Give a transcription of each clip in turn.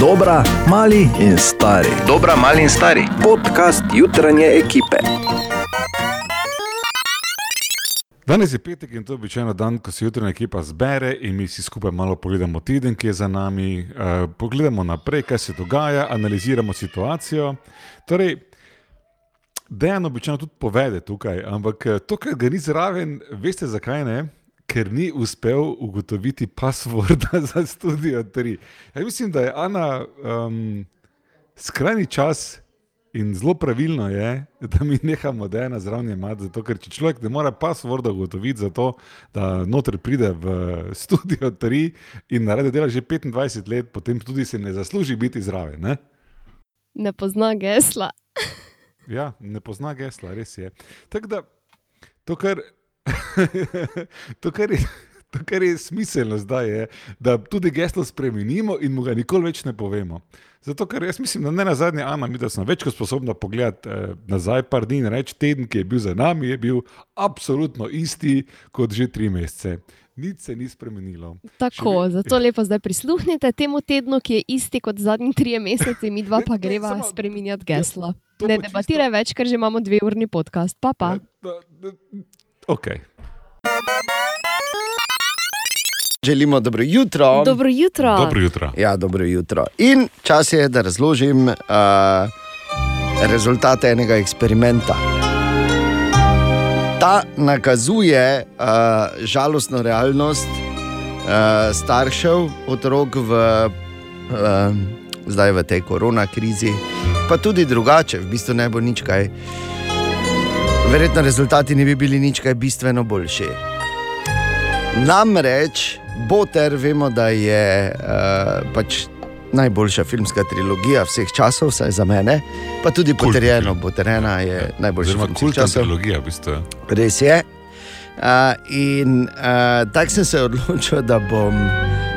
Dobra, mali in stari. Dobra, mali in stari. Podcast jutranje ekipe. Danes je petek in to je običajno dan, ko se jutrajna ekipa zbere in mi vsi skupaj malo pogledamo teden, ki je za nami, uh, pogledamo naprej, kaj se dogaja, analiziramo situacijo. Torej, Dejan običajno tudi povede tukaj, ampak eh, to, kar ga ni zraven, veste zakaj ne? Ker ni uspel ugotoviti passworda za studio 3. Ja, mislim, da je Ana um, skrajni čas in zelo pravilno je, da mi nehamo Dejana zraven imati, zato ker če človek ne more passworda ugotoviti, zato, da noter pride v studio 3 in naredi dela že 25 let, potem tudi se ne zasluži biti zraven. Ne? Ne pozna gesla. Ja, ne pozna gesla, res je. Tako da to, kar, to, kar je. To, kar je smiselno zdaj, je, da tudi geslo spremenimo in mu ga nikoli več ne povemo. Zato, ker jaz mislim, da ne na zadnje, Ana, mi da sem več kot sposobna pogledati eh, nazaj, par dni in reči, teden, ki je bil za nami, je bil absolutno isti kot že tri mesece. Nič se ni spremenilo. Tako, Še zato lepo zdaj prisluhnite temu tednu, ki je isti kot zadnji trije meseci, mi dva Ne, pa ne, greva samo- spremenjati geslo. to Ne pa čisto- debatiraj več, ker že imamo dve urni podcast. Pa pa. Da- da- Ok. Želimo dobro jutro. Dobro jutro. Dobro jutro. Ja, dobro jutro. In čas je, da razložim uh, rezultate enega eksperimenta. Ta nakazuje uh, žalostno realnost uh, staršev, otrok v, uh, zdaj v tej korona krizi, pa tudi drugače, v bistvu ne bo nič kaj. Verjetno rezultati ne bi bili nič kaj bistveno boljši. Namreč, Boter, vemo, da je uh, pač najboljša filmska trilogija vseh časov, vsaj za mene, pa tudi Kultna potrjeno, Boterena je najboljša Oziroma, filmska trilogija, v bistvu. Res je. Uh, in uh, tako sem se odločil, da bom.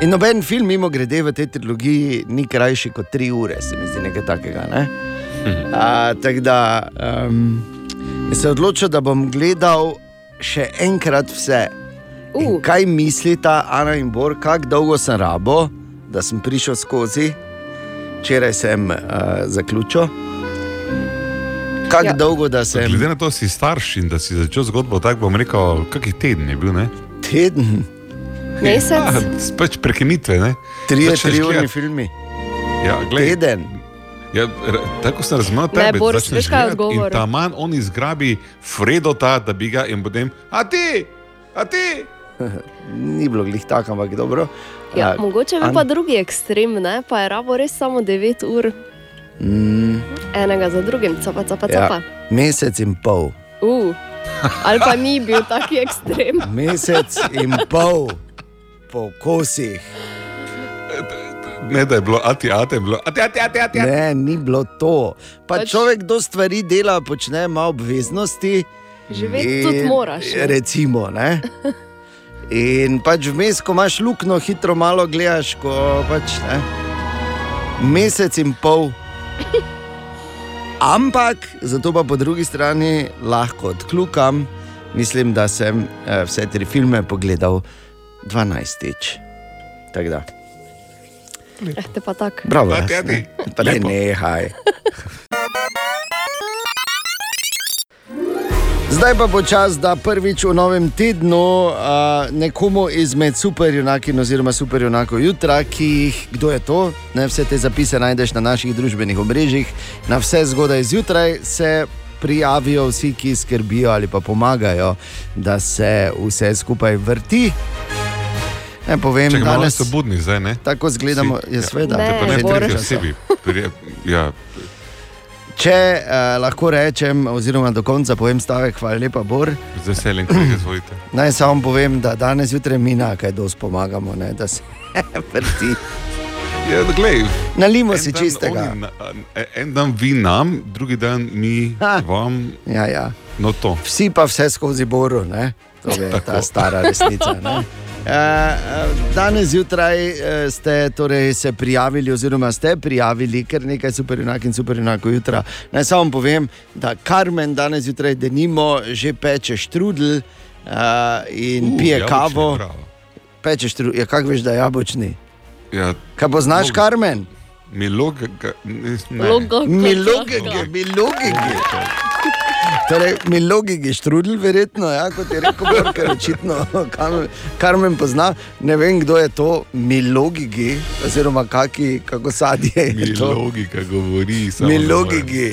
In noben film, mimo grede, v tej trilogiji ni krajši kot tri ure, se mi zdi nekaj takega. Ne? Uh, tako da um, se odločil, da bom gledal še enkrat vse. In Uh, kaj mislita Ana in Bor, kako dolgo sem rabo, da sem prišel skozi, včeraj sem uh, zaključil. Kako Ja. ja. dolgo, da sem Glede na to, da si starš in da si začel zgodbo, tako bom rekel, kakih teden je bil. Ne? teden, mesec. Ja, pač prekinitve. Ne? tri, urni gledat. filmi, Ja, glej, teden. Ja, tako sem razumel Ne, tebe. Boris, veš, kaj je gledat odgovor? In ta manj on izgrabi Fredota, da bi ga in potem, a ti, a ti. Ni bilo glih tako, ampak dobro. Ja, A, mogoče bi An- pa drugi ekstrem, ne? pa je rabo res samo 9 ur, mm, enega za drugim, capa, capa, Ja. capa. mesec in pol. Uh. Ali pa ni bil taki ekstrem. Mesec in pol po kosih. Ne, da je bilo, a ti, a ti bilo, a ti, a ti, a ti, a ti. Ne, ni bilo to. Pa Pač- človek do stvari dela, počne ima obveznosti. Živeti tudi moraš. ne. Recimo, ne? In pač vmes, ko imaš luknjo, hitro malo gledaš, ko pač ne. Mesec in pol. Ampak, zato pa po drugi strani lahko odkljukam, mislim, da sem eh, vse tri filme pogledal 12-tič. Tako da, Eh, te pa tako. bravo. A ti, a jaz, ti. ne. Ne, nehaj. Zdaj pa bo čas, da prvič v novem tednu uh, nekomu izmed superjunakin oziroma superjunakov jutra, ki jih, kdo je to, ne vse te zapise najdeš na naših družbenih omrežjih, na vse zgodaj zjutraj se prijavijo vsi, ki skrbijo ali pa pomagajo, da se vse skupaj vrti. Ne povem, Čakaj, malo danes so budni zdaj, ne? tako zgledamo, Vsi, je ja. sveda. Ne, Pa ne Bor. tretji osebi. Pri- Ja, Če eh, lahko rečem, oziroma do konca povem stavek, hvala lepa, Bor. z veseljem, ko jih izvolite. Naj samo povem, da danes zjutraj mi na kaj dosti pomagamo, ne, da se vrti. Ja, glej, Nalimo si čistega. oni En dan vi nam, drugi dan mi Ha. vam, Ja, ja. no to. Vsi pa vse skozi boru, ne? to je ta Tako. stara resnica. ne. Eh, eh, Danes zjutraj eh, ste torej se prijavili, oziroma ste prijavili kar nekaj superjunak in superjunakov jutra. Naj samo povem, da Karmen danes zjutraj denimo že peče štrudel uh, in Uh, pije kavo. Peče štrudel, ja, kako veš, da je jabočni? Ja, Kaj poznaš, Mogoče. Karmen? Miloga, ne, ne. Logo, Mi logiki, mi logiki. Torej, mi logiki štrudel, verjetno, ja, kot je rekel Borker, očitno, Kar- Karmen pozna. Ne vem, kdo je to, mi logiki, oziroma kaki, kako sadje je to. Logika govori. samo Mi logiki.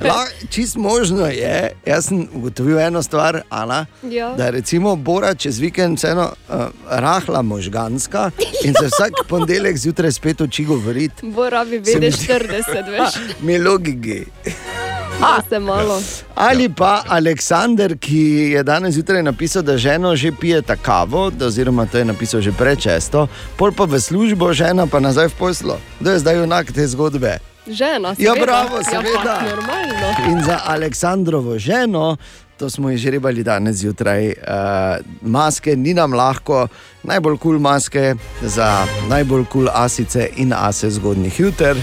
La, čist možno je, jaz sem ugotovil eno stvar, Ana, Ja. da je recimo Bora čez vikend vseeno uh, rahla možganska in se vsak ponedeljek zjutraj spet uči govoriti. Bo rabi Se mi vedeti zdi- 40, veš, Mi logiki. se malo. Ali pa Aleksandr, ki je danes zjutraj napisal, da ženo že pije ta kavo, da, oziroma to je napisal že prečesto, pol pa v službo, žena pa nazaj v poslo. Kdo je zdaj junak te zgodbe? Žena, Ja, seveda. bravo, Ja, seveda. fakt, normalno. In za Aleksandrovo ženo, to smo ji že rebali danes zjutraj, uh, maske ni nam lahko, najbolj kul cool maske za najbolj kul cool asice in ase zgodnjih juter.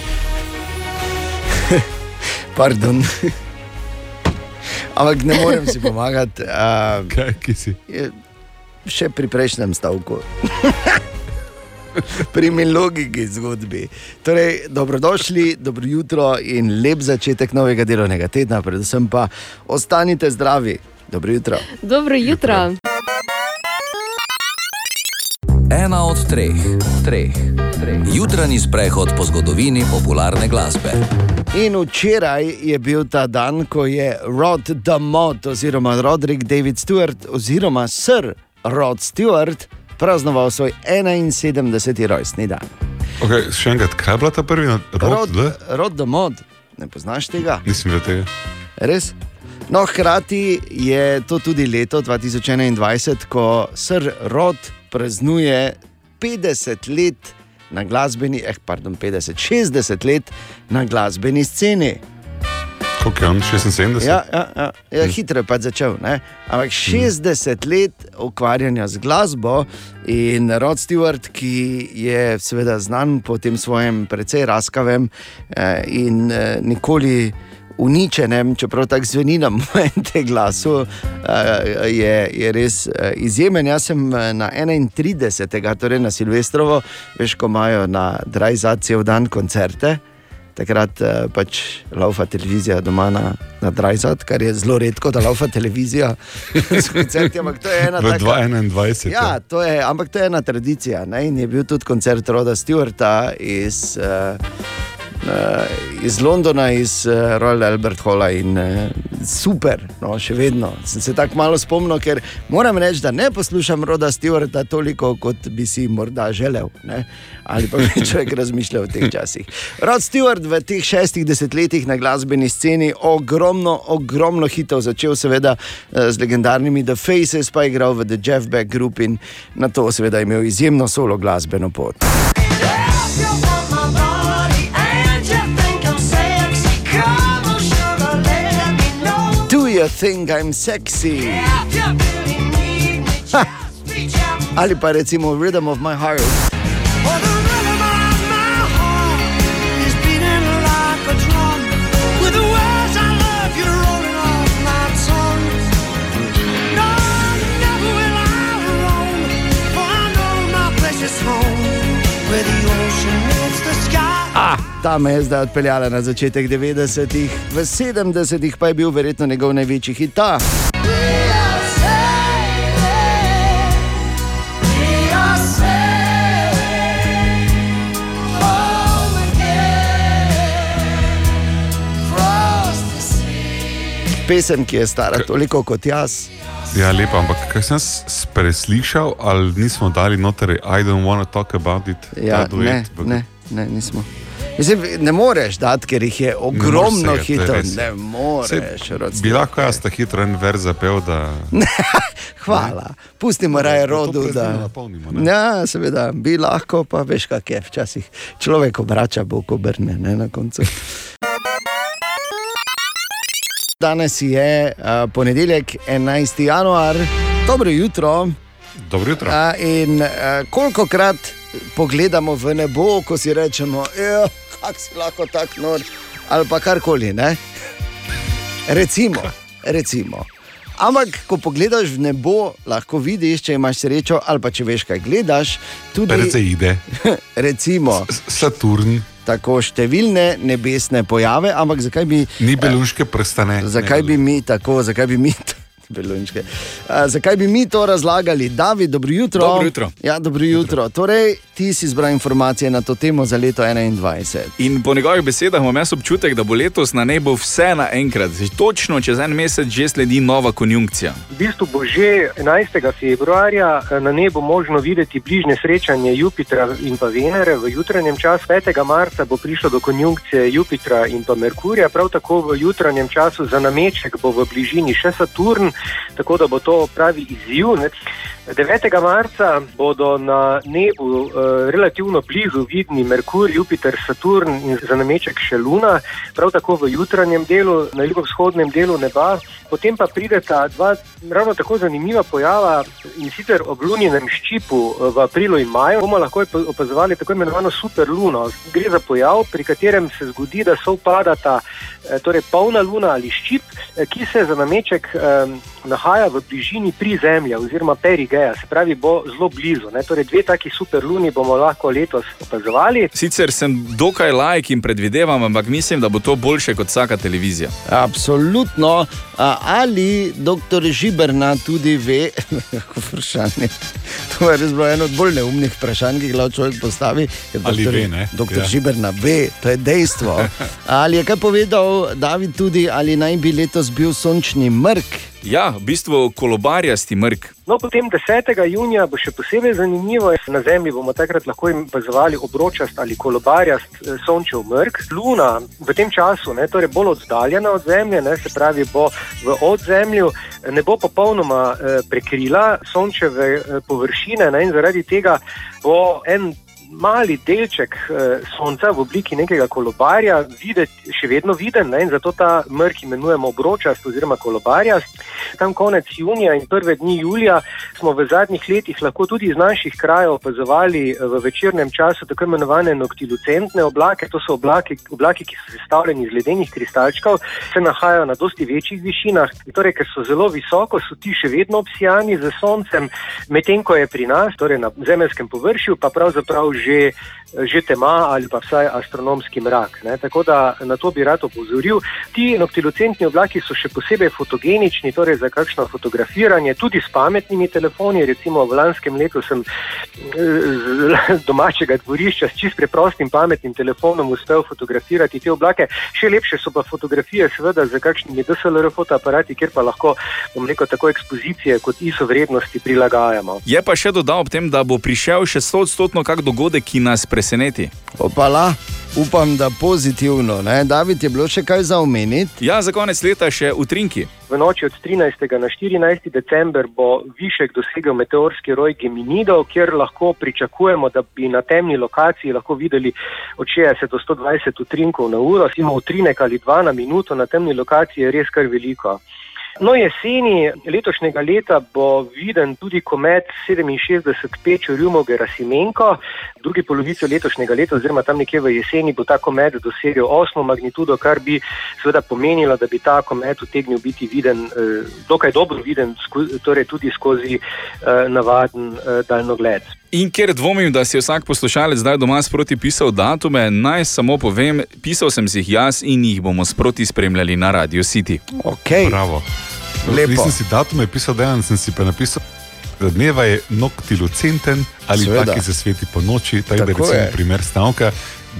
Pardon. Ampak ne morem si pomagati, uh, Kaj, si? še pri prejšnjem stavku. Pri milogiki zgodbi. Torej, dobrodošli, dobro jutro in lep začetek novega delovnega tedna, predvsem pa ostanite zdravi. Dobro jutro. Dobro jutro. Ena od treh, treh, treh. Jutranji sprehod po zgodovini popularne glasbe. In včeraj je bil ta dan, ko je Rod Damot oziroma Roderick David Stewart oziroma Sir Rod Stewart praznoval svoj 71. rojstni dan. Okay, še enkrat, kaj je bila ta prvi na Rod, rodu? Rod Damot, ne poznaš tega? Nisem videl tega. Res? No, hkrati je to tudi leto 2021, ko Sir Rod praznuje 50 let na glasbeni, eh, pardon, 50, 60 let na glasbeni sceni. Koliko je on? 76? Ja, ja, ja, ja hitro je pa začel. Ne? Ampak 60 let ukvarjanja z glasbo in Rod Stewart, ki je seveda znan po tem svojem precej raskavem eh, in eh, nikoli uničenem, čeprav tako zveni na momente glasu, eh, je, je res eh, izjemen. Jaz sem eh, na 31. torej na Silvestrovo, veš, ko imajo na Drajzacijo dan koncerte. Takrat uh, pač laufa televizija doma na, na Drajzat, kar je zelo redko, da laufa televizija s koncerti. Ampak to je ena V taka. 2021. Ja, to je, ampak to je ena tradicija. Ne? In je bil tudi koncert Roda Stewarta iz, uh, uh, iz Londona, iz uh, Royal Albert Halla in uh, super, no, še vedno. Sem se tako malo spomnil, ker moram reči, da ne poslušam Roda Stewarta toliko, kot bi si morda želel. Ne? Ali pa bi človek razmišljal v teh časih. Rod Stewart v teh šestih desetletjih na glasbeni sceni ogromno, ogromno hitov začel, seveda eh, z legendarnimi The Faces, pa je igral v The Jeff Beck Group in na to seveda imel izjemno solo glasbeno pot. Do you think I'm sexy? Ali pa recimo Rhythm of My Heart. Ta me je zdaj odpeljala na začetek 90-ih, v 70-ih pa je bil verjetno njegov največji hit. Ta. Pesem, ki je stara toliko kot jaz. Ja, lepo, ampak kaj sem preslišal, ali nismo dali noter, I don't want to talk about it. Ja, duet ne, ne, ne, nismo. Mislim, ne moreš dati, ker jih je ogromno je hitov. res. Ne moreš. Rod Bi lahko jaz ta hitro en verz zapel, da Hvala, pustimo raje da rodu. Da... napolnimo, ne? Ja, seveda, bi lahko, pa veš, kak je včasih. Človek obrača, bo obrne ne, na koncu. Danes je uh, ponedeljek, 11. januar, dobro jutro. Dobro jutro. Uh, in uh, kolikokrat pogledamo v nebo, ko si rečemo, kako si lahko tako nor, ali pa karkoli. Ne? Recimo, recimo Ampak, ko pogledaš v nebo, lahko vidiš, če imaš srečo, ali pa če veš, kaj gledaš. Tudi, Perceide, recimo, S- Saturn, tako številne nebesne pojave, ampak zakaj bi, ni belunške prstane. zakaj bi mi tako, zakaj bi mi. Belunčke. A, zakaj bi mi to razlagali? David, dobro jutro. Dobro jutro. Ja, dobro jutro. Torej, ti si zbral informacije na to temo za leto 2021. In po njegovih besedah imam jaz občutek, da bo letos na nebu vse naenkrat. Točno čez en mesec že sledi nova konjunkcija. V bistvu bo že 11. februarja eh, na nebu možno videti bližnje srečanje Jupitra in pa Venere v jutranjem času. 5. marca bo prišlo do konjunkcije Jupitra in pa Merkurja, prav tako v jutranjem času za nameček bo v bližini še Saturn, tako da bo to pravi izziv. Ne. 9. marca bodo na nebu eh, relativno blizu vidni Merkur, Jupiter, Saturn in za nameček še Luna, prav tako v jutranjem delu, na jugovzhodnem delu neba. Potem pa prideta dva ravno tako zanimiva pojava in sicer ob luninem ščipu eh, v aprilu in maju bomo lahko opa- opazovali tako imenovano superluno. Gre za pojav, pri katerem se zgodi, da so upadata eh, torej polna luna ali ščip, eh, ki se za nameček eh, nahaja v bližini pri Zemlji oziroma perigeja, se pravi, bo zelo blizu. Ne? Torej, dve taki superluni bomo lahko letos opazovali. Sicer sem dokaj lajk in predvidevam, ampak mislim, da bo to boljše kot vsaka televizija. Absolutno. A, ali doktor Žiberna tudi ve, kako vprašanje. To je res bilo eno od bolj neumnih vprašanj, ki jih lahko človek postavi. ker Ali doktor- ve, ne? Doktor ja. Žiberna ve, to je dejstvo. Ali je kaj povedal David tudi, ali naj bi letos bil sončni mrk? Ja, v bistvu kolobarjasti mrk. No, potem 10. junija bo še posebej zanimivo. Na Zemlji bomo takrat lahko opazovali obročast ali kolobarjast eh, sončev mrk. Luna v tem času, ne, torej bolj oddaljena od Zemlje, ne, se pravi, bo v odzemlju, eh, ne bo popolnoma eh, prekrila sončeve eh, površine ne, in zaradi tega bo en. Mali delček eh, sonca v obliki nekega kolobarja, videti, še vedno viden, ne, in zato ta mrk imenujemo obročast oziroma kolobarjast. Tam konec junija in prve dni julija smo v zadnjih letih lahko tudi iz naših krajev opazovali eh, v večernem času tako imenovane noktilucentne oblake. To so oblaki, oblaki ki so sestavljeni iz ledenih kristalčkov, se nahajajo na dosti večjih višinah. In Torej, ker so zelo visoko, so ti še vedno obsijani z soncem, medtem ko je pri nas, torej na zemeljskem površju, pa pravzaprav že, že tema ali pa vsaj astronomski mrak. Ne? Tako da na to bi rad opozoril. Ti noktilucentni oblaki so še posebej fotogenični, torej za kakšno fotografiranje, tudi s pametnimi telefoni. Recimo v lanskem letu sem z domačega dvorišča s čist preprostim pametnim telefonom uspel fotografirati te oblake. Še lepše so pa fotografije, seveda, z kakšnimi DSLR fotoaparati, kjer pa lahko, bom rekel, tako ekspozicije kot ISO vrednosti prilagajamo. Je pa še dodal ob tem, da bo prišel še 100-odstotno kak dogodek, ki nas preseneti. Opala, upam, da pozitivno. Ne? David je bilo še kaj za omeniti. Ja, za konec leta še utrinki. V noči od 13. na 14. december bo višek dosegel meteorski roj Geminidov, kjer lahko pričakujemo, da bi na temni lokaciji lahko videli od 60 do 120 utrinkov na uro. Simo utrinek ali dva na minuto na temni lokaciji je res kar veliko. No, jeseni letošnjega leta bo viden tudi komet 67 Pečo Rjumo Gerasimenko. V drugi polovici letošnjega leta, oziroma tam nekje v jeseni, bo ta komet dosegel osmo magnitudo, kar bi seveda pomenilo, da bi ta komet utegnil biti viden, eh, dokaj dobro viden, torej tudi skozi eh, navaden eh, daljnogled. In ker dvomim, da si je vsak poslušalec zdaj doma sproti pisal datume, naj samo povem, pisal sem si jih jaz in jih bomo sproti spremljali na Radio City. Okay. Bravo. Lepo. Nisem si datume pisal, dejan sem si pa napisal. Da dneva je noktilucenten ali Seveda. pa ki se sveti po noči, tako da recimo je. primer stavka.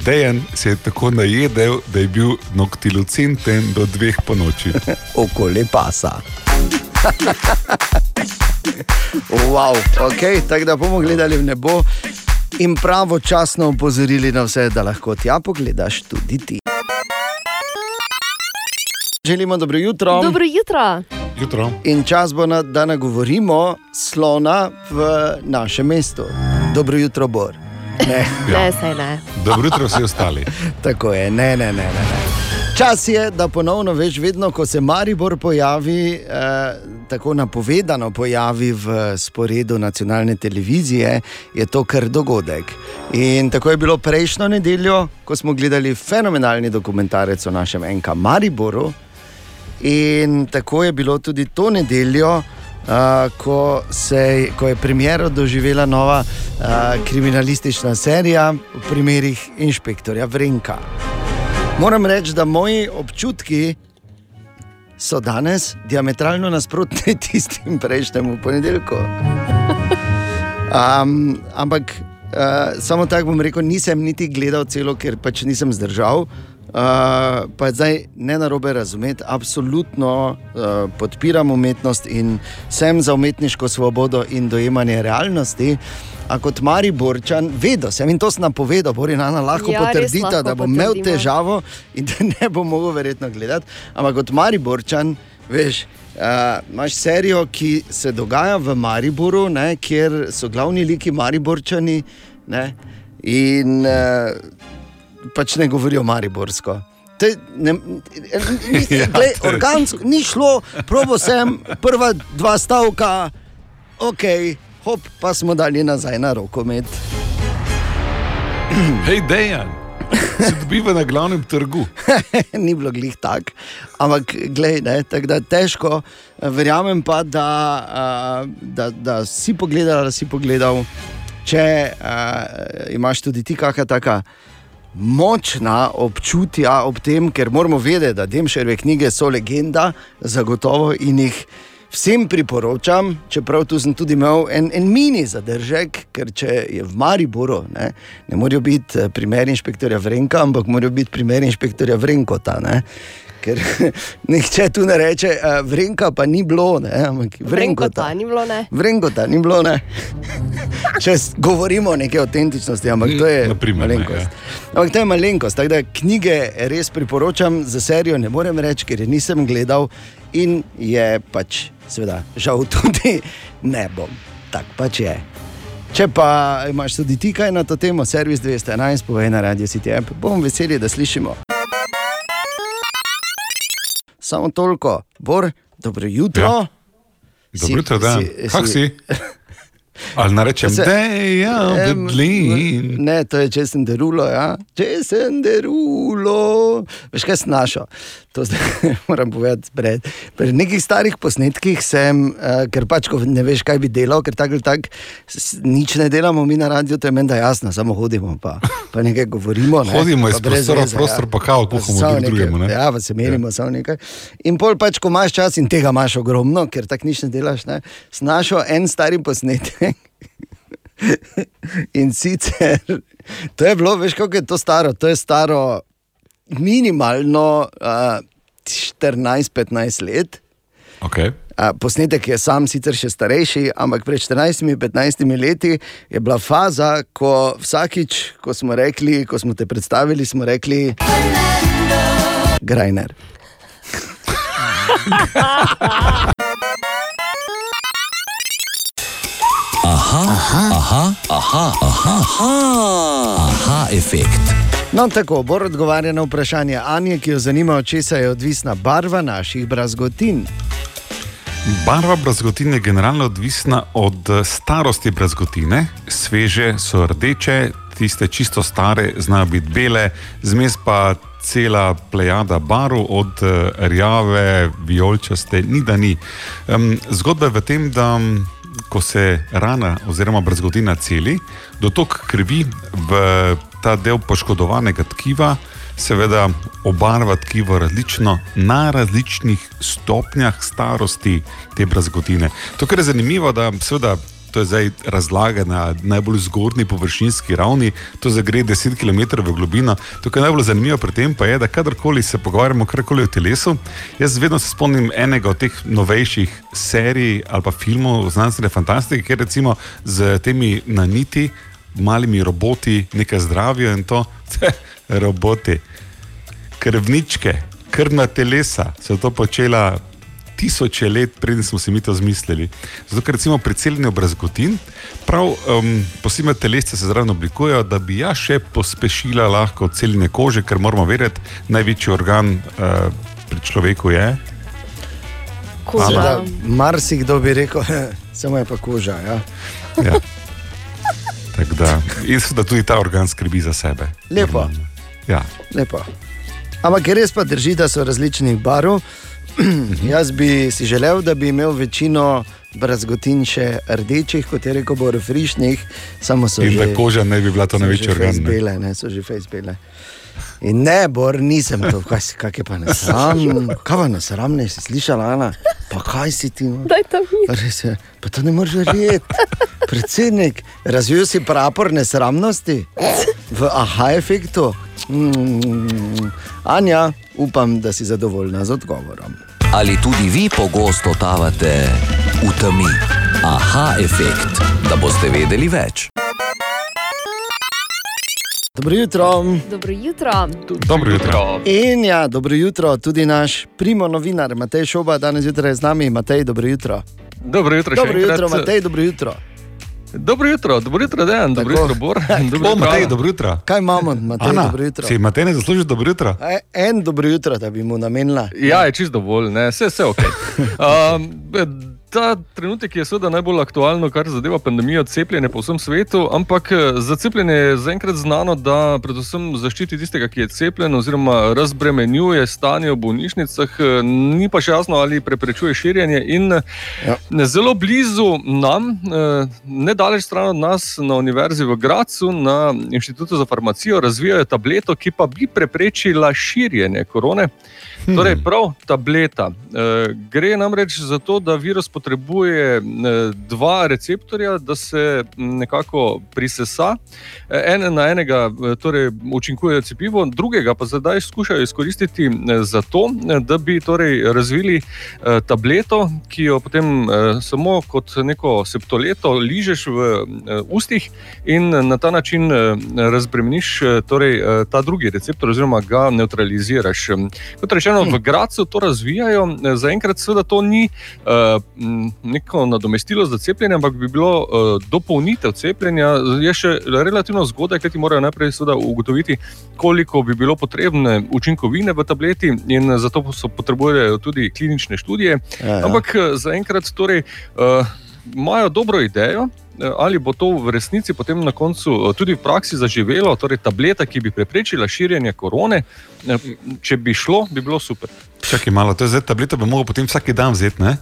Dejan se je tako najedel, da je bil noktilucenten do dveh po noči. Okoli pasa. wow, okay, tako da bomo gledali v nebo in pravočasno opozorili na vse, da lahko tja pogledaš tudi ti. Želimo dobro jutro. Dobro jutro. Jutro. In čas bo, na, da nagovorimo slona v našem mestu. Dobro jutro, Bor. Ne, Ne, saj ne. Dobro jutro vsi ostali. tako je, ne, ne, ne. ne. Čas je, da ponovno veš, vedno ko se Maribor pojavi, eh, tako napovedano pojavi v sporedu nacionalne televizije, je to kar dogodek. In tako je bilo prejšnjo nedeljo, ko smo gledali fenomenalni dokumentarec o našem enka Mariboru. In tako je bilo tudi to nedeljo, uh, ko, se, ko je premjero doživela nova uh, kriminalistična serija v primerih inšpektorja Vrenka. Moram reči, da moji občutki so danes diametralno nasprotni tistim prejšnjemu ponedeljku. Um, ampak uh, samo tako bom rekel, nisem niti gledal celo, ker pač nisem zdržal. Uh, pa je zdaj ne na robe razumeti, absolutno uh, podpiram umetnost in sem za umetniško svobodo in dojemanje realnosti. A kot Mari Borčan, vedel sem in to sem napovedal, Borinana lahko Ja, potrdita, lahko da bom imel potrdimo. težavo in da ne bom mogel verjetno gledati. Ampak kot Mari Borčan, veš. Uh, imaš serijo, ki se dogaja v Mariboru, ne, kjer so glavni liki Mariborčani ne, in uh, pač ne govorijo mariborsko. To je- Ne, ni, Ja, glej, to je- organsko ni šlo, probo sem, prva dva stavka, ok, hop, pa smo dali nazaj na rokomet. Hej, Dejan, se dobiva na glavnem trgu. ni bilo glih tak, ampak glej, ne, tako da težko. Verjamem pa, da, da, da si pogledal, da si pogledal, če a, imaš tudi ti kakšna taka. Močna občutja ob tem, ker moramo vedeti, da Demšerve knjige so legenda, zagotovo in jih vsem priporočam, čeprav tu sem tudi imel en, en mini zadržek, ker če je v Mariboru, ne, ne morajo biti eh, primeri inšpektorja Vrenka, ampak morajo biti primeri inšpektorja Vrenkota. Ne. Ker nihče tu ne reče, uh, Vrenka pa ni bilo, ne, ampak Vrenko Vrenkota. ta ni bilo, ne. Vrenkota ni bilo, ne. Če govorimo o neki avtentičnosti, ampak to je Na primer, ne, malenkost. Ampak to je malenkost, tako da knjige res priporočam za serijo, ne morem reči, ker je nisem gledal in je pač, seveda, žal tudi ne bom. Tak pač je. Če pa imaš tudi ti kaj na to temo, servis 211, povej na radio City App, bom vesel, da slišimo. Samo toliko, Bor, dobro jutro. Ja. Dobro jutro, da. Kak si? Ali narečem, Se- Dejan, Em, Bedlin. Ne, to je česen derulo, ja. česen derulo. Veš kaj snašo? To zdaj moram povedati. Pred, pred nekih starih posnetkih sem, uh, ker pač ne veš, kaj bi delal, ker tako ali tako nič ne delamo, mi na radiju, to je meni da jasno, samo hodimo pa, pa nekaj govorimo. Ne, Hodimo iz prostora v veze, prostor, pa kavo Pa kuhamo samo drug drugemu, ne? Ja, pa se merimo ja. samo nekaj. In pol pač, ko imaš čas in tega imaš ogromno, ker tako nič ne delaš, ne, snašel en stari posnetek. In sicer, to je bilo, veš, kako je to staro. To je staro minimalno uh, 14-15 let. Okay. Uh, posnetek je sam sicer še starejši, ampak pred 14-15 leti je bila faza, ko vsakič, ko smo rekli, ko smo te predstavili, smo rekli: Grajner. Aha, aha, aha, aha, aha, efekt. No, tako, Bor odgovarja na vprašanje Anje, ki jo zanima, od česa je odvisna barva naših brazgotin. Barva brazgotine je generalno odvisna od eh, starosti brazgotine. Sveže so rdeče, tiste čisto stare znajo biti bele, zmes pa cela plejada barv, od eh, rjave, vijolčaste, ni da ni. Um, zgodba je v tem, da ko se rana oziroma brazgotina celi, dotok krvi v ta del poškodovanega tkiva seveda obarva tkivo različno na različnih stopnjah starosti te brazgotine. To, kar je zanimivo, da seveda. To je zdaj razlaga na najbolj zgornji površinski ravni, to zdaj gre 10 km v globino. To, kar je najbolj zanimivo pri tem, pa je, da kadarkoli se pogovarjamo karkoli o telesu, jaz vedno se spomnim enega od teh novejših serij ali pa filmov znanstvene fantastike, kjer recimo z temi naniti, malimi roboti nekaj zdravijo in to, roboti, krvničke, krvna telesa so to počela tisoče let, preden smo si mi to zmislili. Zato, ker recimo pri celjenju brazgotin, prav um, posebne telesce se zraven oblikujejo, da bi ja še pospešila lahko celjenje kože, ker moramo vedeti, največji organ uh, pri človeku je. Koža. Seveda, marsikdo bi rekel, samo je pa koža. Ja. Ja. Tako da, in seveda tudi ta organ skrbi za sebe. Lepo. Ja. Lepo. Ampak res pa drži, da so različnih barv. Jaz bi si želel, da bi imel večino brazgotin še rdečih, kot je rekel Bor Frišnih, samo so In že. da koža ne bi bila to največji organ. Bele, ne, so že face bele. In ne, Bor, nisem to, kaj, si- kak je pa nasram, kaj pa nasram, ne si slišala, Ana, pa kaj si ti? no? Daj to mi. Res je, pa to ne moreš verjeti. Predsednik, razvil si prapor nesramnosti v aha efektu. Mm, Anja, upam, da si zadovoljna z odgovorom. Ali tudi vi pogosto totavate v temi? Aha, efekt, da boste vedeli več. Dobro jutro. Dobro jutro. Dobro jutro. In ja, dobro jutro, tudi naš primo novinar Matej Šoba, danes zjutraj z nami. Matej, dobro jutro. Dobro jutro, Dobro jutro, Matej, dobro jutro. Dobro jutro, dobro jutro, Dejan, dobro Tako. jutro, Bor. Dobro jutro, Matej, dobro jutro. Kaj imamo, Matej, Ana, dobro jutro? si Matej ne zaslužiš dobro jutro? E, En dobro jutro, da bi mu namenila. Ja, je čisto dovolj, ne, vse, vse ok. Um, ta trenutek je seveda najbolj aktualno, kar zadeva pandemijo, cepljenje po vsem svetu, ampak eh, za cepljenje je zaenkrat znano, da predvsem zaščiti tistega, ki je cepljen, oziroma razbremenjuje stanje v bolnišnicah, eh, ni pa še jasno, ali preprečuje širjenje. In Ja. zelo blizu nam, eh, nedaleč stran od nas, na Univerzi v Gracu, na Inštitutu za farmacijo, razvijajo tableto, ki pa bi preprečila širjenje korone. Hmm. Torej, prav tableta. Gre namreč za to, da virus potrebuje e, dva receptorja, da se m, nekako prisesa. E, en na enega e, torej, učinkuje cepivo, drugega pa zdaj skušajo izkoristiti za to, da bi torej, razvili tableto, ki jo potem samo kot neko septoleto ližeš v ustih in na ta način razbremeniš torej, ta drugi receptor, oziroma ga neutraliziraš. Kot rečeno, v Gracu to razvijajo, zaenkrat seveda to ni neko nadomestilo za cepljenje, ampak bi bilo uh, dopolnitev cepljenja. Je še relativno zgodaj, ker ti morajo najprej ugotoviti, koliko bi bilo potrebne učinkovine v tableti, in zato so potrebujejo tudi klinične študije. Ja, ja. Ampak eh, zaenkrat torej. Uh, Imajo dobro idejo, ali bo to v resnici potem na koncu tudi v praksi zaživelo, torej tableta, ki bi preprečila širjenje korone. Če bi šlo, bi bilo super. Čakaj malo, to je zdaj tableta, bi mogel potem vsak dan vzeti, ne?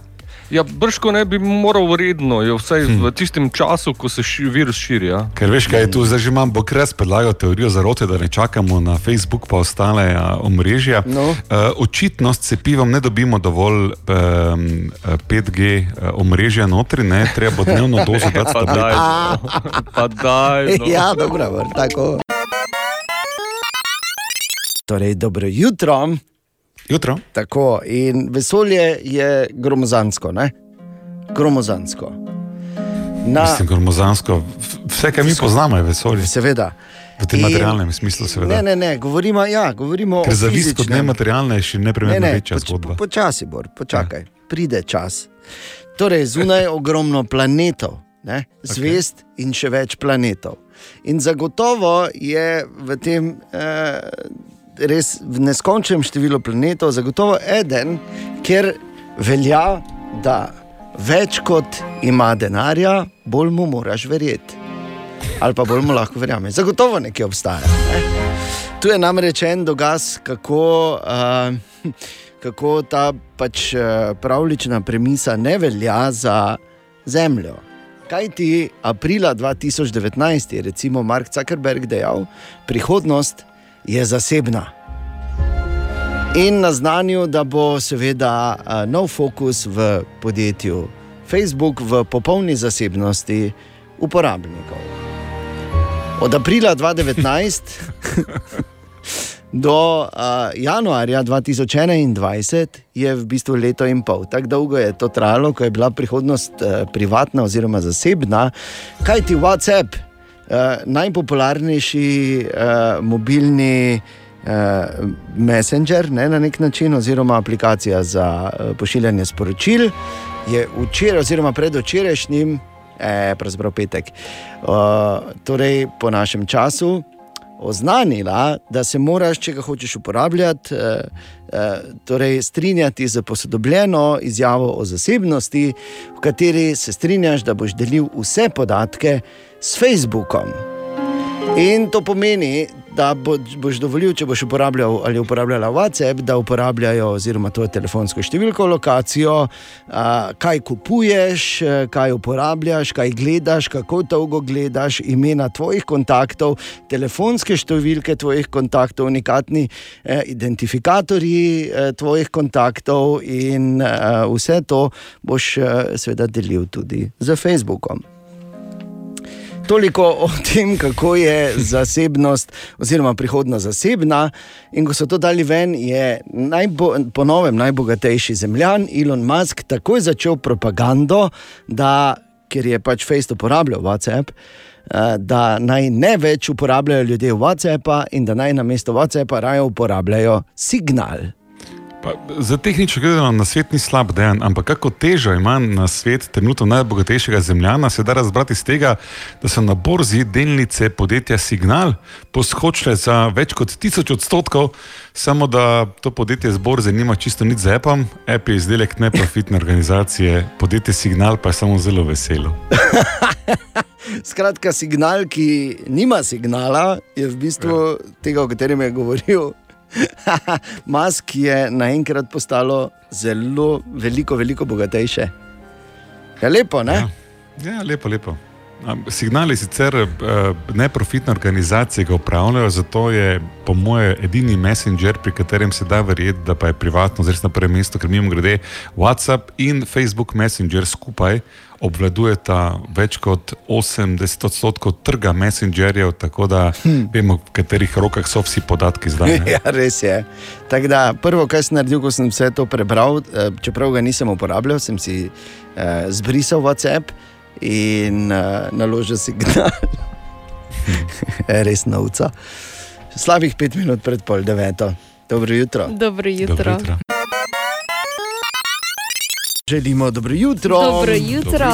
Ja, brško ne bi moral redno, jo, vsaj hm. v tistem času, ko se ši, virus širi. Ja. Ker veš, kaj je tu zdaj že imam, bo kres predlagal teorijo zarote, da ne čakamo na Facebook pa ostale a, omrežja. No. Uh, očitno s cepivom ne dobimo dovolj um, 5G uh, omrežja notri, ne, treba bo dnevno dozo dati tablet. no. pa daj. No. Ja, dobro, tako. Torej, dobro jutro. Jutro. Tako, in vesolje je gromozansko, ne? Gromozansko. Na, Mislim, gromozansko. Vse, kar mi poznamo, je vesolje. seveda. V tem In- materialnem smislu, seveda. Ne, ne, ne, govorimo, ja, govorimo Ker o zavist od fizičnem. nematerialne je še neprimerno večja poč- zgodba. Počasi, Bor, počakaj, ja. pride čas. Torej, zunaj je ogromno planetov, ne? zvest okay. in še več planetov. In zagotovo je v tem eh, res v neskončnem številu planetov, zagotovo eden, kjer velja, da več kot ima denarja, bolj mu moraš verjeti. Ali pa bolj mu lahko verjameš. Zagotovo nekaj obstaja. Ne? Tu je namreč en dokaz, kako, uh, kako ta pač, uh, pravlična premisa ne velja za Zemljo. Kaj ti aprila 2019 je recimo Mark Zuckerberg dejal, prihodnost je zasebna. In naznanil, da bo seveda nov fokus v podjetju Facebook v popolni zasebnosti uporabnikov. Od aprila 2019 do uh, januarja 2021 je v bistvu leto in pol. Tako dolgo je to trajalo, ko je bila prihodnost uh, privatna oziroma zasebna. Kaj ti WhatsApp, najpopularnejši uh, mobilni. Uh, messenger, ne, na nek način, oziroma aplikacija za uh, pošiljanje sporočil, je včeraj, oziroma predvčerajšnjim, eh, pravzaprav petek, uh, torej po našem času, oznanila, da se moraš, če ga hočeš uporabljati, eh, eh, torej strinjati z posodobljeno izjavo o zasebnosti, v kateri se strinjaš, da boš delil vse podatke s Facebookom. In to pomeni, da bo, boš dovolil, če boš uporabljal ali uporabljala WhatsApp, da uporabljajo oziroma to telefonsko številko, lokacijo, a, kaj kupuješ, eh, kaj uporabljaš, kaj gledaš, kako dolgo gledaš, imena tvojih kontaktov, telefonske številke tvojih kontaktov, unikatni eh, identifikatorji eh, tvojih kontaktov in eh, vse to boš eh, seveda delil tudi z Facebookom. Toliko o tem, kako je zasebnost, oziroma prihodnost zasebna. In ko so to dali ven, je najbo, po novem najbogatejši zemljan Elon Musk takoj začel propagando, da, ker je pač Facebook uporabljal WhatsApp. eh, Da naj ne več uporabljajo ljudje WhatsAppa in da naj na mesto WhatsAppa raje uporabljajo signal. Pa, za tehnično gledano na svet ni slab dejan, ampak kako težo ima na svet trenutno najbogatejšega zemljana, se da razbrati iz tega, da so na borzi delnice podjetja Signal poskočile za več kot tisoč odstotkov, samo da to podjetje z borze nima čisto nič z Appom, App je izdelek neprofitne organizacije, podjetje Signal pa je samo zelo veselo. Skratka, signal, ki nima signala, je v bistvu tega, o katerem je govoril. Mask je naenkrat postalo zelo veliko, veliko bogatejše. Je lepo, ne? Ja, ja lepo, lepo. Am, Signal je sicer uh, neprofitna organizacija, ki ga upravljajo, zato je po mojem edini messenger, pri katerem se da verjeti, da pa je privatno, zelo na prvem mestu, ker mimo grede WhatsApp in Facebook Messenger skupaj obvladujeta več kot 80 odstotkov trga messengerjev, tako da hm. vemo, v katerih rokah so vsi podatki zdaj. ne. Ja, res je. Tako da, prvo, kar sem naredil, ko sem vse to prebral, eh, čeprav ga nisem uporabljal, sem si eh, zbrisal WhatsApp in eh, naložil signal. res novca. Slabih pet minut pred pol deveto. Dobro jutro. Dobro jutro. Dobro jutro. Želimo dobro jutro. Dobro jutro.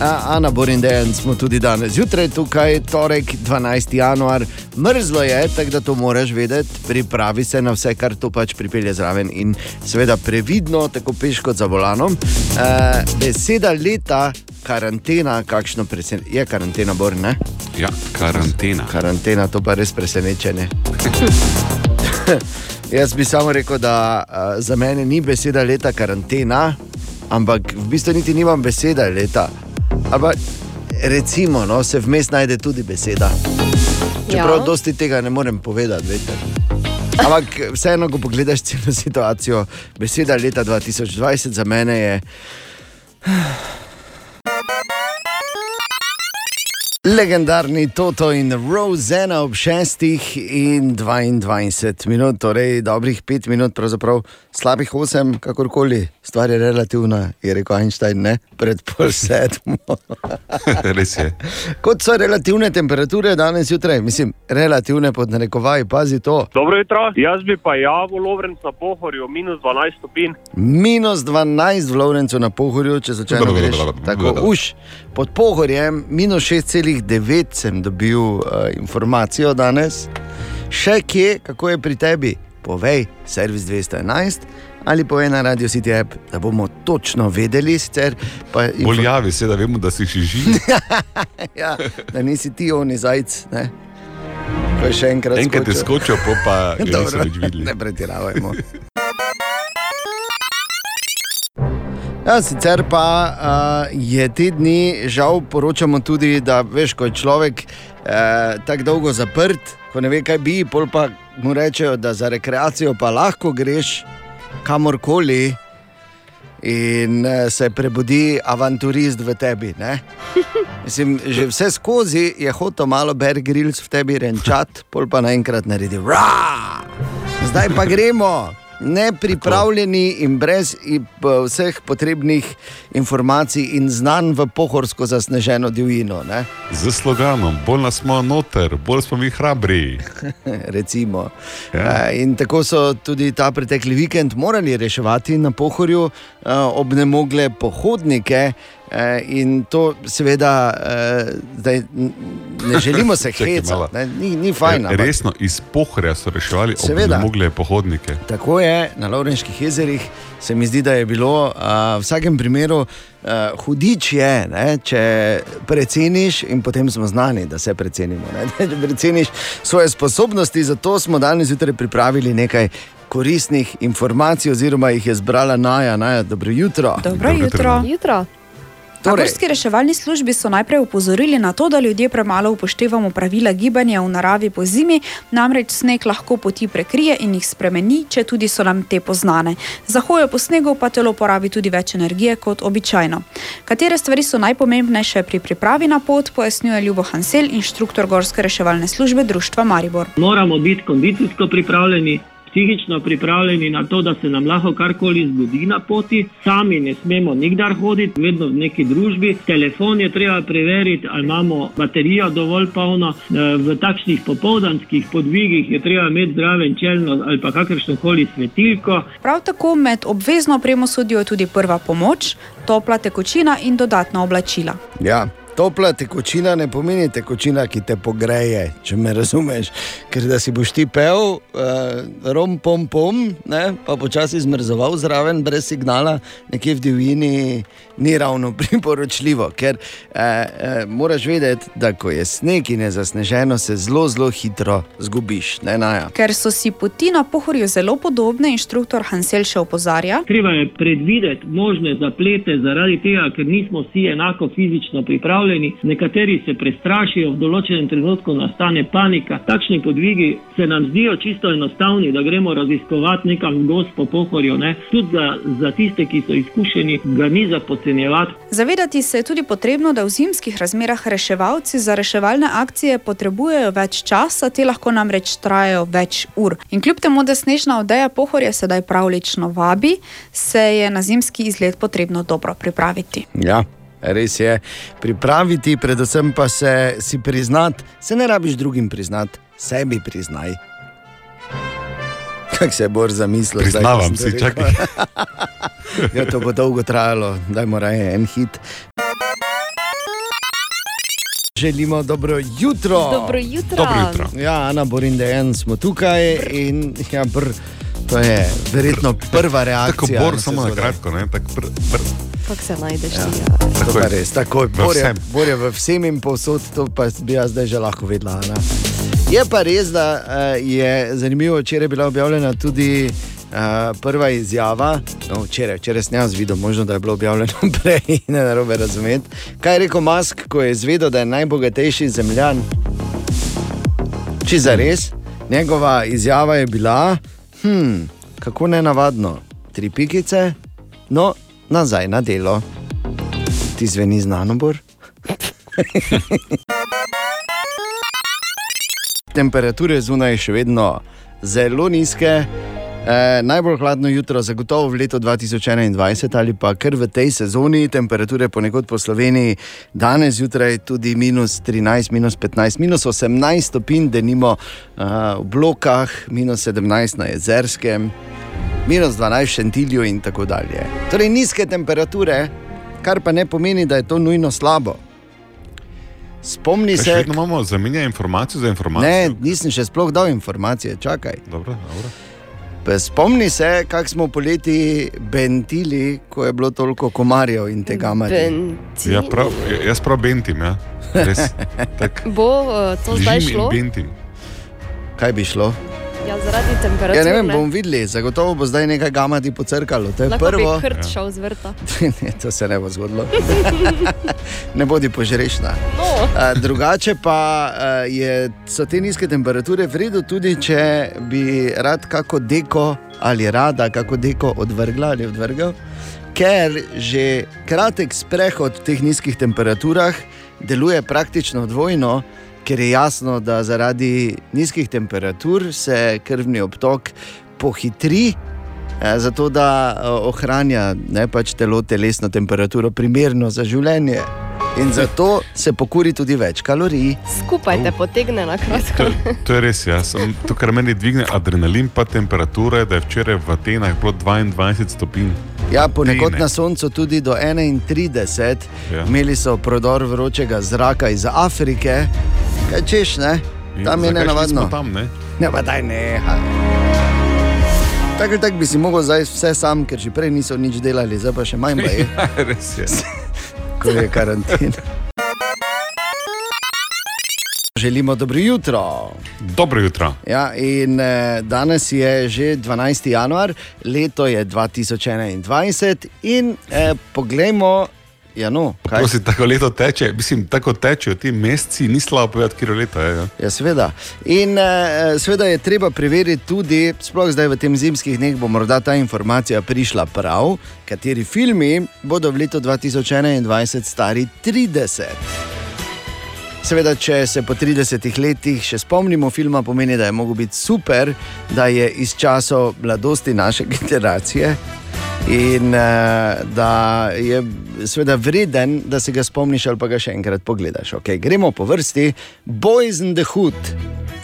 A, Ana Borindejan smo tudi danes zjutraj tukaj, torek 12. januar. Mrzlo je, tako da to moraš vedeti, pripravi se na vse, kar to pač pripelje zraven in seveda previdno, tako peš kot za volanom. E, beseda leta, karantena, kakšno presenečenje. Je karantena, Bor, ne? Ja, karantena. Karantena, to pa res presenečenje. Jaz bi samo rekel, da uh, za mene ni beseda leta karantena, ampak v bistvu niti nimam besede leta. Ampak recimo, no, se vmes najde tudi beseda. Čeprav Ja. dosti tega ne morem povedati, veste. Ampak vseeno, ko pogledaš celo situacijo, beseda leta 2020 za mene je. Legendarni Toto in Rosena ob 6 in 22 minut, torej dobrih 5 minut, pravzaprav slabih 8, kakorkoli, stvar je relativna, je rekel Einstein, ne pred pol sedmo. Res je. Kot so relativne temperature danes zjutraj, mislim, relativne pod narekovaji, pazi to. Dobro jutro, jaz bi pa javil Lovrenc na pohorju, minus 12 stopinj. Minus 12 v Lovrencu na Pohorju, če začnemo. Tako, už pod Pohorjem, minus 6,9 sem dobil uh, informacijo danes. Še kje, kako je pri tebi? Povej, servis 211 ali povej na Radio City app, da bomo točno vedeli, pa Bolj javi se, da vemo, da si živi. ja, da nisi ti oni zajc. Ne? Ko je še enkrat Enkrat skočil, pol pa ga niso Dobro, več videli. Ne pretiravajmo. Ja, sicer pa uh, je te dni, žal, poročamo tudi, da veš, ko je človek uh, tako dolgo zaprt, ko ne ve, kaj bi, pol pa mu rečejo, da za rekreacijo pa lahko greš kamorkoli. In uh, se prebudi avanturist v tebi. Ne? Mislim, že vse skozi je hotel malo Bear Grylls v tebi renčati, pol pa naenkrat naredi. Ra! Zdaj pa gremo, nepripravljeni in brez vseh potrebnih informacij in znanj v pohorsko zasneženo divjino. Ne? Z sloganom, bolj nas smo noter, bolj smo mi hrabri. Recimo. Ja. Eh, In tako so tudi ta pretekli vikend morali reševati na pohorju eh, obnemogle pohodnike. Eh, in to seveda eh, zdaj, ne želimo se hecati, ni, ni fajn. ampak- Resno, iz pohorja so reševali obnemogle pohodnike. Tako je, na Lovrenških jezerih se mi zdi, da je bilo a, v vsakem primeru a, hudič je, ne, če preceniš in potem smo znani, da se precenimo. Ne, če preceniš svoje sposobnosti, zato smo danes zjutraj pripravili nekaj. Koristnih informacij, oziroma jih je zbrala Naja, Naja, dobro jutro. Dobro jutro. Jutro. Na Torej. gorski reševalni službi so najprej upozorili na to, da ljudje premalo upoštevamo pravila gibanja v naravi po zimi, namreč sneg lahko poti prekrije in jih spremeni, če tudi so nam te poznane. Za hojo po snegu pa telo porabi tudi več energije kot običajno. Katere stvari so najpomembnejše pri pripravi na pot, pojasnjuje Ljubo Hansel, inštruktor gorske reševalne službe Društva Maribor. Moramo biti kondicijsko pripravljeni, psihično pripravljeni na to, da se nam lahko karkoli zgodi na poti. Sami ne smemo nikdar hoditi, vedno v neki družbi. Telefon je treba preveriti, ali imamo baterijo dovolj polno. Eh, V takšnih popoldanskih podvigih je treba imeti zraven čelno ali pa kakršno koli svetilko. Prav tako med obvezno opremo sodijo tudi prva pomoč, topla tekočina in dodatna oblačila. Ja, topla tekočina ne pomeni tekočina, ki te pogreje, če me razumeš. Ker da si boš ti pel, uh, rom pom pom, ne, pa počasi zmrzoval zraven, brez signala, nekje v divjini, ni ravno priporočljivo. Ker uh, uh, moraš vedeti, da ko je sneg in je zasneženo, se zelo, zelo hitro zgubiš. Ne, naja. Ker so si poti na pohorju zelo podobne, inštruktor Hansel še opozarja. Treba je predvideti možne zaplete, zaradi tega, ker nismo vsi enako fizično pripravljeni. Nekateri se prestrašijo, v določenem trenutku nastane panika. Takšni podvigi se nam zdijo čisto enostavni, da gremo raziskovati nekam v gost po pohorju. Ne? Tudi za, za tiste, ki so izkušeni, ga ni za podcenjevati. Zavedati se je tudi potrebno, da v zimskih razmerah reševalci za reševalne akcije potrebujejo več časa, te lahko namreč trajajo več ur. In kljub temu, da snežna odeja pohorja sedaj pravlično vabi, se je na zimski izlet potrebno dobro pripraviti. Ja. Res je, pripraviti, predvsem pa se si priznati, se ne rabiš drugim priznati, sebi priznaj. Kako se boš zamislil? Priznavam si, čakaj. ja, to bo dolgo trajalo, dajmo raje en hit. Želimo dobro jutro. Dobro jutro. Dobro jutro. Ja, Ana Borin, da en smo tukaj in ja, br, to je verjetno prva reakcija. Tako bor, na samo na kratko. Ne, tak pr, pr, Kako se najdeš Ja. ti? Ja. To Takoj. pa res, tako je. V Bor je, vsem. bor je v vsem in povsod, to pa bi jaz zdaj že lahko vedela. Ne? Je pa res, da uh, je zanimivo, včeraj je bila objavljena tudi uh, prva izjava. No, včeraj, včeraj sem jaz videl, možno da je bilo objavljeno prej, ne narobe razumeti. Kaj je rekel Musk, ko je izvedel, da je najbogatejši zemljan? Če za res, njegova izjava je bila, hm, kako ne navadno, tri pikice, no, nazaj na delo. Ti zveni znano, Bor? Temperature zunaj še vedno zelo nizke. E, najbolj hladno jutro, zagotovo v letu 2021 ali pa kar v tej sezoni, temperature ponekod po Sloveniji, danes zjutraj tudi minus 13, minus 15, minus 18 stopinj, da nimo uh, v blokah, minus 17 na jezerskem, minus 12 v šentilju in tako dalje. Torej nizke temperature, kar pa ne pomeni, da je to nujno slabo. Spomni se, vedno imamo zamenjanje informacij za informacije. Ne, nisem še sploh dal informacije, čakaj. Dobro, dobro. Spomni se, kako smo poleti bentili, ko je bilo toliko komarjev in tega marja. Ja, prav, jaz prav bentim. Ja. Res, tak, Bo uh, to zdaj šlo? bentim. Kaj bi šlo? Ja, zaradi temperature. Ja, ne vem, bomo videli, zagotovo bo zdaj nekaj gamati pocrkalo. To je Lahko prvo. bi hrt šel z vrta. ne, to se ne bo zgodilo. ne bodi požrešna. No. A, drugače pa a, je, so te nizke temperature v redu, tudi če bi rad kako deko ali rada kako deko odvrgla ali odvrgel, ker že kratek sprehod v teh nizkih temperaturah deluje praktično dvojno. Ker je jasno, da zaradi nizkih temperatur se krvni obtok pohitri, eh, zato da eh, ohranja ne, pač telo telesno temperaturo primerno za življenje. In zato se pokuri tudi več kalorij. Skupaj te potegne na kratko. To je res, ja. Sem, to, kar meni dvigne adrenalin, pa temperatura, je, da je včeraj v Atenah bilo 22 stopinj. Ja, ponekod na soncu tudi do 31, Ja. ja. imeli so prodor vročega zraka iz Afrike, kaj češ, ne? In Tam je nenavadno. nismo Tam, ne? Ne, pa daj ne. Tako tako bi si mogel zdaj vse sam, ker že prej niso nič delali, zdaj pa še manj baje, Res je. ko je karanten. Želimo dobro jutro. Dobro jutro. Ja, in eh, danes je že 12. januar, leto je 2021 in eh, poglejmo, ja, no, kaj Ko si tako leto teče, mislim, tako tečejo ti meseci, ni slabo povedati, kje leto je. Ja. Ja, seveda. In uh, seveda je treba preveriti tudi, sploh zdaj v tem zimskih dneh, bo morda ta informacija prišla prav, kateri filmi bodo v letu 2021 stari 30. Seveda, če se po 30 letih še spomnimo filma, pomeni, da je mogel biti super, da je iz časov mladosti naše generacije in uh, da je seveda vreden, da se ga spomniš ali pa ga še enkrat pogledaš. Okay, gremo po vrsti. Boys in the Hood.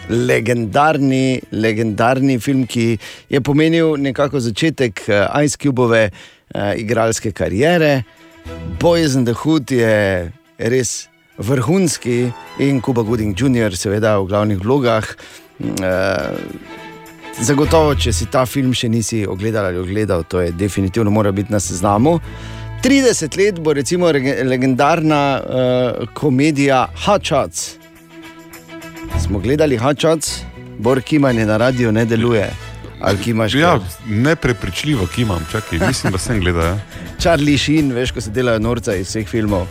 Legendarni, legendarni film, ki je pomenil nekako začetek uh, Ice Cubove uh, igralske kariere. Boys in the Hood je res vrhunski in Kuba Gooding Jr., seveda v glavnih vlogah. Uh, Zagotovo, če si ta film še nisi ogledal ali ogledal, to je definitivno mora biti na seznamu. 30 let bo recimo legendarna uh, komedija Shots. Smo gledali Shots, Bor Kimanje na radiju ne deluje. Ja, neprepričljivo kimam, čakaj, mislim, da sem gledal. Ja, Charlie Sheen, veš, ko se delajo norca iz vseh filmov.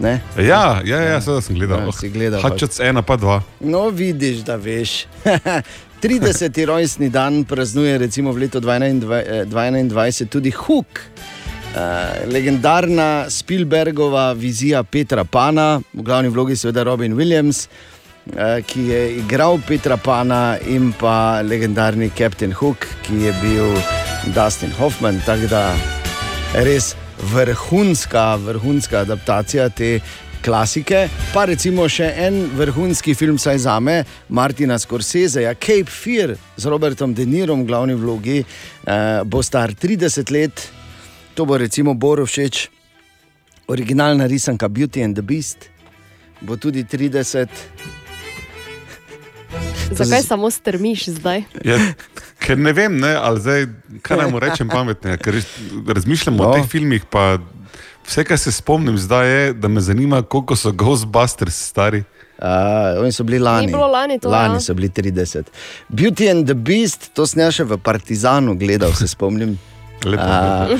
Ne? ja, ja, ja seveda sem gledal. Ja, gledal, Hačac ena pa dva. No, vidiš, da veš. 30. rojstni dan praznuje recimo v letu 2021 tudi Hook. Uh, legendarna Spielbergova vizija Petra Pana, v glavni vlogi seveda Robin Williams, uh, ki je igral Petra Pana in pa legendarni Captain Hook, ki je bil Dustin Hoffman. Tako da res vrhunska, vrhunska adaptacija te klasike. Pa recimo še en vrhunski film, saj za me, Martina Scorseseja, Cape Fear z Robertom De Nirom v glavni vlogi, eh, bo star 30 let. To bo recimo Boru všeč, originalna risanka Beauty and the Beast, bo tudi 30. Zakaj samo strmiš zdaj? Ja, ker ne vem, ne, ali zdaj, kaj naj mu rečem pametne. Ker razmišljam no. o teh filmih, pa vse, kar se spomnim zdaj, je, da me zanima, koliko so Ghostbusters stari. Uh, oni so bili lani. Ni bilo lani to, lani ja. so bili 30. Beauty and the Beast, to sem jaz še v Partizanu gledal, se spomnim. Lepo, A,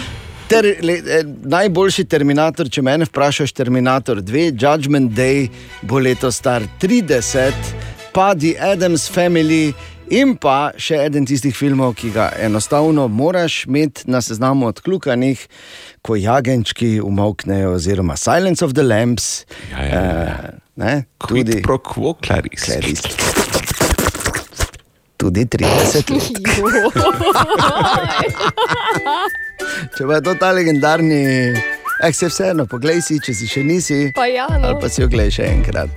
ter, le, eh, najboljši Terminator, če me vprašaš, Terminator 2, Judgment Day bo leto star 30, pa The Adams Family. In pa še eden tistih filmov, ki ga enostavno moraš imeti na seznamu odkljukanih, ko jagenčki umoknejo, oziroma Silence of the Lambs. Ja, ja, ja. Ne, Quid tudi, pro quo claris. Clarice. tudi 30 let. Če pa je to ta legendarni, eh, se vseeno, poglej si, če si še nisi, Pa ja, no. ali pa si oglej še enkrat.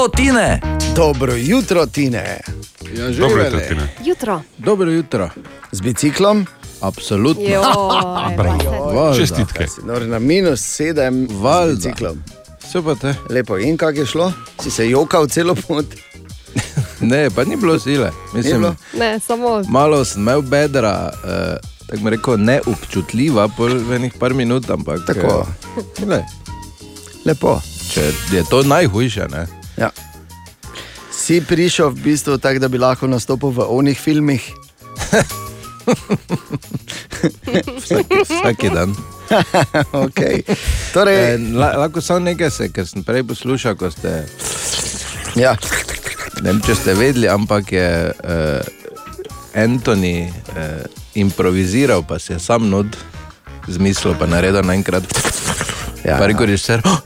O, Tine! Dobro jutro, Tine. Ja, Dobro jutro. Tine. Jutro. Dobro jutro. Z biciklom, Absolutno. Joj, Bravo. Čestitke. nor na minus 7, Valjda. z biciklom. Super te. Lepo, in kako je šlo? Si se jokal celo pot? Ne, pa ni bilo sile. Mislim, bilo? Ne, samo malo sem imel bedra, eh, tako bi rekel, neobčutljiva, pol v enih par minut, ampak. Tako. Eh, le, Lepo. če je to najhujše, ne? Ja. Si prišel v bistvu tako, da bi lahko nastopil v onih filmih? Vsak, vsaki dan. okay. torej, Eh, la, lahko samo nekaj se, ker sem prej poslušal, ko ste. ja. Ne vem, če ste vedeli, ampak je uh, Anthony uh, improviziral, pa si je sam nod zmislil, pa naredil naenkrat. Ja. Pa rekel, režiser, oh,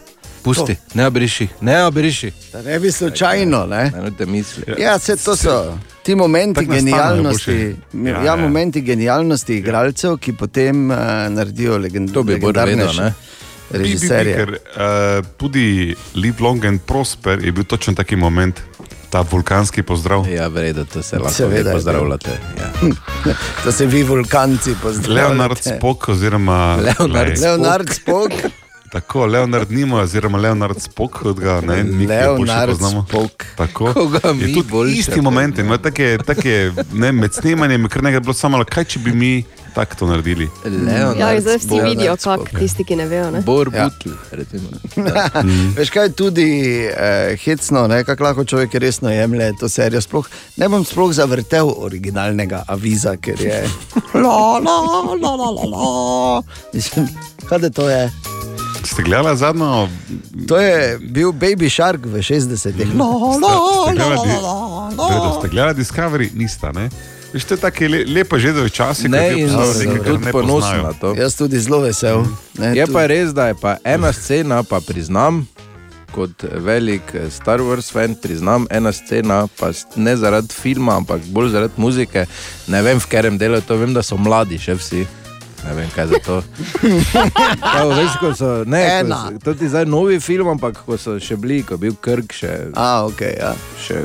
pusti, ne obriši, ne obriši. Da ne bi slučajno. Ne? Ne, ne. Ja, vse to so ti momenti genialnosti. Ja, Ja, ja, momenti genialnosti igralcev, ki potem uh, naredijo legend To bi Bor legendarne vedel, ne? Bi, bi, bi, režiserje. ker, uh, tudi Live Long and Prosper je bil točno taki moment. ta vulkanski pozdrav. Ja, vredno, to se lahko Seveda je pozdravljate. Ja. Da se vi vulkanci pozdravljate. Leonard Spok, oziroma Leonard. Leonard Spok. Tako, Leonard Nimo, oziroma Leonard Spok, kot ga ne, Leonard poznamo. Spok. Tako. Koga Je tudi boljše isti moment, ima take, take, ne, med snemanjem je kar nekaj bilo samo, kaj če bi mi tako to naredili. Ja, zdaj vsi Spock. vidijo, kako tisti, ki ne vejo. Ne? Bor Ja. Butl, recimo. Veš kaj tudi eh, hecno, ne, kako lahko človek resno jemlje to serijo. Sploh, ne bom sploh zavrtel originalnega aviza, ker je. La, la, la, la, la, la. Mislim, Kaj to je? Ste gledali zadnjo? To je bil Baby Shark v 60-ih. La, la, Ste la, gledali, la, la, Vredo, la. ste gledali Discovery? Nista, ne? Veš, to je tako le, lepo že do časa, Ne, in tudi ne ponosen na to. Jaz tudi zelo vesel. Ne, Je tudi- pa res, da je pa ena scena, pa priznam, kot velik eh, Star Wars fan, priznam, ena scena, pa ne zaradi filma, ampak bolj zaradi muzike. Ne vem, v katerem delu to, vem, da so mladi še vsi. Ne vem, kaj za to. Kao, veš, ko so, ne, ko so, to ti zdaj novi film, ampak ko so še bili, ko je bil Krk še, A, ok, ja. še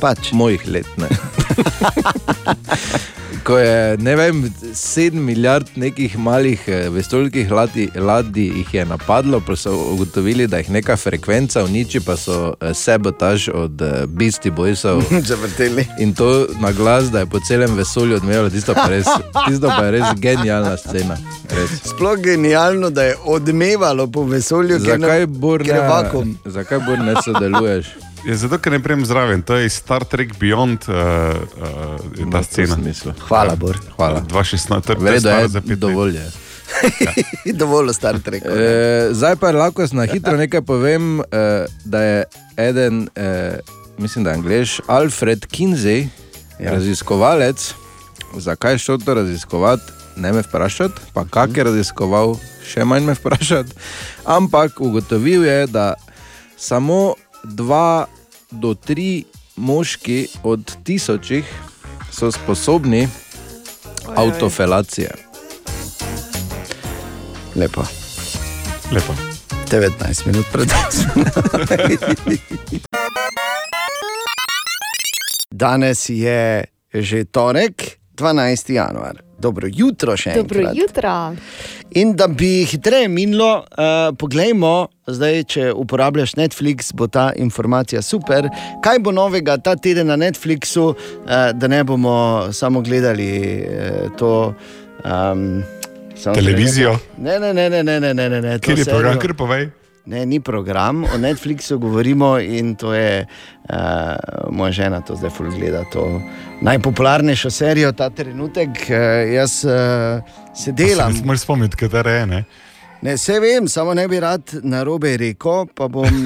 Pač. mojih let. Ko je, ne vem, sedem milijard nekih malih eh, vesoljskih ladij, ladij jih je napadlo, pa so ugotovili, da jih neka frekvenca uniči, pa so eh, sabotaž od eh, Beastie Boysov. Zavrteli. In to na glas, da je po celem vesolju odmevalo, tisto pa res, tisto pa je res genialna scena. Res. Sploh genialno, da je odmevalo po vesolju, Zakaj ker je vakuum. ne, zakaj Bor ne sodeluješ? Je zato, ker ne prejem zraven, to je iz Star Trek Beyond uh, uh, ta scena. Hvala, Bor. Hvala. 2016, to je Vredo je, za pet let. dovolj je. Dovolj Star Trek. E, zdaj pa lahko na hitro nekaj povem, e, da je eden, e, mislim, da je angliš, Alfred Kinsey, ja. raziskovalec. Zakaj je šel to raziskovati, ne me vprašati, pa kak je raziskoval, še manj me vprašati. Ampak ugotovil je, da samo dva do tri moški od tisočih so sposobni avtofelacije. Lepo. Lepo. 19 minut pred Danes je že torek, 12. januar. Dobro jutro še Dobro enkrat. Jutro. In da bi hitreje minilo, uh, poglejmo, zdaj, če uporabljaš Netflix, bo ta informacija super. Kaj bo novega ta teden na Netflixu, uh, da ne bomo samo gledali uh, to. Um, samo Televizijo? Ne, ne, ne, ne, ne, ne. ne, ne Kjer je program, kar povej? Ne, ni program, o Netflixu govorimo in to je uh, moja žena, to zdaj ful gleda. To najpopularnejšo serijo ta trenutek. Uh, jaz uh, se delam. Se moraš spomniti, katera je. Ne? Ne, vse vem, samo ne bi rad na robe rekel, pa bom.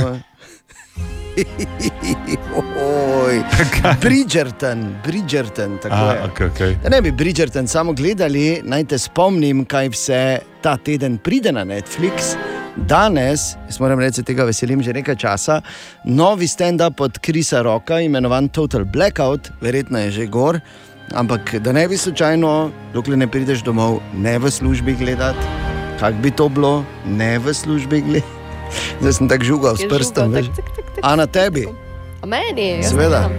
Bridgerton, Bridgerton, tako A, je. okay, okay. Da ne bi Bridgerton samo gledali, naj te spomnim, kaj vse ta teden pride na Netflix. Danes, jaz moram reči, tega veselim že nekaj časa, novi stand-up od Krisa Roka, imenovan Total Blackout, verjetno je že gor. Ampak da ne bi slučajno, dokler ne prideš domov, ne v službi gledati, kako bi to bilo, ne v službi gledati. Zdaj sem tako žugal s Je prstom, žugal, veš. tak, tak, tak, A na tebi. A meni, jaz Seveda.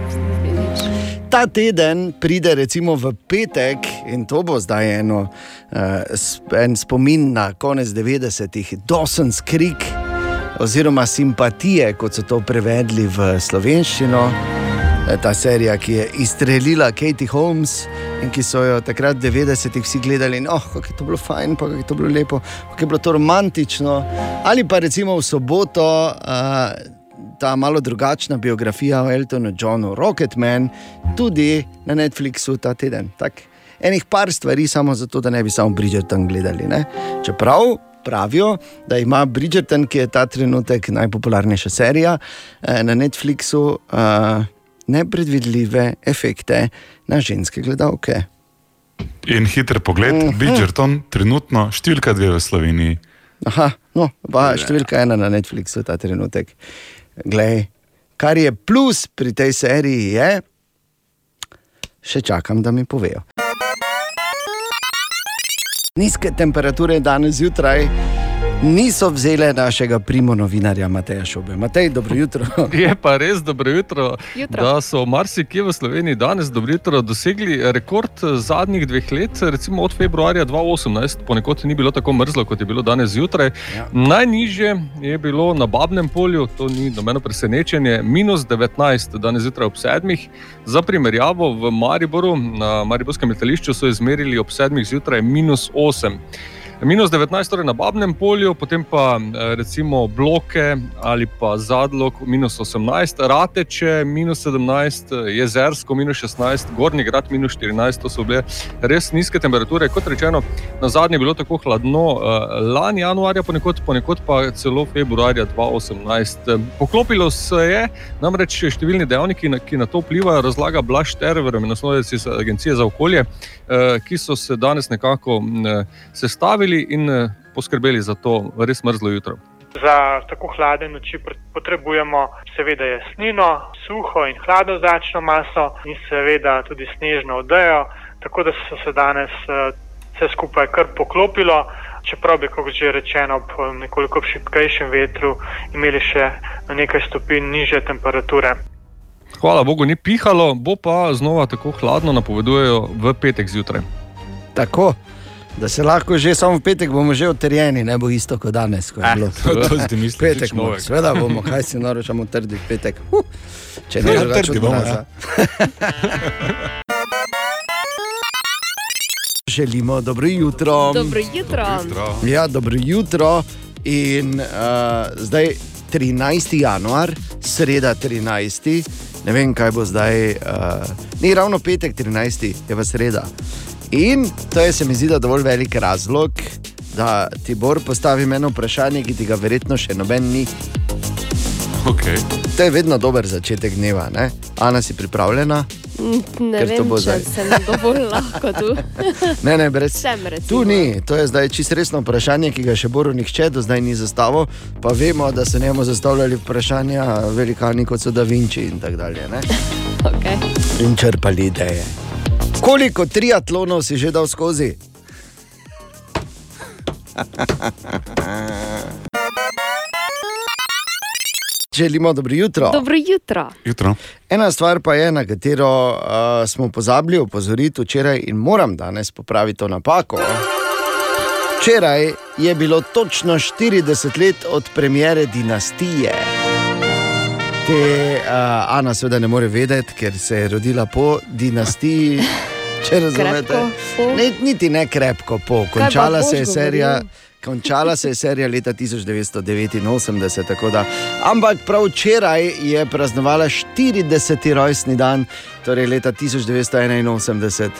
Ta teden pride recimo v petek in to bo zdaj eno, uh, en spomin na konec 90-ih, Dawson's Creek oziroma simpatije, kot so to prevedli v slovenščino. Eh, Ta serija, ki je izstrelila Katie Holmes in ki so jo takrat v 90-ih vsi gledali, in, oh, kako je to bilo fajn, kako je to bilo lepo, kako je bilo to romantično. Ali pa recimo v soboto. Uh, ta malo drugačna biografija o Eltonu Johnu, Rocketman, tudi na Netflixu ta teden. Tak, enih par stvari, samo zato, da ne bi samo Bridgerton gledali. Ne? Čeprav pravijo, da ima Bridgerton, ki je ta trenutek najpopularnejša serija eh, na Netflixu, eh, nepredvidljive efekte na ženske gledalke. In hiter pogled, Mhm. Bridgerton, trenutno številka dve v Sloveniji. Aha, no, pa številka ena na Netflixu ta trenutek. Glej, kar je plus pri tej seriji, je, še čakam, da mi povejo. Nizke temperature danes zjutraj, niso vzele našega primo novinarja Mateja Šobe. Matej, dobro jutro. Je pa res dobro jutro, Jutro. da so marsikje v Sloveniji danes dobro jutro dosegli rekord zadnjih dveh let, recimo od februarja 2018, ponekod ni bilo tako mrzlo, kot je bilo danes zjutraj. Ja. Najnižje je bilo na Babnem polju, to ni nobeno presenečenje, minus 19, danes zjutraj ob sedmih. Za primerjavo v Mariboru, na Mariborskem letališču so izmerili ob sedmih zjutraj minus 8. Minus 19, torej na Babnem polju, potem pa eh, recimo bloke ali pa zadlog minus 18, Rateče minus 17, eh, Jezersko minus 16, Gornji grad minus 14, to so bile res nizke temperature. Kot rečeno, na zadnje je bilo tako hladno eh, lani januarja, ponekod, ponekod pa celo februarja 2018. Poklopilo se je, namreč številni dejavniki, ki na to vplivajo, razlaga Blaž Terver, naslovec iz Agencije za okolje, ki so se danes nekako m, sestavili in eh, poskrbeli za to res mrzlo jutro. Za tako hladne noči potrebujemo seveda jasnino, suho in hladno zračno maso in seveda tudi snežno odejo, tako da so se danes eh, vse skupaj kar poklopilo, čeprav bi, kot že rečeno, ob nekoliko šipkejšem vetru imeli še na nekaj stopinj niže temperature. Hvala Bogu, ni pihalo, bo pa znova tako hladno, napovedujejo v petek zjutraj. Tako, da se lahko že samo v petek bomo že utrjeni, ne bo isto kot danes. Ko je Eh, bilo. to- to si ti misliš, Petek nič bomo, novega. seveda bomo, kaj si naročamo trdi petek. Uh, če ne Ja, drugače trdi bomo, mraza. Želimo dobro jutro. Dobro jutro. Ja, dobro jutro. In uh, zdaj 13. januar, sreda 13. Ne vem, kaj bo zdaj. Uh, ni ravno petek 13. je pa sreda. In to je, se mi zdi, dovolj velik razlog, da ti Bor postavi eno vprašanje, ki ti ga verjetno še noben ni. Okay. To je vedno dober začetek dneva. Ne? Ana, si pripravljena? Mm, Ne Ker to vem, bo če zdaj. sem dovolj lahko tu. Ne, ne, brez. Recimo. Tu ni, to je zdaj čisto resno vprašanje, ki ga še Boru nihče do zdaj ni zastavil. Pa vemo, da so njemu zastavljali vprašanja velikani kot so Da Vinci in tako dalje. Ne? Okay. In črpali ideje. Koliko triatlonov si že dal skozi? Želimo dobro jutro. Dobro jutro. Jutro. Ena stvar pa je, na katero uh, smo pozabili opozoriti včeraj in moram danes popraviti to napako. Včeraj je bilo točno 40 let od premjere dinastije. Te uh, Ana seveda ne more vedeti, ker se je rodila po dinastiji. Če razumete, ne, niti ne krepko po. Končala se je serija. govoril? Končala se je serija leta 1989, tako da. Ampak prav včeraj je praznovala 40. rojstni dan, torej leta 1981.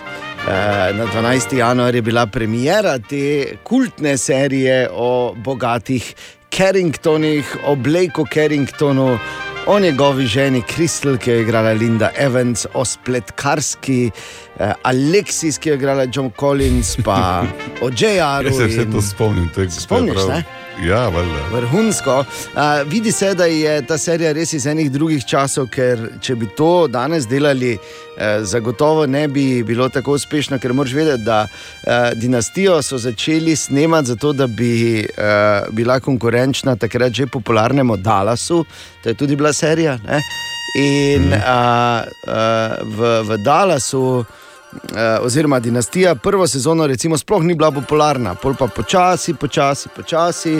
Eh, Na 12. januar je bila premjera te kultne serije o bogatih Carringtonih, o Blakeu Carringtonu, o njegovi ženi Kristel, ki jo je igrala Linda Evans, o spletkarski eh, Alexis, ki je igrala John Collins, pa o J.R. Jaz se vse to spomnim. To je, Spomniš, prav- ne? Ja, valjda. Vrhunsko. Uh, vidi se, da je ta serija res iz enih drugih časov, ker če bi to danes delali, eh, zagotovo ne bi bilo tako uspešno, ker moraš vedeti, da eh, dinastijo so začeli snemati zato, da bi eh, bila konkurenčna takrat že popularnemu Dallasu, to je tudi bila serija. Ne? In uh, uh, v, v Dallasu. Uh, oziroma, dinastija, prvo sezono, recimo, sploh ni bila popularna, pol pa počasi, počasi, počasi.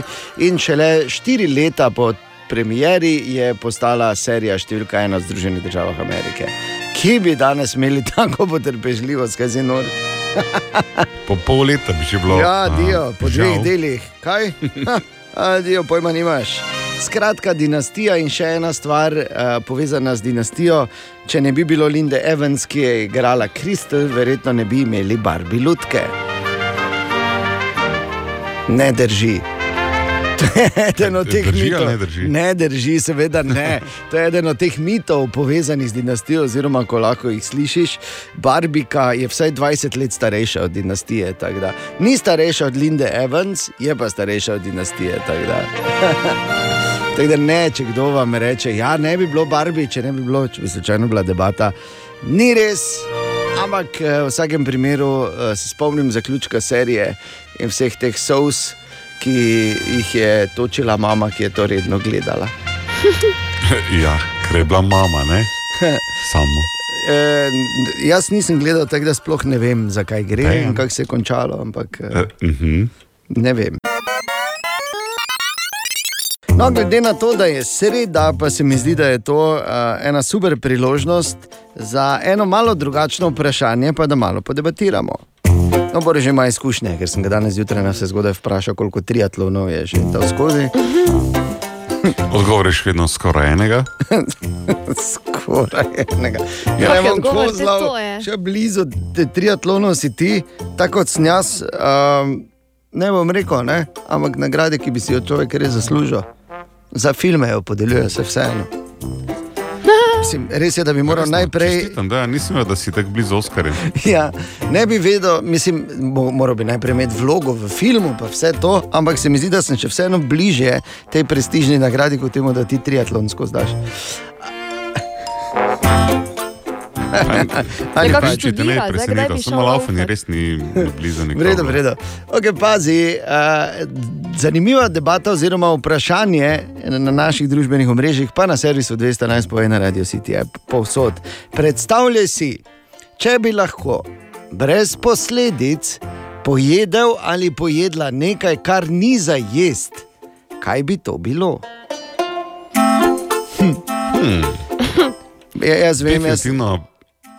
In šele štiri leta po premieri je postala serija številka ena v Združenih državah Amerike. Ki bi danes imeli tako potrpežljivost, kaj zdi nor? Po pol leta bi že bilo. Ja, dio, po dveh delih. Kaj? A, dio, pojma nimaš. Skratka, dinastija in še ena stvar uh, povezana z dinastijo. Če ne bi bilo Linde Evans, ki je igrala Kristel, verjetno ne bi imeli Barbie Lutke. Ne drži. To je eden od teh Drži mitov. ne drži? Ne drži, seveda ne. To je eden od teh mitov povezanih z dinastijo, oziroma ko lahko jih slišiš. Barbika je vsaj 20 let starejša od dinastije. Ni starejša od Linde Evans, je pa starejša od dinastije. tako da. Ne, če kdo vam reče, ja, ne bi bilo Barbie, če ne bi bilo, če bi slučajno bila debata, ni res. Ampak eh, v vsakem primeru eh, se spomnim zaključka serije in vseh teh sous, ki jih je točila mama, ki je to redno gledala. ja, ker je bila mama, ne? Samo. E, jaz nisem gledal, tako da sploh ne vem, zakaj gre Ej. in kako se je končalo, ampak e, Uh, uh -huh. ne vem. No, glede na to, da je sreda, pa se mi zdi, da je to uh, ena super priložnost za eno malo drugačno vprašanje, pa da malo podebatiramo. No, Bore že ima izkušnje, ker sem ga danes zjutraj na vse zgodaj vprašal, koliko triatlonov je že dal skozi. Odgovor je še vedno skoraj enega. Skoraj enega. Ja, Ja, bom odgovor, kozlal, to je. še blizu triatlonov si ti, tako kot sem jaz. Um, ne bom rekel, ne, ampak nagrade, ki bi si jo človek res zaslužil. Za filme jo podeljujejo se vseeno. Mislim, res je, da bi moral najprej. Čestitam, da, nisem vedel, da si tako blizu Oskarja. Ja, ne bi vedel, mislim, mo- moral bi najprej imeti vlogo v filmu, pa vse to, ampak se mi zdi, da sem še vseeno bližje tej prestižni nagradi, kot temu, da ti triatlonsko zdaš. Ali pa- če te ne je presenetilo, samo laufanje res ni blizu V nikogar. redu, v redu. Okay, pazi, uh, zanimiva debata oziroma vprašanje na naših družbenih omrežjih, pa na servisu 211 povej na Radio City, povsod. Predstavljaj si, če bi lahko brez posledic pojedel ali pojedla nekaj, kar ni za jesti, kaj bi to bilo? Hm. Hmm. Ja, jaz vem, jaz, Definitivno,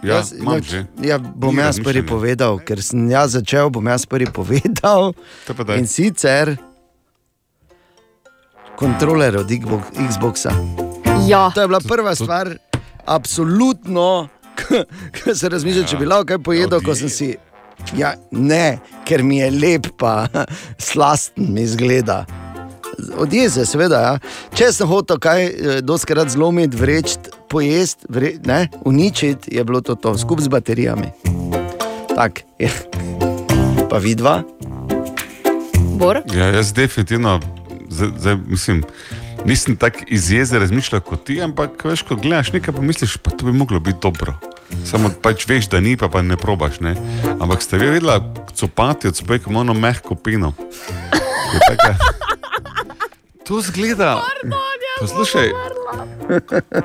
ja, Jaz- imam nič- že. Ja, bom Ni jaz prvi povedal, ker sem jaz začel, bom jaz prvi povedal. To. In sicer kontroler od Xbox- Xboxa. Ja. To je bila prva stvar, absolutno, ko se razmišljam, če bi lahko kaj pojedel, ko sem si. Ja, ne, ker mi je lep, pa slasten mi izgleda. Od jeze, seveda. Ja. Če sem hotel kaj eh, doskrat zlomiti, vreči, pojesti, vre, ne, uničiti, je bilo to, to skupaj z baterijami. Tak, je. Pa vidva. Bor? Ja, jaz definitivno, zdaj, zdaj, mislim, nisem tako iz jeze razmišljal kot ti, ampak veš, ko gledaš nekaj, pomisliš, pa to bi moglo biti dobro. Samo pač veš, da ni, pa, pa ne probaš. Ne? Ampak ste vi videli, copati od kot ono mehko pino. Taka- To zgleda. Poslušaj,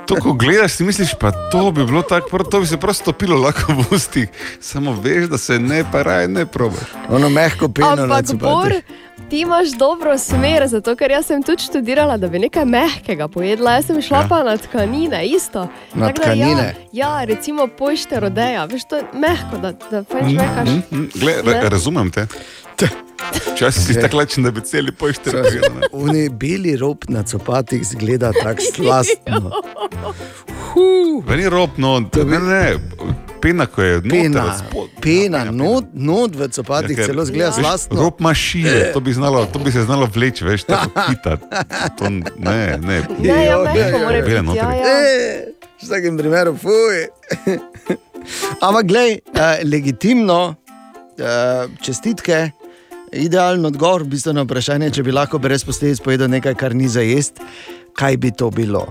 to, ko gledaš, si misliš, pa to bi bilo tako, to bi se prosto topilo lahko v ustih. Samo veš, da se ne, pa raj ne probaš. Ono mehko na Ampak, Bor, ti imaš dobro smer, zato ker jaz sem tudi študirala, da bi nekaj mehkega pojedla. Jaz sem šla Ja. ja. pa na tkanine, isto. Na Tako da tkanine? Ja, ja, recimo pošte rodeja, veš, to je mehko, da, da pač mehkaš. Mm, mm, Gle, ra, Ne? razumem te. Včasih si tako lačen, da bi celi pošter razumel. Oni beli rob na copatih zgleda tako slastno. Ni rob, no, ne, ne, pena, ko je noter, Pena, od spod- pena not, not v copatih Ja, celo zgleda veš, slastno. Rob ima šije, to bi, znalo, to bi se znalo vleči, veš, tako hitati. To Ne, ne. Ne, ja, mehko mora Bele biti. notri. Ja, ja. E, v vsakem primeru, fuj. Ampak, glej, uh, legitimno, uh, čestitke, idealen odgovor v bistvu na vprašanje, če bi lahko brez posledic povedal nekaj, kar ni za jesti, kaj bi to bilo.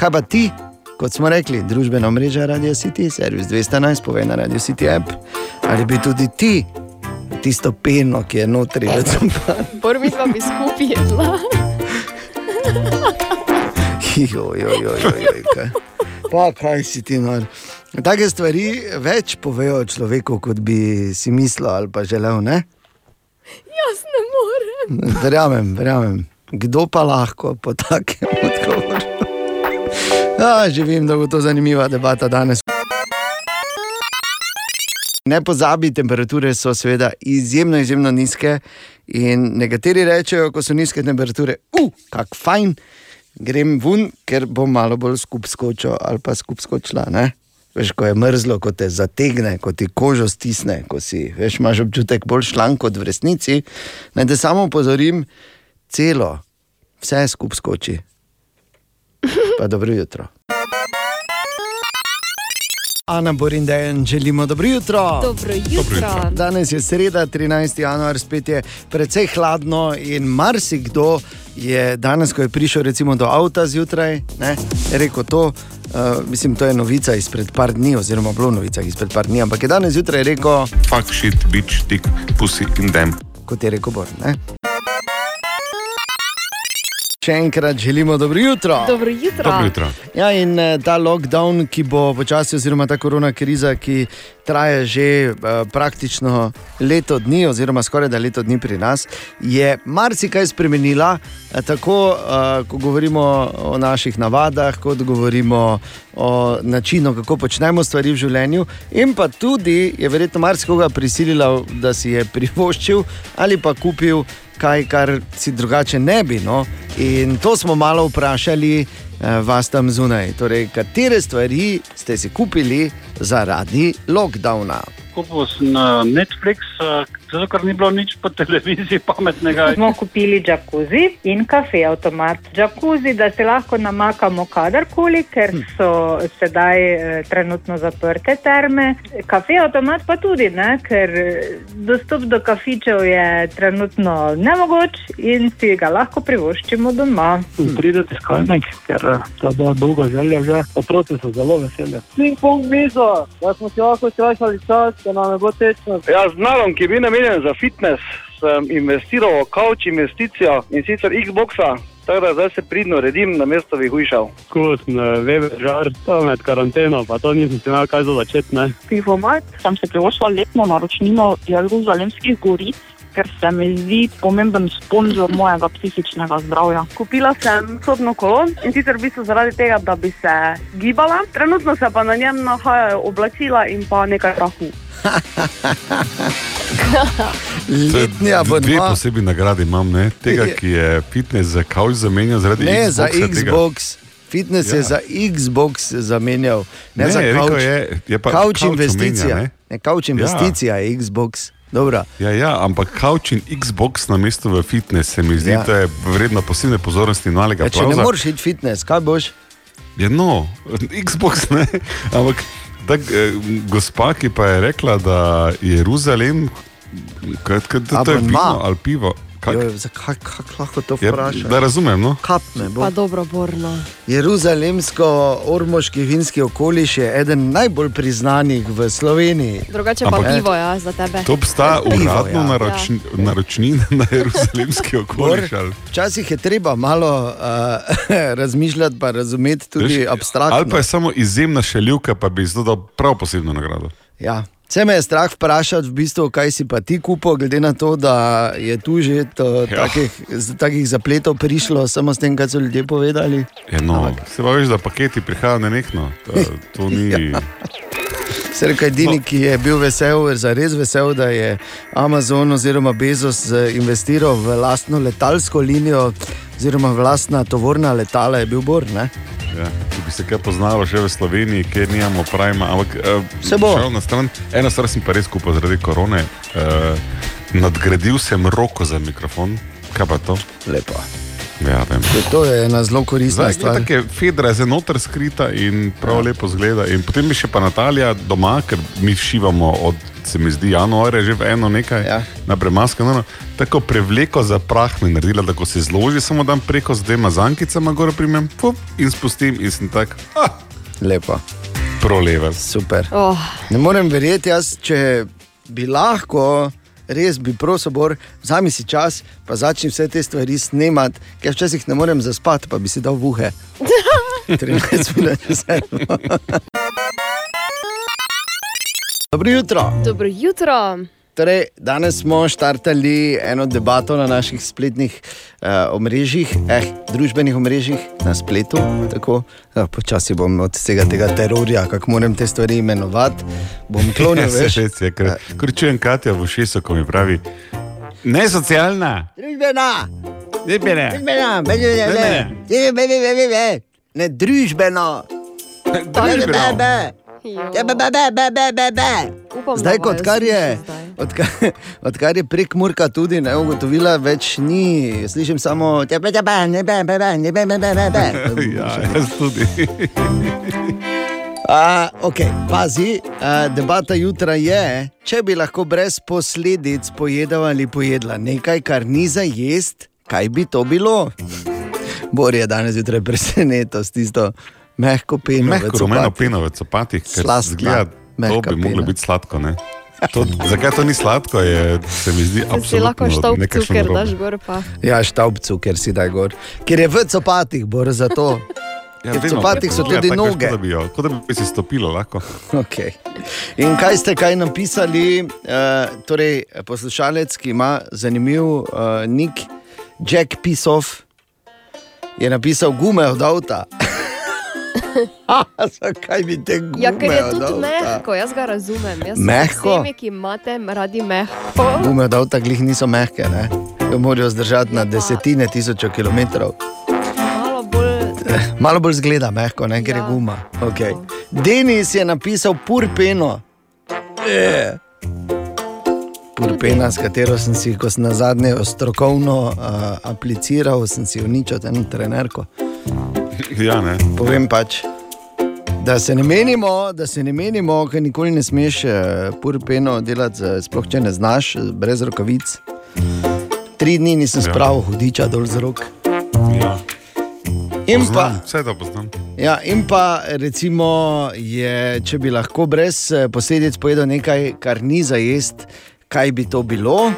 Kaj pa ti, kot smo rekli, družbeno mrežo Radio City, servis 211, povej na Radio City app, ali bi tudi ti tisto peno, ki je notri, recimo. Mi pa bi skupaj jedla. Joj, joj, joj, joj, kaj. Pa kaj si ti nor. Take stvari več povejo človeku, kot bi si mislil ali pa želel. Ne? Jaz ne morem. Verjamem, verjamem. Kdo pa lahko po takem odgovoru? Ja, že vem, da bo to zanimiva debata danes. Ne pozabi, temperature so seveda izjemno, izjemno nizke. In nekateri rečejo, ko so nizke temperature, uh, kako fajn, grem ven, ker bom malo bolj skup skočil ali pa skup skočila. Ne? Veš, ko je mrzlo, ko te zategne, ko ti kožo stisne, ko si, veš, imaš občutek bolj šlank kot v resnici. Naj te samo opozorim, celo, vse skup skoči. Pa dobro jutro. Ana Borindejen, želimo dobro jutro. Dobro jutro. Danes je sreda, 13. januar, spet je precej hladno in marsikdo je danes, ko je prišel recimo, do avta zjutraj, ne, je rekel to. Uh, mislim, to je novica izpred par dni, oziroma bilo novica izpred par dni, ampak je danes zjutraj rekel, Fuck shit, bitch, tik, pussy in dem. kot je rekel Bor. Ne? Še enkrat želimo dobro jutro. Dobro jutro. Dobro jutro. Ja, in eh, ta lockdown, ki bo počasi, oziroma ta korona kriza, ki traja že uh, praktično leto dni, oziroma skoraj da leto dni pri nas, je marsikaj spremenila. eh, Tako, uh, ko govorimo o naših navadah, kot govorimo o načinu, kako počnemo stvari v življenju, in pa tudi je verjetno marsikoga prisilila, da si je privoščil ali pa kupil kaj, kar si drugače ne bi. No? In to smo malo vprašali eh, vas tam zunaj. Torej, katere stvari ste si kupili zaradi lockdowna? Kupil sem Netflix, uh, zato ker ni bilo nič po televiziji pametnega. Smo kupili jacuzzi in kafe avtomat. Jacuzzi, da se lahko namakamo kadarkoli, ker so sedaj eh, trenutno zaprte terme. Kafe avtomat pa tudi, ne? ker eh, dostop do kafičev je trenutno nemogoč in si ga lahko privoščimo doma. Pride tiskalnik, ker uh, to je bila dolga želja že. Otroci so zelo veseli. Ping-pong mizo, da smo si lahko skrajšali čas, da nam je bilo tečno. Ja, z narom, ki je bil namenjen za fitness, sem investiral v kavč investicijo in sicer Xboxa. Tako da zdaj se pridno redim, na mesto bi hujšal. Sem uh, Weber žar, to med karanteno, pa to nisem si imel kaj za začeti. ne. Pivomat sem se privoščila letno naročnino Jeruzalemskih goric, ker se mi zdi pomemben sponzor mojega psihičnega zdravja. Kupila sem sobno kolo in sicer v bistvu zaradi tega, da bi se gibala. Trenutno se pa na njem nahajajo oblačila in pa nekaj prahu. Letni Dve abonma. posebni nagradi imam, ne? tega, ki je fitness za kavč zamenjal zaradi Ne, za Xboxa, tega- Xbox. Fitness ja. je Ja. za Xbox zamenjal, ne, Ne, za kavč. je- je pa Kavč investicija. omenja, ne? ne, kavč investicija je Xbox. Dobra. Ja, ja, ampak kavč in Xbox na mesto v fitness se mi zdi, Ja. ja. da je vredno posebne pozornosti in malega Ja, če ne moreš iti fitness, kaj boš? Ja, no, Xbox ne, ampak tak, eh, gospa, ki pa je rekla, da je Jeruzalem, kaj, kaj, da to je vino ali pivo. Kak, Jo, zakaj kak lahko to Ja, vprašaš? da razumem, no. Kap me bo. Pa dobro, Borna. Jeruzalemsko-ormoški vinski okoliš je eden najbolj priznanih v Sloveniji. Drugače pa Ampak- pivo, ja, za tebe. To obstaja uradno ja. naroč, naročnina na jeruzalemski okoliš. ali- Včasih je treba malo uh, razmišljati, pa razumeti tudi Veš, abstraktno. Ali pa je samo izjemna šeljivka, pa bi izdal prav posebno nagrado. Ja. Vse me je strah vprašati, v bistvu, kaj si pa ti kupil, glede na to, da je tu že to, Ja. takih, takih zapletov prišlo, samo s tem, kaj so ljudje povedali. Ja, no, se pa veš, da paketi prihajajo nenehno. To, to ni. Ja. Se reka, edini, ki je bil vesel, zares vesel, da je Amazon oziroma Bezos eh, investiral v lastno letalsko linijo, oziroma v lastna tovorna letala, je bil Bor. Ne? Ja, če bi se kaj poznalo še v Sloveniji, kjer nimamo prajma. Ampak uh, Se bo. Na stran, eno stvar sem pa res kupil zaradi korone. Uh, nadgradil sem roko za mikrofon. Kaj pa to? Lepo. Ja, vem. To je ena zelo koristna Zdaj, stvar. tako je Fedra je znotraj skrita in prav ja. lepo zgleda. In potem je še pa Natalija doma, ker mi šivamo od, se mi zdi, januarja že v eno nekaj, ja. naprej maska. No, no, tako prevleko za prah mi naredila, da ko se zloži, samo dam preko z dvema zankicama, gor primem fup, in spustim in sem tak. Ah, Lepo. Prolever. Super. Oh. Ne morem verjeti, jaz, če bi lahko, res bi prosil, Bor, vzami si čas, pa začni vse te stvari snemati, ker včasih ne morem zaspati, pa bi si dal vuhe. 13 minut čez sedmo. Dobro jutro. Dobro jutro. Torej, danes smo štartali eno debato na naših spletnih uh, omrežjih, eh, družbenih omrežjih, na spletu. Tako, ja, počasi bom od vsega tega terorja, kako moram te stvari imenovati, bom klonil Ja, več. res je, ker, ker čujem Katja v ušesu, ko mi pravi, ne socialna. Družbena! Družbena! Družbena! Ne, ne. Ne, ne, ne, ne, ne. Ne, družbeno! Družbeno. Ja, be, be, be, be, be, be. Upam, Zdaj, da kot kar je, odkar, odkar je prek Murka tudi ne ugotovila, več ni. Slišim samo tebe, tebe, ne, be, be, be, ne, be, be, be, be, be. Ja, jaz tudi. A, ok, pazi, a, debata jutra je, če bi lahko brez posledic pojedla ali pojedla nekaj, kar ni za jesti, kaj bi to bilo? Bor je danes zjutraj presenetil s tisto mehko peno. Mehko rumeno peno v copatih, ker zgleda, to bi moglo biti sladko. Ne? To, zakaj to ni sladko, je, se mi zdi Se si lahko absolutno cuker narobe. daš gor pa. Ja, štavcu, ker si daj gor. Ker je v copatih, bor za to. Ja, v copatih so ja, tudi veš, noge. Kot da bi, jo- kot da bi si stopilo lahko. Okay. In kaj ste kaj napisali? Uh, torej, poslušalec, ki ima zanimiv uh, nik, Jack Pisov, je napisal gume od avta. Zakaj bi te gume? Ja, ker je tudi avta? mehko, jaz ga razumem. Jaz Mehko? Vsemi, ki imate radi mehko. Gume od avta glih niso mehke, ne? Jo morajo zdržati na desetine tisočev kilometrov. Malo bolj. Malo bolj zgleda mehko, ne ker je guma. Okay. Denis je napisal purpeno. E. Purpena, s katero sem si, ko sem na zadnje strokovno uh, apliciral, sem si uničil eno trenerko. Ja, ne. Povem pač, da se ne menimo, da se ne menimo, ker nikoli ne smeš uh, purpeno delati, z- sploh če ne znaš, eh, brez rokavic. Tri dni nisem Ja. spravil hudiča dol z rok. Ja. In pa, Poznam, vse to poznam. Ja, in pa recimo, je, če bi lahko brez eh, posledic povedal nekaj, kar ni za jesti, kaj bi to bilo.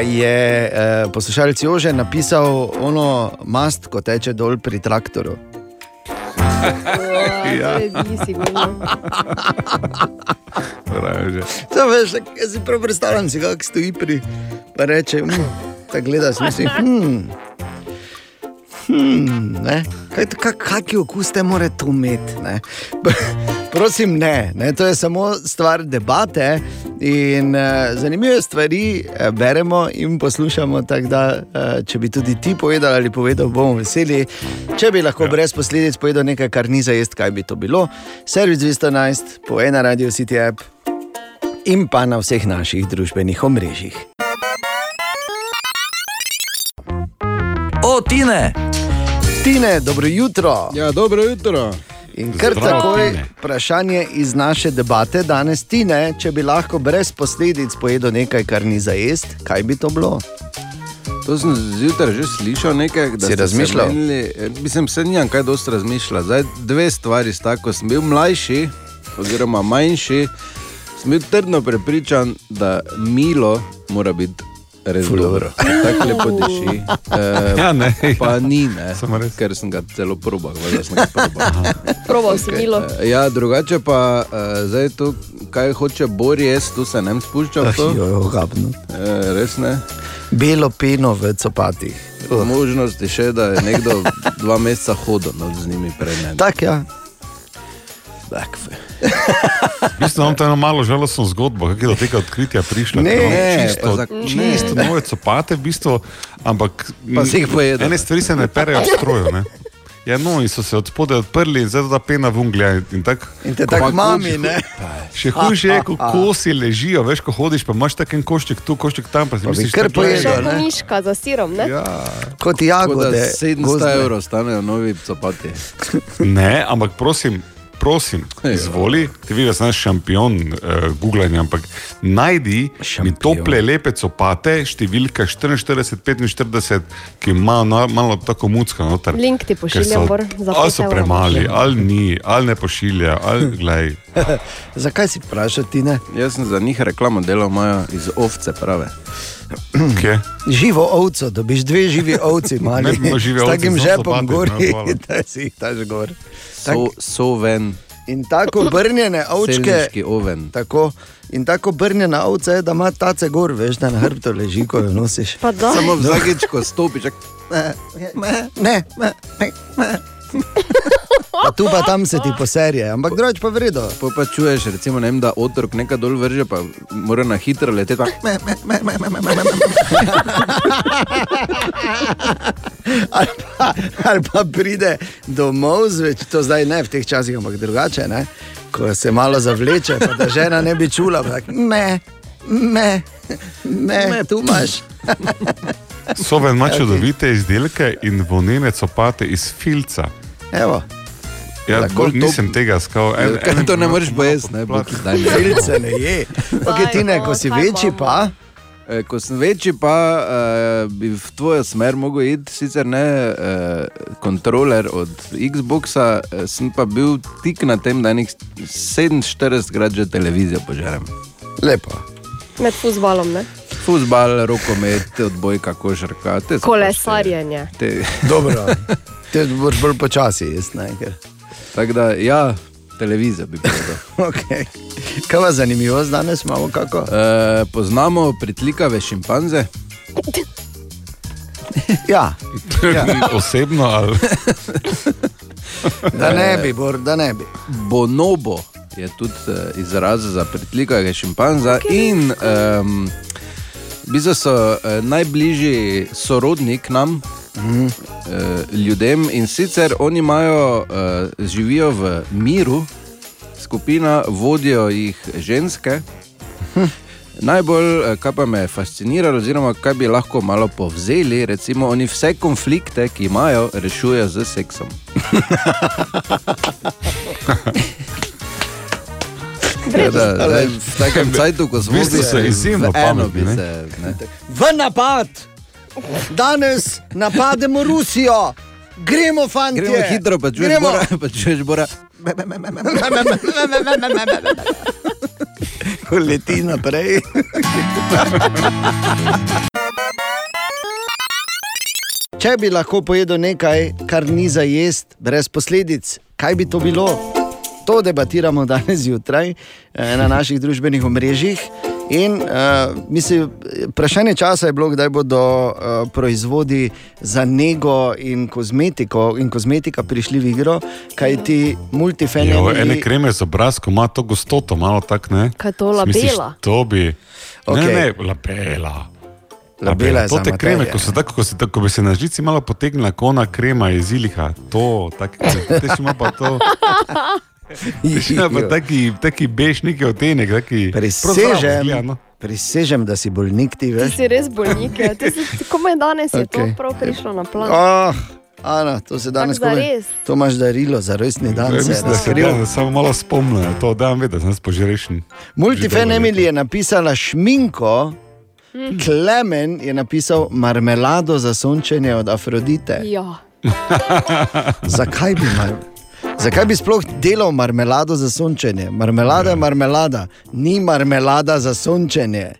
Je eh, poslušalec Jože napisal ono mast, ko teče dol pri traktorju. Ja. To veš, jaz si prav predstavljam, si kako stoji pri, pa reče, hm, tako gleda, si misli, hm, hm, ne, kaj, kak, kaki okus te more to imeti, ne. Prosim, ne, ne, to je samo stvar debate in uh, zanimive stvari uh, beremo in poslušamo, da, uh, če bi tudi ti povedal ali povedal, bomo veseli. Če bi lahko ja. brez posledic povedal nekaj, kar ni za jesti, kaj bi to bilo. Servis 211, po ena radio City app in pa na vseh naših družbenih omrežjih. O, Tine! Tine, dobro jutro. Ja, dobro jutro. In kar Zdravo, takoj Tine. vprašanje iz naše debate danes, Tine, če bi lahko brez posledic pojedel nekaj, kar ni za jesti, kaj bi to bilo? To sem zjutraj že slišal nekaj, da Si ste se razmišljal? Menili, eh, mislim, se nimam kaj dosti razmišljati. Zdaj, dve stvari sta, ko sem bil mlajši, oziroma manjši, sem bil trdno prepričan, da milo mora biti res Ful dobro. Tako lepo diši. E, Ja, ne, pa ni, ne, ker sem ga celo probal. valjda sem ga probal. Probal si milo. Eh, Ja, drugače pa uh, zdaj to, kaj hoče Bor jesti, tu se ne bom spuščal. to. Ah, jo, ogabno. Eh, res ne. Belo peno v copatih. Možnost je še, da je nekdo dva meseca hodil no, z njimi pred nami. Tak, ja. V bistvu imam to eno malo žalostno zgodbo, kako je do tega odkritja prišlo. Ne, Ker ne, čisto, za- čisto ne. nove copate, v bistvu, ampak Pa si jih pojedel. Ene stvari se ne perejo v stroju. Ne? Ja, no, in so se od spodaj odprli, zdaj ta pena vunglja. In, tak, In te tako mami, ne? Še hujše je, ko kosi ležijo, veš, ko hodiš, pa imaš tak en košček tu, košček tam, pa si misliš, pojedel, Še kot miška za sirom, ne? Ja. Kot da jagode. 700 gozdne. evrov stanejo novi copati. Ne, ampak prosim, prosim, izvoli, ti vidiš, da si šampion uh, googlanja, ampak najdi mi tople, lepe copate, številka 44-45, ki ima na, malo tako mucka noter. Link ti pošiljam, so- Bor, za Ali so premali, ali ni, ali ne pošilja, ali glej. Zakaj si vprašal, ti ne? Jaz sem za njih reklamo delal, imajo iz ovce prave. Kje? Živo ovco, dobiš dve živi ovci, mali. Ne, no, žive S ovce, takim žepom gori, da si jih daš gor. So, so ven. In tako obrnjene ovčke. Selniški oven. Tako, in tako obrnjena ovca je, da ima tace gor, veš, da na hrbtu leži, ko jo nosiš. Da. Samo vsakič, ko stopiš, čak, Ne, ne, ne, ne. Pa tu pa tam se ti poserje, ampak drugače pa vredno. Pa, pa čuješ, recimo, ne vem, da otrok nekaj dol vrže, pa mora na hitro leteti. Pa... ali, pa, ali pa pride domov zvečer, to zdaj ne v teh časih, ampak drugače, ne? ko se malo zavleče, pa da žena ne bi čula. Tak, ne, ne, ne, ne, tu imaš. Soben ima čudovite izdelke in volnene copate iz filca Evo. Ja, Lahko bolj to- nisem tega skal. Ja, kaj to ne moreš pojesti, ne, Bog, daj mi. Filce ne je. Okay, tine, ko si večji, pa Eh, Ko sem večji, pa uh, bi v tvojo smer mogel iti, sicer ne uh, kontroler od Xboxa, uh, sem pa bil tik na tem, da enih 47 krat že televizijo požarem. Lepo. Med fuzbalom, ne? Fusbal, rokomet, odbojka, košarka. Kolesarjenje. te- Dobro. Te boš bolj počasi, jaz ne. ker- Tako da, ja, televizija bi povedal. Okay. Kaj vas zanimivo danes imamo? Kako? E, poznamo pritlikave šimpanze. Ja. ja. Osebno ali Da ne bi, Bor, da ne bi. Bonobo je tudi uh, izraz za pritlikavega šimpanza okay. in um, v bistvu so uh, najbližji sorodnik nam. Mm. Uh, ljudem in sicer oni imajo, uh, živijo v miru, skupina vodijo jih ženske. Hm. Najbolj, eh, kar pa me je fasciniralo, oziroma kaj bi lahko malo povzeli, recimo, oni vse konflikte, ki imajo, rešujejo z seksom. Ja, da, zdaj, v takem cajtu, ko smo V bistvu so izjemno v eno pametni, bi se. Ne? V napad! Danes napademo Rusijo! Gremo, fanti! Gremo hitro, pa čuješ Gremo. bora. Pa čuješ bora. Ko leti naprej. Če bi lahko pojedel nekaj, kar ni za jesti, brez posledic, kaj bi to bilo? To debatiramo danes zjutraj eh, na naših družbenih omrežjih. In uh, mislim, vprašanje časa je bilo, kdaj bodo uh, proizvodi za nego in kozmetiko in kozmetika prišli v igro, kaj ti Jo, ene multifenili. kreme z obrazkom ima to gostoto, malo tak ne. Kaj to Misliš, labela? to bi. Ne, Okej. ne, labela. Labela je to za te kreme, ko, tako, ko, si, tako, ko bi se na žici malo potegnila, kot ona krema iz iliha. To, tako, te še ima pa to. Pa taki, taki bež neki odtenek, taki. prav zdravo Prisežem, izgleda, no. da si bolnik ti Ti veš. si res bolnik. Ja. Ti si- Komaj danes je Okej. to prav prišlo na plan. Oh, Ana, to se danes zares. To imaš darilo za rojstni dan. Ja, se je Mislim, da se da, samo malo spomnim, to da vedeti, da sem požrešen. Multifen Emily je napisala šminko, Klemen je napisal marmelado za sončenje od Afrodite. Ja. Zakaj bi, mar... Zakaj bi sploh delal marmelado za sončenje? Marmelada je marmelada, ni marmelada za sončenje.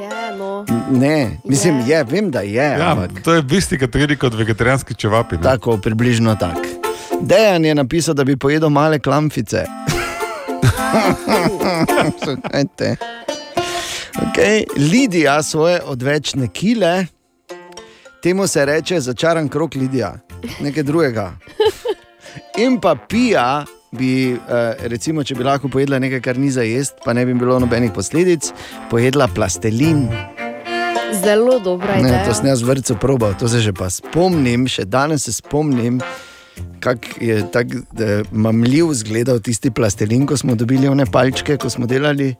Je, no. Ne, mislim, je, vem, da je. Ja, ampak... to je v isti kategoriji kot vegetarijanski čevapi. ne. Tako, približno tako. Dejan je napisal, da bi pojedel male klamfice. Okay. Lidija svoje odvečne kile, temu se reče začaran krok Lidija, nekaj drugega. In pa pija, bi, eh, recimo, če bi lahko pojedla nekaj, kar ni za jesti, pa ne bi bilo nobenih posledic, pojedla plastelin. Zelo dobra Ne, ideja. to sem jaz v vrtu probal, to se že pa spomnim, še danes se spomnim. Kako je tako mamljiv izgledal tisti plastelin, ko smo dobili one palčke, ko smo delali,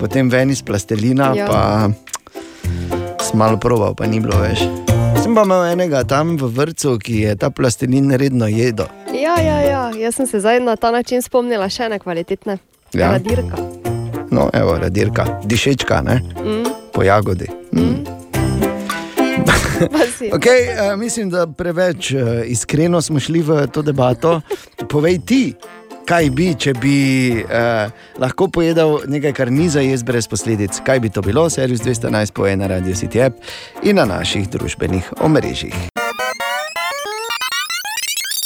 potem ven iz plastelina, Ja. ja. pa sem malo proval, pa ni bilo več. Sem pa imel enega tam v vrtu, ki je ta plastelin redno jedel. Ja, ja, ja. Jaz sem se zdaj na ta način spomnila še ene kvalitetne. Ja. Radirka. No, evo, radirka, dišečka, ne? Mm. po jagodi. Mm. Si. Okay, uh, mislim, da preveč uh, iskreno smo šli v to debato. Povej ti, kaj bi, če bi uh, lahko pojedel nekaj, kar ni za jesti brez posledic. Kaj bi to bilo, servis 211 po ena radio City app in na naših družbenih omrežjih.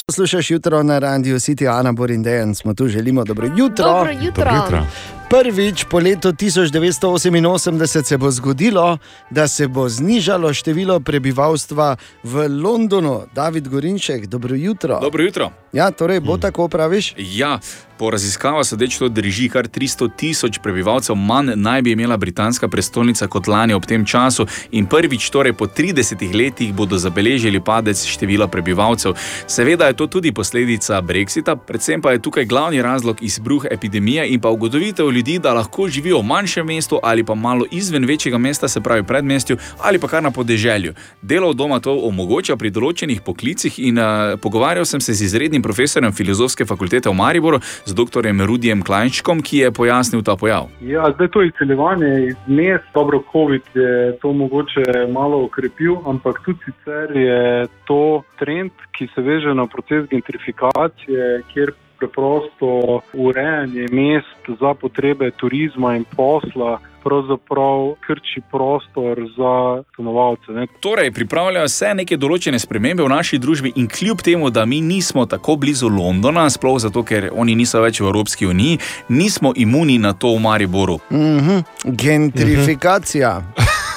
Poslušaš jutro na radiju City, Ana Borin Dejan, smo tu, želimo dobro jutro. Dobro jutro. Dobro jutro. Prvič po letu 1988 se bo zgodilo, da se bo znižalo število prebivalstva v Londonu. David Gorinšek, dobro jutro. Dobro jutro. Ja, torej bo tako praviš? Ja, po raziskavah sodeč to drži, kar 300 tisoč prebivalcev manj naj bi imela britanska prestolnica kot lani ob tem času, in prvič, torej po 30 letih, bodo zabeležili padec števila prebivalcev. Seveda je to tudi posledica Brexita, predvsem pa je tukaj glavni razlog izbruh epidemije in pa ugotovitev ljudi, da lahko živijo v manjšem mestu ali pa malo izven večjega mesta, se pravi predmestju ali pa kar na podeželju. Delo od doma to omogoča pri določenih poklicih in uh, pogovarjal sem se z izrednim profesorjem filozofske fakultete v Mariboru, z dr. Rudijem Klajnčkom, ki je pojasnil ta pojav. Ja, zdaj to izseljevanje iz mest, dobro, COVID je to mogoče malo okrepil, ampak tudi sicer je to trend, ki se veže na proces gentrifikacije, kjer preprosto urejanje mest za potrebe turizma in posla pravzaprav krči prostor za stanovalce. ne. Torej, pripravljajo se neke določene spremembe v naši družbi, in kljub temu, da mi nismo tako blizu Londona, sploh zato, ker oni niso več v Evropski uniji, nismo imuni na to v Mariboru. Mhm. Gentrifikacija.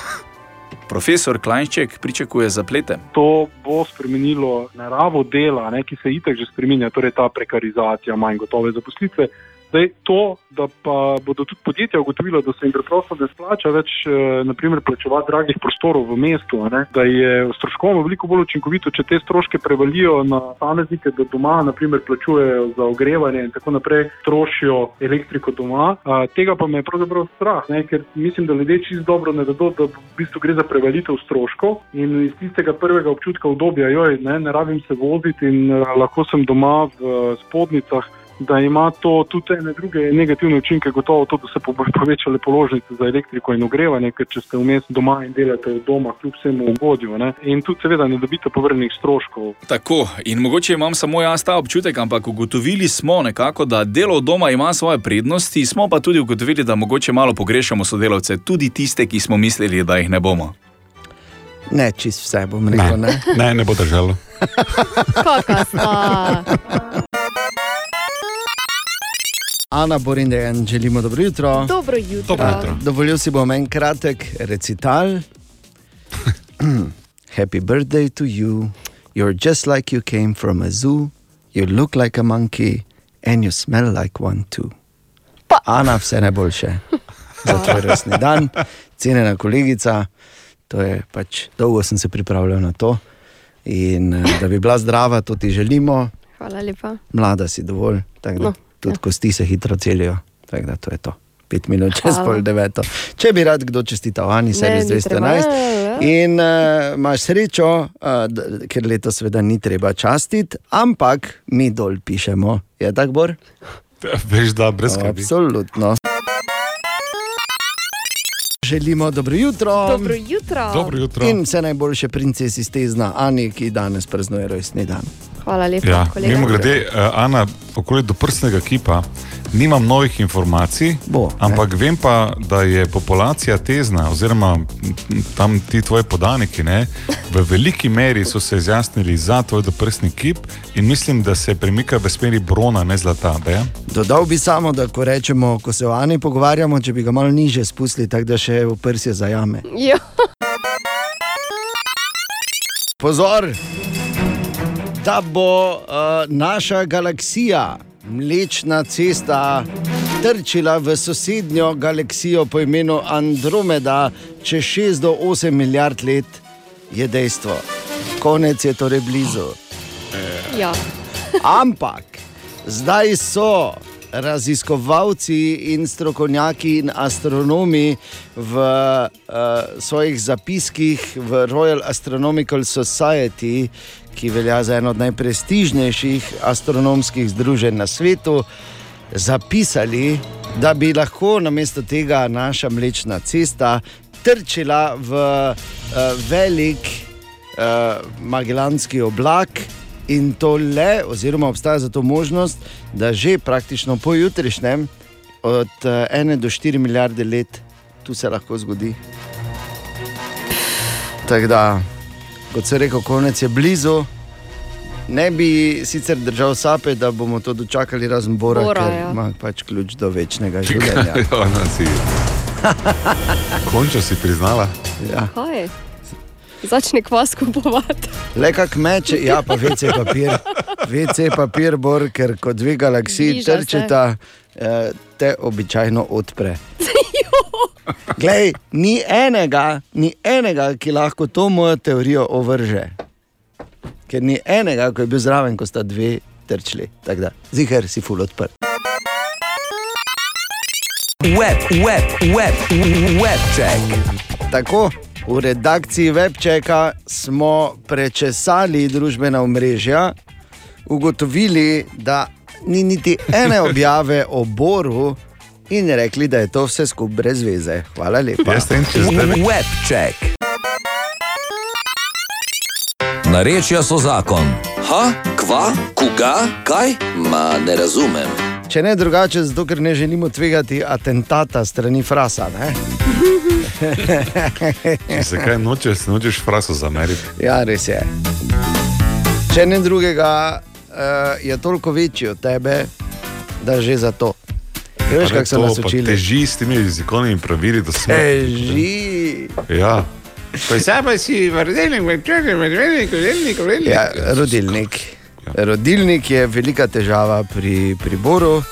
Profesor Klajnček pričakuje zaplete. To bo spremenilo naravo dela, ne, ki se itek že spremenja, torej ta prekarizacija, manj gotove zaposlitve. Zdaj, to, da pa bodo tudi podjetja ugotovila, da se jim preprosto ne splača več eh, naprimer, plačevati dragih prostorov v mestu, a ne, da je stroškovno veliko bolj učinkovito, če te stroške prevalijo na posameznike, da doma naprimer, plačujejo za ogrevanje in tako naprej, trošijo elektriko doma. A, tega pa me je pravzaprav strah, ne, ker mislim, da ljudje čisto dobro ne vedo, da v bistvu gre za prevalitev stroškov in iz tistega prvega občutka obdobja, joj, ne, ne rabim se voziti in eh, lahko sem doma v spodnicah. Da ima to tudi ene druge negativne učinke, gotovo to, da se bo povečale položnice za elektriko in ogrevanje, ker če ste vmes doma in delate od doma, kljub vsemu ugodju. Ne? In tudi, seveda, ne dobite povrnjenih stroškov. Tako, in mogoče imam samo jaz ta občutek, ampak ugotovili smo nekako, da delo od doma ima svoje prednosti, smo pa tudi ugotovili, da mogoče malo pogrešamo sodelavce, tudi tiste, ki smo mislili, da jih ne bomo. Ne, čist vse bom rekel. Ne. ne, ne bo držalo. Kaka sta. Ana Borindejan, želimo dobro jutro. Dobro jutro. Dobro jutro. Dovolil si bom en kratek recital. Happy birthday to you. You're just like you came from a zoo. You look like a monkey and you smell like one too. Pa. Ana, vse najboljše za tvoj rojstni dan, cenjena kolegica. To je pač dolgo sem se pripravljal na to. In eh, da bi bila zdrava, to ti želimo. Hvala lepa. Mlada si dovolj, No, no, tudi kosti se hitro celijo. Tako da to je to. Pet minut čez Hvala. pol deveto. Če bi rad kdo čestital, Ani, se res ni treba, 211. ja, ja. In uh, imaš srečo, uh, ker letos seveda ni treba častiti, ampak mi dol pišemo. Je tako, Bor? Veš, da brez skrbi. Absolutno. Želimo dobro jutro. Dobro jutro. Dobro jutro. In vse najboljše princesi stezna Ani, ki danes praznuje rojstni dan. Hvala lepa, Ja, kolega. mimo grede, uh, Ana, okoli do prstnega kipa, nimam novih informacij, Bo, ampak ne. vem pa, da je populacija tezna, oziroma tam ti tvoji podaniki, ne, v veliki meri so se izjasnili za tvoj doprstni kip in mislim, da se premika v smeri brona, ne zlata. da je? Dodal bi samo, da ko rečemo, ko se o Ani pogovarjamo, če bi ga malo niže spustili, tako da še v prsje zajame. Ja. Pozor, da bo uh, naša galaksija, Mlečna cesta, trčila v sosednjo galaksijo po imenu Andromeda čez 6 do 8 milijard let, je dejstvo. Konec je torej blizu. Ja. Ampak zdaj so raziskovalci in strokovnjaki in astronomi v uh, svojih zapiskih v Royal Astronomical Society, ki velja za eno od najprestižnejših astronomskih združenj na svetu, zapisali, da bi lahko namesto tega naša Mlečna cesta trčila v uh, velik uh, Magellanski oblak. In to le, oziroma obstaja za to možnost, da že praktično po jutrišnjem, od 1 do 4 milijarde let, tu se lahko zgodi. Tako da, kot se reče, konec je blizu. Ne bi sicer držal sape, da bomo to dočakali razen Bora, Bora, ker ja. ima pač ključ do večnega življenja. Ona si. Končno si priznala. Ja. Kaj? Začne kvas kupovati. Le kak meče, ja, pa VC papir, VC papir, bor, ker kot dve galaksiji Bliža se. trčeta, eh, te običajno odpre. Glej, ni enega, ni enega, ki lahko to mojo teorijo ovrže. Ker ni enega, ki je bil zraven, ko sta dve trčili. Ziger si ful odprt. Web, web, web, web check. Tako, v redakciji Webčeka smo prečesali družbena omrežja, ugotovili, da ni niti ene objave o Boru in rekli, da je to vse skupaj brez veze. Hvala lepa. Webček. Narečja so zakon. Ha, kva, koga, kaj? Ma ne razumem. Če ne drugače, zato ker ne želimo tvegati atentata strani Frasa. Ne? Zakaj nočeš, nočeš fraso zameriti? ja, res je. Če ne drugega, uh, je toliko večji od tebe, da že za to. Veš, kako so nas pa učili? Teži s temi jezikovnimi pravili, da smo. Teži. Ja. Posebej si vrdelnik, vrdelnik, vrdelnik, vrdelnik, vrdelnik. Ja, rodilnik. Rodilnik je velika težava pri, pri Boru. Uh,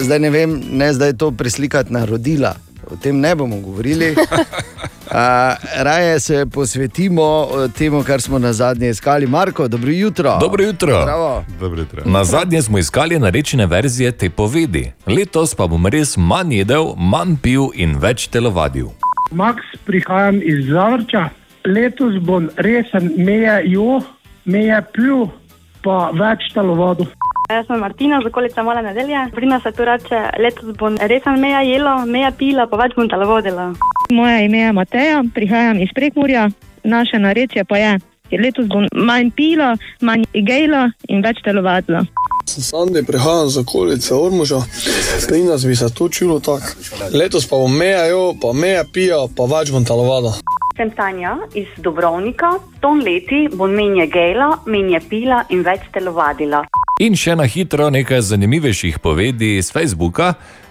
zdaj ne vem, ne zdaj to preslikati na rodila. O tem ne bomo govorili. Uh, raje se posvetimo temu, kar smo na zadnje iskali. Marko, dobro jutro. Dobro jutro. Bravo. Dobro jutro. Na zadnje smo iskali narečene verzije te povedi. Letos pa bom res manj jedel, manj pil in več telovadil. Max, prihajam iz Zavrča. Letos bom resen meje jo, meje plju, pa več telovadu. Jaz sem Martina, z okolice Mala nedelja. Pri nas se tu reče, letos bom resen meja jela, meja pila, pa več bom telovodila. Moje ime je Mateja, prihajam iz Prekmurja, naše narečje pa je. Letos bom manj pila, manj igela in več telovadila. Sandi, prihajam z okolice Ormuža, pri nas bi se to čulo tako. Letos pa bom meja jo, pa meja pija, pa več bom telovada. Sem Tanja iz Dobrovnika. Ton leti bom menje gela, menje pila in več telovadila. In še na hitro nekaj zanimivejših povedi iz Facebooka.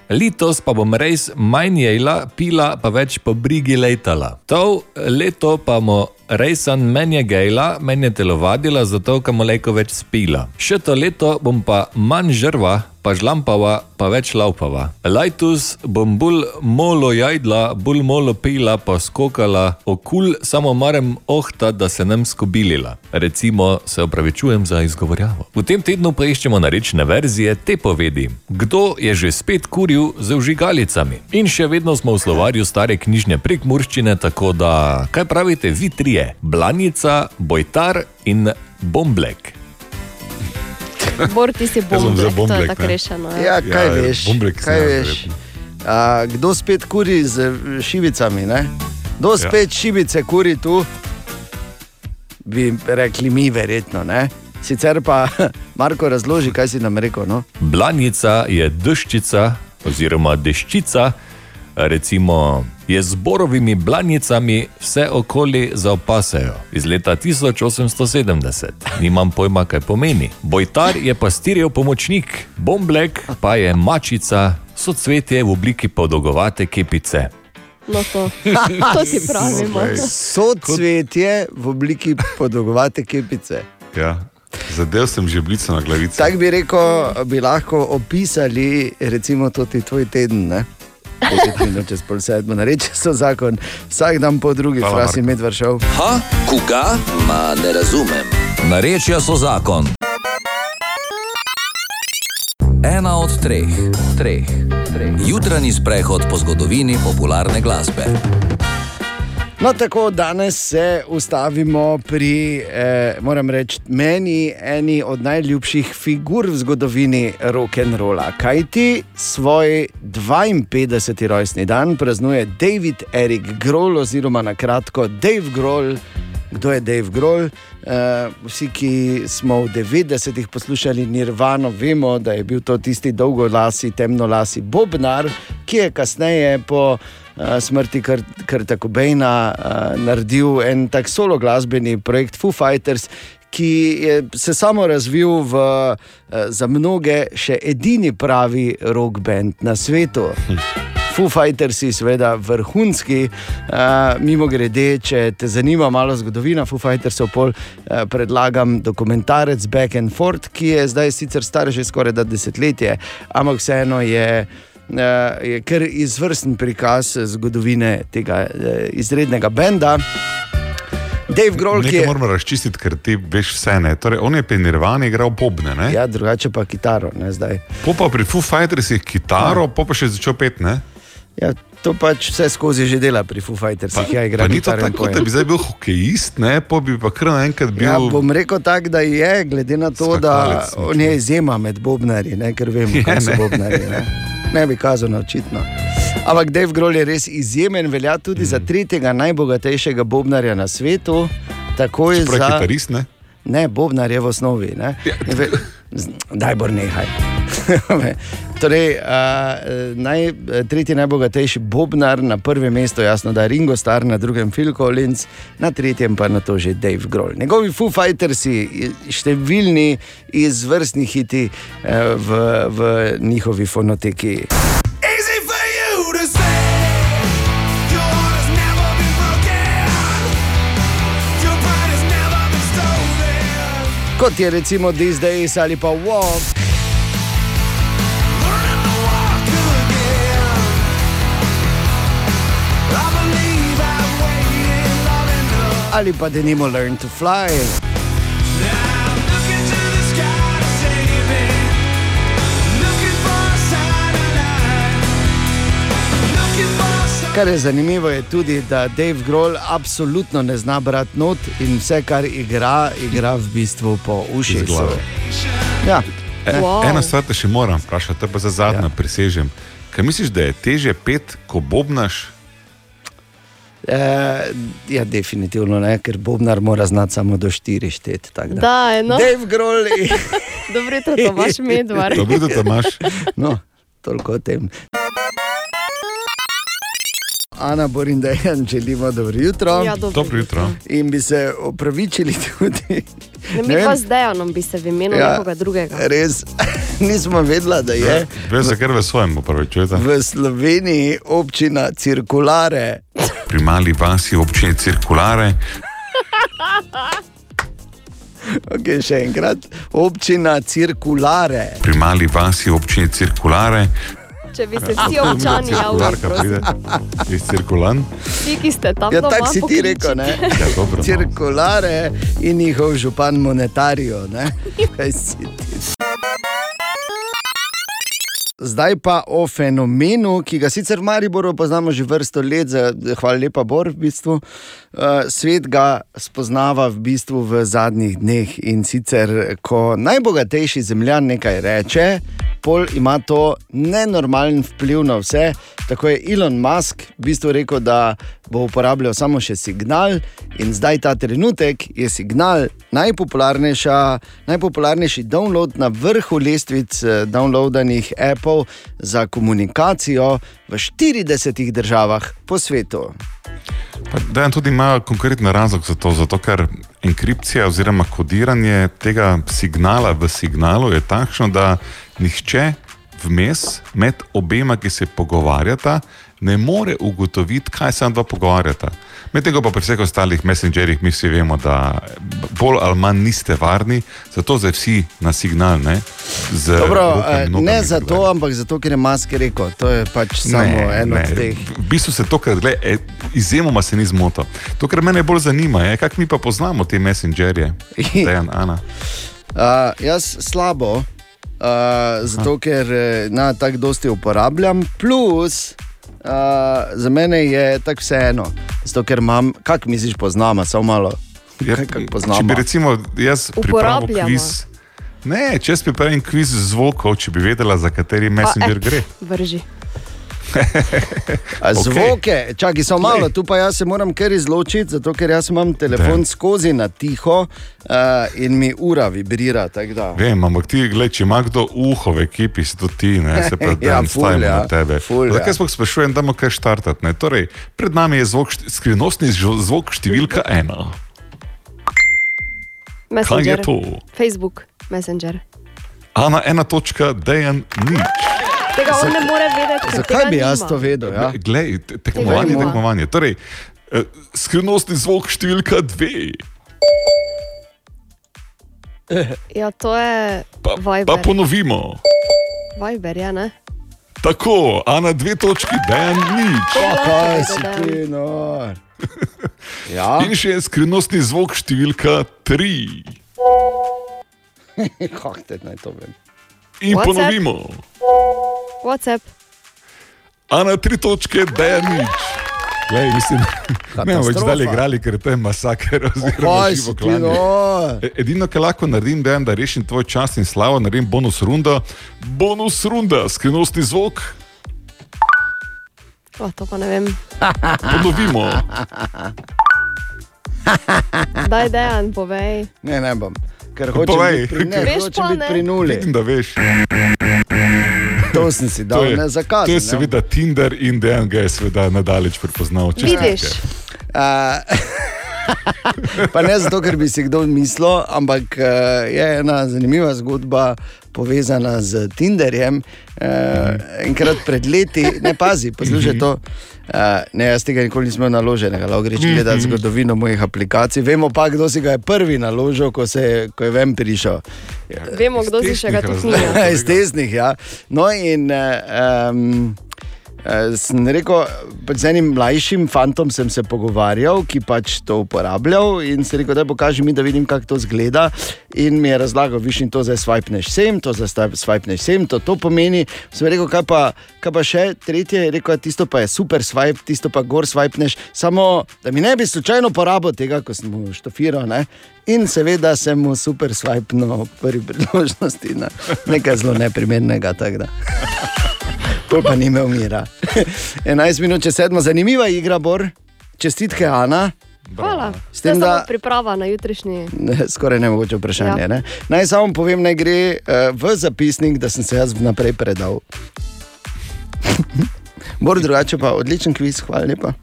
Letos pa bom res manj jela, pila, pa več po brigi letala. To leto pa bomo rejsan menje gejla, menje telovadila, zato kam leko več spila. Še to leto bom pa manj žrva, pa žlampava, pa več laupava. Lajtus bom bolj molo jajdla, bolj molo pila, pa skokala, okul samo marem ohta, da se nem skobilila. Recimo se opravičujem za izgovorjavo. V tem tednu pa iščemo narečne verzije te povedi. Kdo je že spet kuril z vžigalicami? In še vedno smo v slovarju stare knjižne prekmurščine, tako da kaj pravite vi trije? Blanica, Bojtar in Bomblek. Bor ti si Jaz bom bomblek, to je bomblek, tako rešeno. Ja, kaj Ja, veš? bomblek kaj sem veš? A, kdo spet kuri z šibicami? Ne? Kdo Ja. spet šibice kuri tu? Bi rekli mi, verjetno. Ne? Sicer pa Marko razloži, kaj si nam rekel. No? Blanica je deščica oziroma deščica, recimo je z borovimi blanicami vse okoli zaopasajo iz leta 1870. Nimam pojma, kaj pomeni. Bojtar je pastirjev pomočnik, bomblek pa je mačica, so cvetje v obliki podolgovate kepice. No, to, to ti pravimo. So cvetje v obliki podolgovate kepice. Ja. Zadev sem že blico na glavici. Tako bi rekel, bi lahko opisali, recimo, tudi tvoj teden. Ne? Deset minut čez pol sedmo, nareče so zakon, vsak dan po drugi, Hvala, frasi medvard šel. Ha, koga? Ma ne razumem. Narečja so zakon. Ena od treh, treh, treh. Jutranji sprehod po zgodovini popularne glasbe. No, tako danes se ustavimo pri, eh, moram reči, meni eni od najljubših figur v zgodovini rock'n'rolla. Kaj ti svoj 52. rojstni dan praznuje David Erik Grohl, oziroma na kratko Dave Grohl. Kdo je Dave Grohl? Uh, vsi, ki smo v 90-ih poslušali Nirvano, vemo, da je bil to tisti dolgolasi, temnolasi Bobnar, ki je kasneje po smrti Krta Kobejna naredil en tak solo glasbeni projekt Foo Fighters. Ki je se samo razvil v za mnoge še edini pravi rock band na svetu. Foo Fightersi, seveda vrhunski. Uh, mimo grede, če te zanima malo zgodovina Foo Fightersov, pol uh, predlagam dokumentarec Back and Forth, ki je zdaj sicer star že skoraj da desetletje, ampak vseeno je. Uh, je kar izvrsten prikaz zgodovine tega uh, izrednega benda. Dave Grohl, ki je. moramo razčistiti, ker ti veš vse. Ne? Torej, on je pri Nirvani igral bobne. Ne? Ja, drugače pa kitaro, ne zdaj. Po pa pri Foo Fightersih kitaro, po pa še začel pet. Ne? Ja, to pač vse skozi že dela pri Foo Fightersih. Ja, igra Pa ni to tako, poje. da bi zdaj bil hokejist, ne, pa bi pa kar naenkrat bil. Ja, bom rekel tako, da je, glede na to, da Skakalec, on je izjema med bobnarji, ne, ker vemo, kaj so bobnarji. Ne, ne bi kazal, no, očitno. Ampak Dave Grohl je res izjemen, velja tudi Mm. za tretjega najbogatejšega bobnarja na svetu. Čeprav je za... kitarist, ne? Ne, bobnar je v osnovi. Ne? Z- Daj, bor nehaj. Torej, uh, naj, tretji najbogatejši bobnar, na prvem mestu, jasno, da je Ringo Starr, na drugem Phil Collins, na tretjem pa na to že Dave Grohl. Njegovi Foo Fightersi, številni izvrstni hiti uh, v, v njihovi fonoteki. Kot je recimo These Days ali pa Walk. Ali pa denimo Learn to Fly. Kar je zanimivo, je tudi, da Dave Grohl absolutno ne zna brati not in vse, kar igra, igra v bistvu po glave. Ja. E, Wow. Eno stvar te še moram vprašati, to pa za zadnjo ja. prisežem. Kaj misliš, da je teže pet, ko bobnaš? E, ja, definitivno ne, ker Bobnar mora znati samo do štiri šteti. tako Da. Da, no. Dave Grohl. Dobro jutro, Tomaš Medvar. Dobro jutro, Tomaš. No, toliko o tem. Ana Borin, da jim želimo dobro jutro. Ja, dobro Dobro jutro. In bi se opravičili tudi. Ne, mi pa z Dejanom bi se v imenu ja. nekoga drugega. Res, nismo vedela, da je Veš, za kar v svojem upravičujete. v Sloveniji občina cirkulare. Pri mali vasi občine cirkulare. Okay, še enkrat, občina cirkulare. Pri mali vasi občine cirkulare. Če bi se vsi občani javili, Cirkularka pride prosim. iz cirkulan. Vsi, ki ste tam Ja, tako si ti rekel, ne? Ja, dobro, no. Cirkulare in njihov župan monetarijo. ne? Kaj si ti? Zdaj pa o fenomenu, ki ga sicer v Mariboru poznamo že vrsto let, za- hvala lepa, Bor. V bistvu. Uh, svet ga spoznava v bistvu v zadnjih dneh in sicer, ko najbogatejši zemljan nekaj reče, pol ima to nenormalen vpliv na vse. Tako je Elon Musk v bistvu rekel, da bo uporabljal samo še signal, in zdaj ta trenutek je signal najpopularnejši download na vrhu lestvic eh, downloadanih appov za komunikacijo v 40 državah po svetu. Da, tudi ima konkreten razlog za to, zato ker enkripcija oziroma kodiranje tega signala v signalu je takšno, da nihče vmes med obema, ki se pogovarjata, ne more ugotoviti, kaj se dva pogovarjata. Medtem pa pri vseh ostalih messengerjih mi vsi vemo, da bolj ali manj niste varni, zato zdaj vsi na signal. Ne, z Dobro, rokami, eh, nogami ne zato, ampak zato, ker je Musk rekel, to je pač samo eno od teh. V bistvu se to, kar gleda, e, izjemoma se ni zmotil. To, kar mene bolj zanima, je, kako mi pa poznamo te messengerje. Dejan, Ana. Uh, jaz slabo, uh, zato ker eh, na tako dosti uporabljam, plus uh, za mene je tako vseeno, zato ker imam, kak misliš, poznamo, samo malo. Ja, če bi recimo jaz Uporabljamo. kviz. Ne, če jaz pripravim kviz zvokov, če bi vedela, za kateri messenger A, eh, gre. Vrži. A Okej. Zvoke, čakaj, samo malo, tu pa jaz se moram kar izločiti, zato ker jaz imam telefon skozi na tiho uh, in mi ura vibrira. Vem, ampak ti, gled, če ima kdo uho v ekipi, si to ti, ne, se pravi, Ja, stavimo ja, na tebe. ful, ja. Zakaj sploh sprašujem, da moramo kaj štartati? ne? Torej, pred nami je zvok, skrivnostni zvok številka ena. Messenger. je to? Facebook, Messenger. Ana, ena točka, dejan nič. Tega on ne more vedeti. Zakaj bi jaz to vedel? Ja? Glej, te- tekmovanje, tekmovanje. Torej, eh, skrivnostni zvok številka dve. Ja, to je Pa Viber. ponovimo. Viber, ja, ne? Tako, Ana, dve točki, dejan nič. Pa kaj si ti, no? Ja. In še skrivnostni zvok številka tri. Kako te naj to vem? In WhatsApp. ponovimo. WhatsApp. A na tri točke, da je nič. Lej, mislim, ne bomo več dalje igrali, ker to je masaker. oziroma Kaj živo si ti, klanje. no? E- Edino, kar lahko naredim, dejan, da rešim tvoj čas in slavo, naredim bonus rundo. Bonus runda, skrivnostni zvok. O, to pa ne vem. Ponovimo. Daj, dejan, povej. Ne, ne bom. Ker Povej. hočem biti pri, ne, Veš hočem biti pri nuli. Vidim, da veš. To sem si dal, To je, ne zakaz. to je seveda Tinder in dejan ga je seveda nadaleč prepoznal. Vidiš. Uh, pa ne zato, ker bi si kdo mislil, ampak uh, je ena zanimiva zgodba povezana z Tinderjem. Uh, enkrat pred leti, ne pazi, poslušaj to. Uh, ne, jaz tega nikoli nisem imel naloženega, lahko greš gledati zgodovino mojih aplikacij. Vemo pa, kdo si ga je prvi naložil, ko, se, ko je ven prišel. Vemo, kdo si še ga tudi ni. Iz tesnih, ja. No, in um, sem rekel, pač z enim mlajšim fantom sem se pogovarjal, ki pač to uporabljal. In sem rekel, da pokaži mi, da vidim, kako to zgleda. In mi je razlagal, viš in to zdaj swipneš sem, to zdaj swipneš sem, to, to pomeni. Sem rekel, kaj pa, kaj pa še tretje, je rekel, tisto pa je super swipe, tisto pa gor swipneš. Samo da mi ne bi slučajno porabil tega, ko sem mu štofiral. Ne? In seveda sem mu super swipe na prvi priložnosti, na nekaj zelo neprimernega. Pol pa ni imel mira. 11 minut čez sedmo, zanimiva igra, Bor. Čestitke, Ana. Hvala. S tem, da- da priprava na jutrišnji. Ne, Skoraj ne mogoče vprašanje. Ja. Ja. Naj samo povem, naj gre uh, v zapisnik, da sem se jaz vnaprej predal. Bor drugače pa odličen kviz, hvala lepa.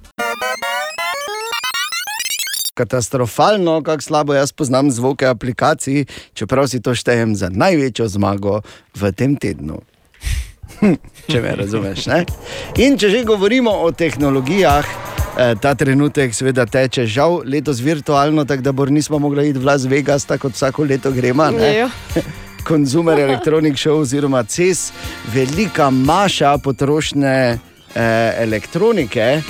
Katastrofalno, kako slabo jaz poznam zvoke aplikacij, čeprav si to štejem za največjo zmago v tem tednu. če me razumeš. Ne? In če že govorimo o tehnologijah, eh, ta trenutek seveda teče, žal, letos virtualno, tako da bor nismo mogli iti v Las Vegas, tako kot vsako leto gremo. Consumer Electronic Show oziroma CES, velika maša potrošne eh, elektronike.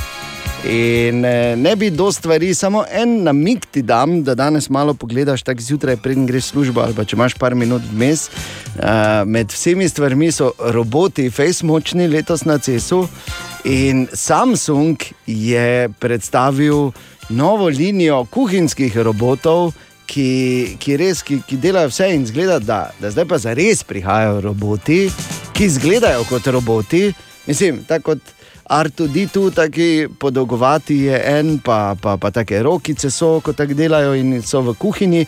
In eh, ne bi do stvari, samo en namig ti dam, da danes malo pogledaš, tako zjutraj, preden greš v službo, ali pa če imaš par minut vmes. Uh, med vsemi stvarmi so roboti, face močni letos na CES-u. In Samsung je predstavil novo linijo kuhinjskih robotov, ki, ki, res, ki, ki delajo vse in zgleda, da, da zdaj pa zares prihajajo roboti, ki izgledajo kot roboti. Mislim, tako kot R2D2, taki podolgovati je en, pa, pa, pa take rokice so, ko tako delajo in so v kuhinji.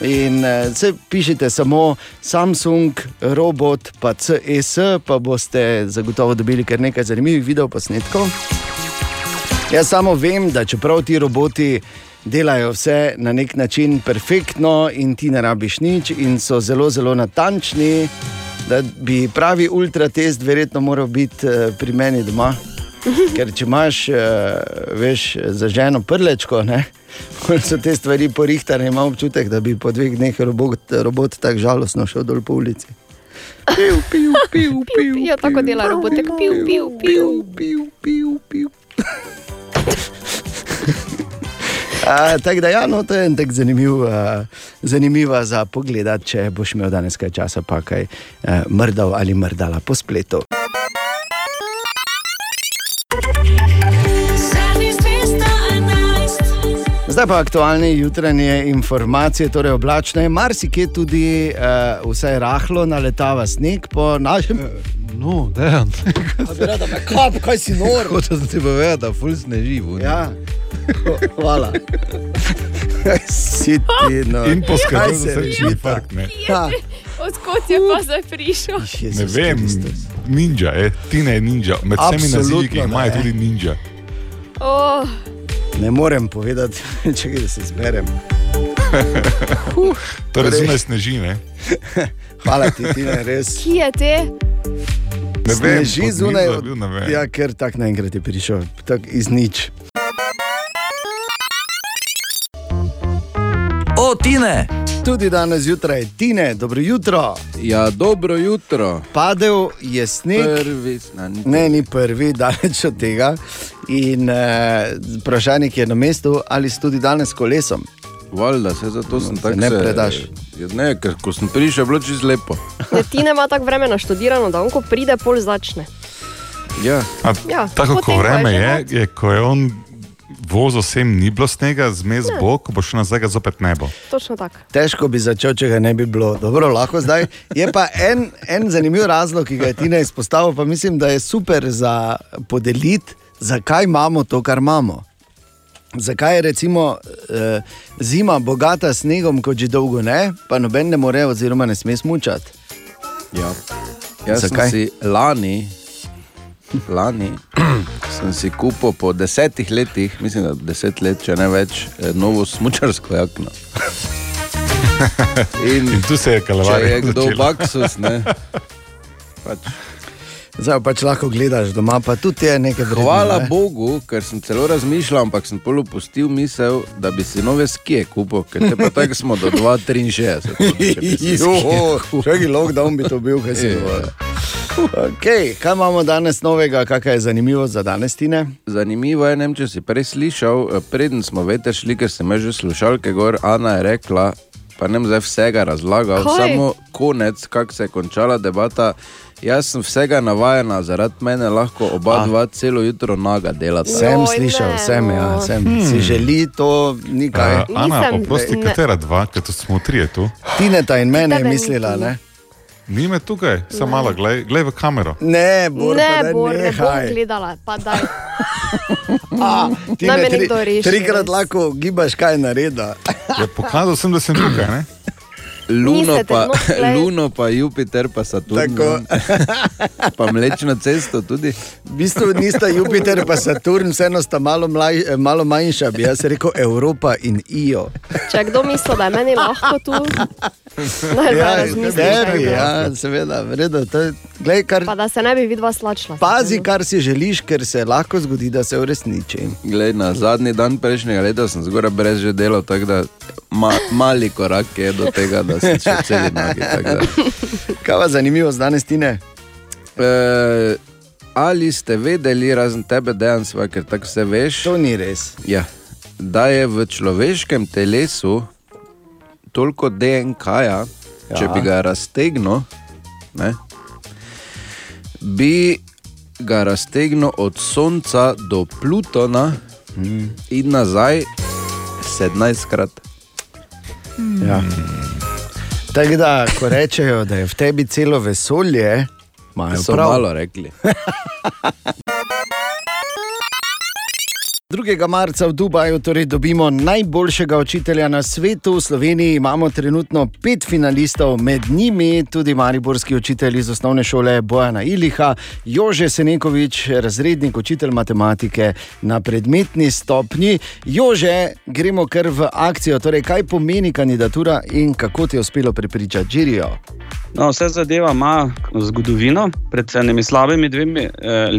In eh, se pišete samo Samsung, robot, pa CS, pa boste zagotovo dobili kar nekaj zanimivih videoposnetkov. Jaz samo vem, da čeprav ti roboti delajo vse na nek način perfektno in ti ne rabiš nič in so zelo, zelo natančni, da bi pravi ultratest verjetno moral biti eh, pri meni doma. Ker če imaš, eh, veš, za ženo prlečko, ne, so te stvari porihtane, imam občutek, da bi po dveh dneh robot, robot tako žalostno šel dol po ulici. Piu, piu, piu, piu, Ja, tako dela robotek. Piu, piu, piu. piu, piu, piu. A, Tako da, ja, no, to je en tak zanimiv, uh, zanimiva za pogled, če boš imel danes kaj časa, pa kaj uh, mrdal ali mrdala po spletu. Zdaj pa aktualne jutranje informacije, torej oblačno je, marsikje tudi uh, vsaj rahlo naletava sneg po našem. No, dejan. Kaj, kaj si nor? Hoče ti povedati, da ful sneži. Ja, hvala. Kaj si ti, no. In poskrbel Kaj za se srčni infarkt. ne. Ja. Odkot je pa zdaj prišel? Ne vem, ninja, eh? Tina je ninja. Med vsemi nazivi, ki jih ima, je ne. tudi ninja. Oh, Ne morem povedati, če ga se zberem. Torej, zunaj sneži, ne? Hvala ti, ti ne res. kje je te? Ne vem, Sneži zunaj. je ne. Ja, ker tako naenkrat je prišel, tako iz nič. O, Tine! Tudi danes zjutraj, Tine, dobro jutro. Ja, dobro jutro. Padel je sneg. Prvi, na, Ne, ni prvi, daleč od tega. In eh, vprašanje, ki je na mestu, ali si tudi danes kolesom. Valjda, se zato sem se tako ne predaš. Ja, ne, ker ko sem prišel, je bilo čisto lepo. Ne, ti ne ima tako vremena študirano, da on ko pride, pol začne. Ja. A, Ja, tako kot ko je vreme je, noč. je, ko je on vozil sem, ni bilo snega, zmes Ne. bo, ko bo šel nazaj, zopet ne bo. Točno tako. Težko bi začel, če ga ne bi bilo. Dobro, lahko zdaj. Je pa en, en zanimiv razlog, ki ga je Tina izpostavil, pa mislim, da je super za podeliti, zakaj imamo to, kar imamo. Zakaj je recimo eh, zima bogata s snegom, kot že dolgo ne, pa noben ne more, oziroma ne sme smučati. Ja. Jaz Zakaj? sem si lani, lani sem si kupil po desetih letih, mislim, da deset let, če ne več, eh, novo smočarsko jakno. In, In tu se je če kalavarija je kdo začela. baksus, ne. Pač. Zdaj pač lahko gledaš doma, pa tudi je nekaj vredno. Hvala ne? Bogu, ker sem celo razmišljal, ampak sem pol opustil misel, da bi si nove skije kupil, ker te pa tako smo do 2,63. Jo, Čakaj, lockdown bi to bil, kaj si Ja. Okay, kaj imamo danes novega, kakšna je zanimivost za danes, Tine? Zanimivo je, ne vem, če si prej slišal, eh, preden smo veter šli, ker sem že slušalke gor, Ana je rekla, pa ne zdaj vsega razlagal, Kaj? samo konec, kako se je končala debata. Jaz sem vsega navajena, zaradi mene lahko oba dva celo jutro naga delata. Sem slišal, sem, ja, sem. Hmm. Si želi to, ni kaj. Uh, Ana, oprosti, katera dva, ker to smo trije tu. Tineta in mene je Tebe mislila, ne? Ni me tukaj, samo malo, glej, glej v kamero. Ne, Bor, pa Ne, daj Bor, ne bom gledala, pa daj. A, Naj Tine, me tri, trikrat lahko gibaš, kaj nareda. Ja, pokazal sem, da sem tukaj. Ne? Luno Niste pa, glej. Luno pa Jupiter, pa Saturn. Tako. pa mlečno cesto tudi. V bistvu nista Jupiter pa Saturn, vseeno sta malo, mlaj, malo manjša, bi jaz rekel Evropa in Io. Če kdo misli, da je meni lahko tu, naj Ja, razmisli. tebi, ja, seveda, vredo. To je, glej, kar, Pa da se ne bi vidva slačila. pazi, kar si želiš, ker se lahko zgodi, da se uresniči. Glej, na zadnji dan prejšnjega leta sem zgoraj brez že delal, tako da ma, mali korak je do tega, da si še celi nagi. tako da. Kaj pa zanimivo danes, Tine? E, ali ste vedeli, razen tebe, dejansko, ker tako vse veš? To ni res. Ja, da je v človeškem telesu toliko DNK-ja, ja. če bi ga raztegnil, ne, bi ga raztegnil od Sonca do Plutona Hmm. in nazaj 17krat. Ja. Tako da, ko rečejo, da je v tebi celo vesolje, imajo prav. malo rekli. 2. marca v Dubaju torej dobimo najboljšega učitelja na svetu. V Sloveniji imamo trenutno pet finalistov, med njimi tudi mariborski učitelj iz osnovne šole Bojana Iliha, Jože Senekovič, razrednik učitelj matematike na predmetni stopnji. Jože, gremo kar v akcijo. Torej, kaj pomeni kandidatura in kako ti je uspelo prepričati žirijo? No, vse zadeva ima zgodovino. Pred enimi slabimi dvemi eh,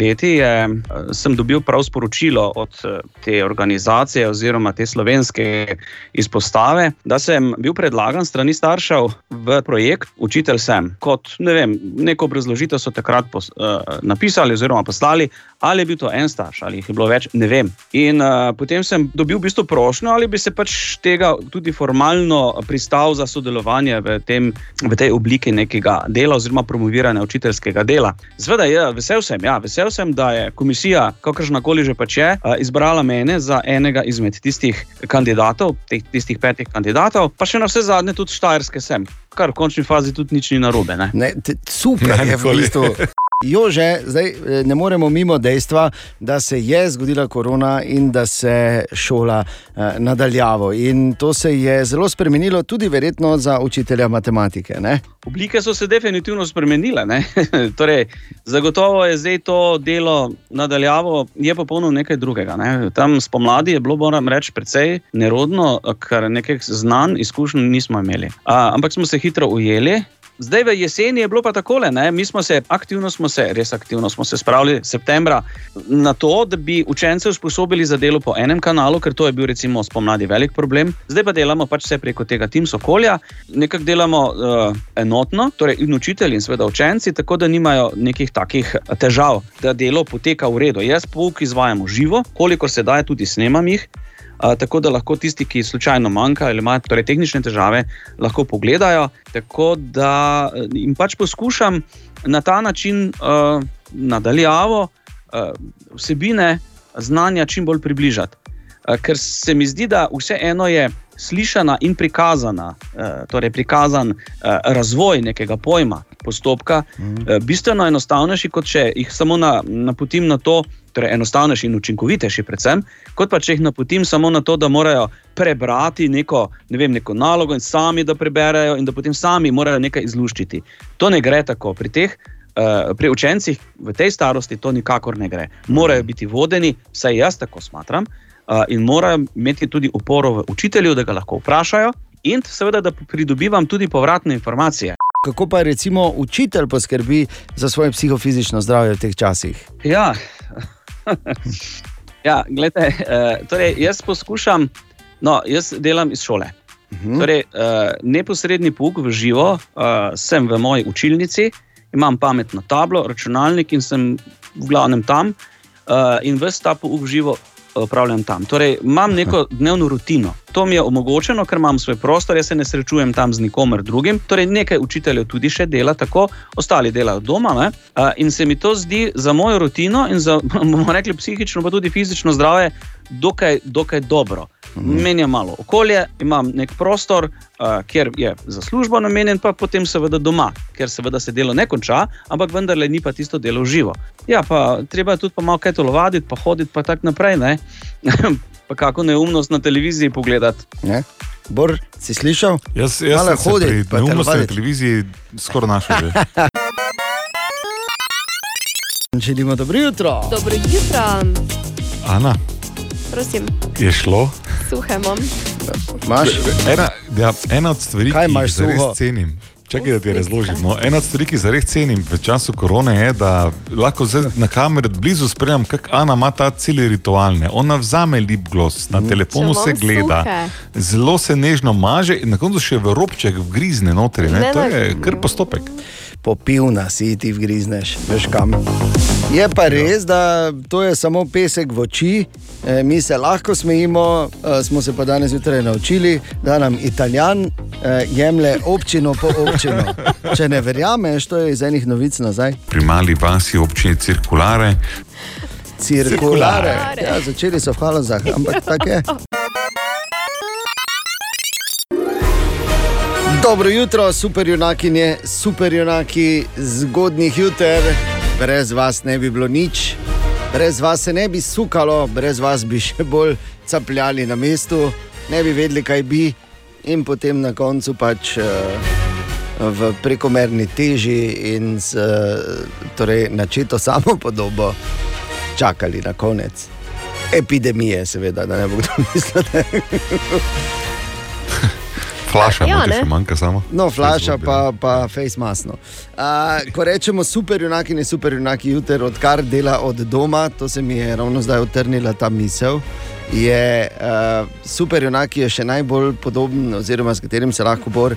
leti je, eh, sem dobil prav sporočilo od eh, te organizacije oziroma te slovenske izpostave, da sem bil predlagan strani staršev v projekt Učitelj sem. Kot ne vem, neko obrazložitev so takrat pos, eh, napisali oziroma poslali, ali je bil to en starš ali jih je bilo več, ne vem. In eh, potem sem dobil v bistvu prošnjo, ali bi se pač tega tudi formalno pristal za sodelovanje v, tem, v tej obliki nekega dela oziroma promoviranja učiteljskega dela. Zveda, ja, vesel sem, ja, vesel sem, da je komisija, kakršna koli že pač je, eh, izbrala mene za enega izmed tistih kandidatov, teh, tistih petih kandidatov, pa še na vse zadnje tudi štajerske sem, kar v končni fazi tudi nič ni narobe. Ne? Ne, te, super je v bistvu. Jože, zdaj eh, ne moremo mimo dejstva, da se je zgodila korona in da se šola eh, nadaljavo. In to se je zelo spremenilo, tudi verjetno za učitelja matematike. Ne? Oblike so se definitivno spremenile. torej, zagotovo je zdaj to delo nadaljavo, je popolnoma nekaj drugega. Ne. Tam spomladi je bilo, moram reči, precej nerodno, ker nekih znanj, izkušenj nismo imeli. A, ampak smo se hitro ujeli. Zdaj v jeseni je bilo pa tako, mi smo se aktivno, smo se, res aktivno smo se spravili septembra na to, da bi učence usposobili za delo po enem kanalu, ker to je bil recimo spomladi velik problem. Zdaj pa delamo pač vse preko tega Teams okolja, nekako delamo uh, enotno, torej in učitelji in seveda učenci, tako da nimajo nekih takih težav, da delo poteka v redu. Jaz pouk izvajam živo, kolikor se da, tudi snemam jih. Tako da lahko tisti, ki slučajno manjka ali imajo torej, tehnične težave, lahko pogledajo. Tako da jim pač poskušam na ta način uh, nadaljavo uh, vsebine, znanja čim bolj približati. Uh, ker se mi zdi, da vseeno je slišana in prikazana, uh, torej prikazan uh, razvoj nekega pojma, postopka, mm. bistveno enostavnejši, kot če jih samo na, napotim na to, torej enostavnejši in učinkovitejši, predvsem, kot pa če jih napotim samo na to, da morajo prebrati neko, ne vem, neko nalogo in sami da preberejo, in da potem sami morajo nekaj izluščiti. To ne gre tako. Pri teh uh, pri učencih v tej starosti to nikakor ne gre. Morajo biti vodeni, vsaj jaz tako smatram, uh, in morajo imeti tudi oporo v učitelju, da ga lahko vprašajo, in seveda, da pridobivam tudi povratne informacije. Kako pa recimo učitelj poskrbi za svoje psihofizično zdravje v teh časih? Ja, ja gledajte, uh, torej jaz poskušam, no, jaz delam iz šole. Uh -huh. torej, uh, neposredni pouk v živo uh, sem v moji učilnici, imam pametno tablo, računalnik in sem v glavnem tam, in vse ta pouk v živo upravljam tam. Torej, imam neko dnevno rutino. To mi je omogočeno, ker imam svoj prostor, jaz se ne srečujem tam z nikomer drugim. Torej, nekaj učiteljev tudi še dela tako, ostali delajo doma. Ne? In se mi to zdi za mojo rutino in za, bomo rekli, psihično, pa tudi fizično zdravje, dokaj, dokaj dobro. Menjam malo okolje, imam nek prostor, uh, kjer je za službo namenjen, pa potem seveda doma, ker seveda se delo ne konča, ampak vendarle ni pa tisto delo živo. Ja, pa treba je tudi pa malo kaj telovaditi, pa hoditi pa tako naprej. Pa kako neumnost na televiziji pogledati. Ne? Bor, si slišal? Jaz, jaz Malo sem se hoditi, pri pa neumnosti na televiziji skoraj našel. že. Želimo dobro jutro. Dobro jutro, Ana, prosim, je šlo? suhe imam. Imaš? Ena, ja, ena od stvari, Kaj ki jih suho? cenim. Čakaj, da ti razložim. No, ena od stvari, ki jih zares cenim v času korone, je, da lahko na kameri od blizu spremljam, kako Ana ima ta cel ritual. ne. Ona vzame lip gloss, na telefonu Če se gleda, suhe. zelo se nežno maže in na koncu še v robček vgrizne notri. Ne? To je kar postopek. Popivna si ti vgrizneš, veš kam. Je pa res, da to je samo pesek v oči, e, mi se lahko smejimo, e, smo se pa danes zjutraj naučili, da nam Italijan e, jemlje občino po občino. Če ne verjameš, to je iz enih novic nazaj. Pri mali vasi občini cirkulare. Cirkulare. Ja, začeli so v halozah, ampak tako je. Dobro jutro, super junakinje, super junaki, zgodnih juter. Brez vas ne bi bilo nič, brez vas se ne bi sukalo, brez vas bi še bolj capljali na mestu, ne bi vedeli, kaj bi, in potem na koncu pač uh, v prekomerni teži in s uh, torej, načeto samo podobo čakali na konec. Epidemije, seveda, da ne bo kdo mislil. Flaša, Ja, ne. še manjka samo. No, flaša pa, pa face masno. Uh, ko rečemo super junaki, ne super junaki, jutri, odkar dela od doma, to se mi je ravno zdaj utrnila ta misel. Je uh, super junaki je še najbolj podoben, oziroma s katerim se lahko, bor,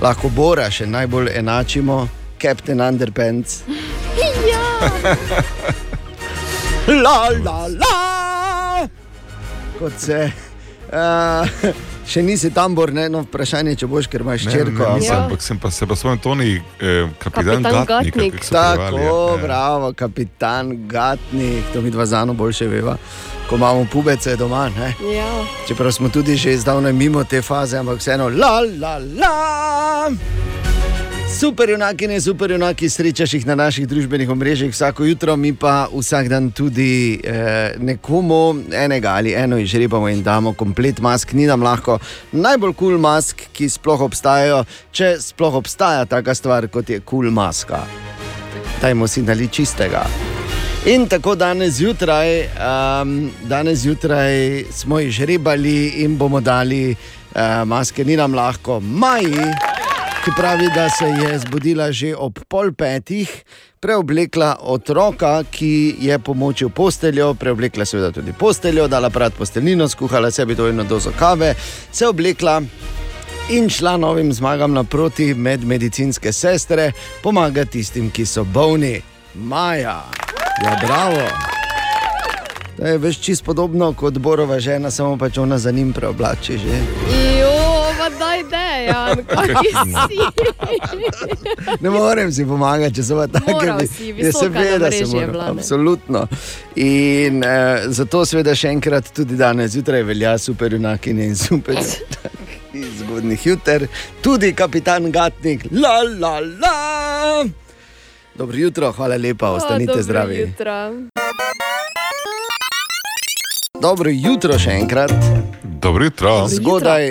lahko bora še najbolj enačimo, Captain Underpants. Ja, La, la, la! Kot se. Uh, še nisi tambor, ne, no, vprašanje, če boš, ker imaš Ne, črko. ne, nisem, ampak sem pa se pa spomnil, Toni, eh, kapitan, Kapitan Gatnik. Gatnik. kako so pevali, Tako, ja. bravo, kapitan Gatnik, to mi dva zano boljše veva, ko imamo pubece doma. Ne? ja. Čeprav smo tudi že zdavnaj mimo te faze, ampak vseeno, la, la, la. Super junaki, ne super junaki, srečaš jih na naših družbenih omrežjih vsako jutro, mi pa vsak dan tudi eh, nekomu enega ali eno izžrebamo in damo komplet mask, ni nam lahko. Najbolj kul cool mask, ki sploh obstajajo, če sploh obstaja taka stvar kot je kul cool maska. Dajmo si nali čistega. In tako danes zjutraj, um, danes zjutraj smo izžrebali in bomo dali uh, maske, ni nam lahko. Maji, ki pravi, da se je zbudila že ob pol petih, preoblekla otroka, ki je pomočil posteljo, preoblekla seveda tudi posteljo, dala prat posteljnino, skuhala sebi dojno dozo kave, se oblekla in šla novim zmagam naproti med medicinske sestre, pomaga tistim, ki so bolni. Maja, ja, bravo. To je več čist podobno kot Borova žena, samo pač ona za njim preoblači že. Jo, pa daj, dej. Jan, kaki si. Ne morem si pomagati, če so pa tako. Si, visoka seveda se moram. Absolutno. In uh, zato, seveda, še enkrat tudi danes zjutraj velja super junakinje in super zgodnih juter, tudi kapitan Gatnik, la la la. Dobro jutro, hvala lepa, ostanite dobro zdravi. Jutro. Dobro jutro še enkrat. Dobro jutro. Zgodaj,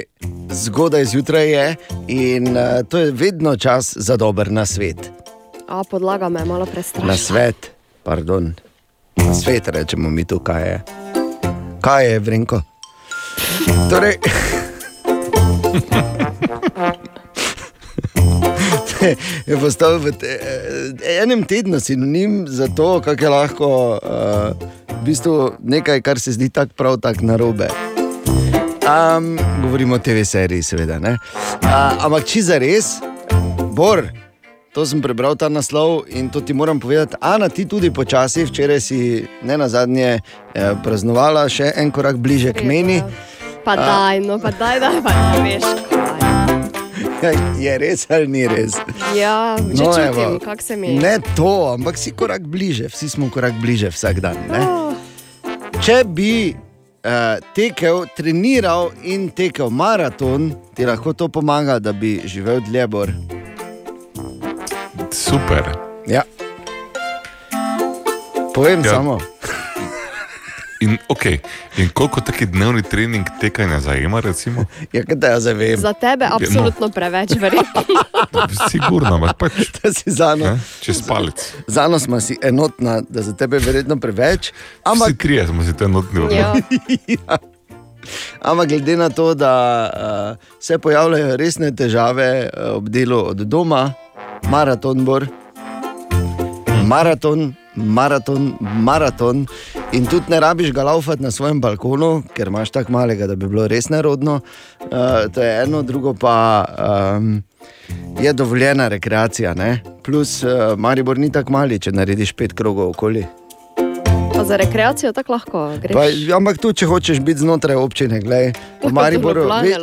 zgodaj zjutraj je in uh, to je vedno čas za dober nasvet. A, podlaga me je malo prestrašila. Na svet, pardon. Na svet rečemo mi tu, kaj je. Kaj je, Vrenko? Torej, je postal v te, eh, enem tednu sinonim za to, kako je lahko uh, v bistvu nekaj, kar se zdi tako prav tako narobe. Um, govorimo o TV seriji, seveda. ne. Uh, ampak če za res, Bor, to sem prebral ta naslov in to ti moram povedati. Ana, ti tudi počasi, včeraj si ne na zadnje eh, praznovala še en korak bliže k meni. Pa daj, no, pa daj, da pa ne veš. Je res ali ni res? Ja, že No, čutim, kako se mi je. Ne to, ampak si korak bliže, vsi smo korak bliže vsak dan. Ne? Oh, Če bi uh, tekel, treniral in tekel maraton, ti lahko to pomaga, da bi živel dlje. Bor. Super. Ja. Povem ja. samo. In, okay. in koliko taki dnevni trening tekanja zajema? Recimo? Ja, kaj? Za tebe no. absolutno preveč, verjetno. Sigurno, ampak pač. Da si zano. Ne? Čez palec. Zano smo si enotna, da za tebe je verjetno preveč. Ampak... Vsi trije smo si te notni Ja. ja. Ampak glede na to, da uh, se pojavljajo resne težave uh, ob delu od doma, maraton bor, maraton, maraton, maraton. In tudi ne rabiš ga laufati na svojem balkonu, ker imaš tako malega, da bi bilo res nerodno. Uh, to je eno, drugo pa um, je dovoljena rekreacija. Ne? Plus, uh, Maribor ni tako mali, če narediš pet krogov okoli. Pa za rekreacijo tako lahko greš. Pa, ampak tu, če hočeš biti znotraj občine, gledaj, v Mariboru ve,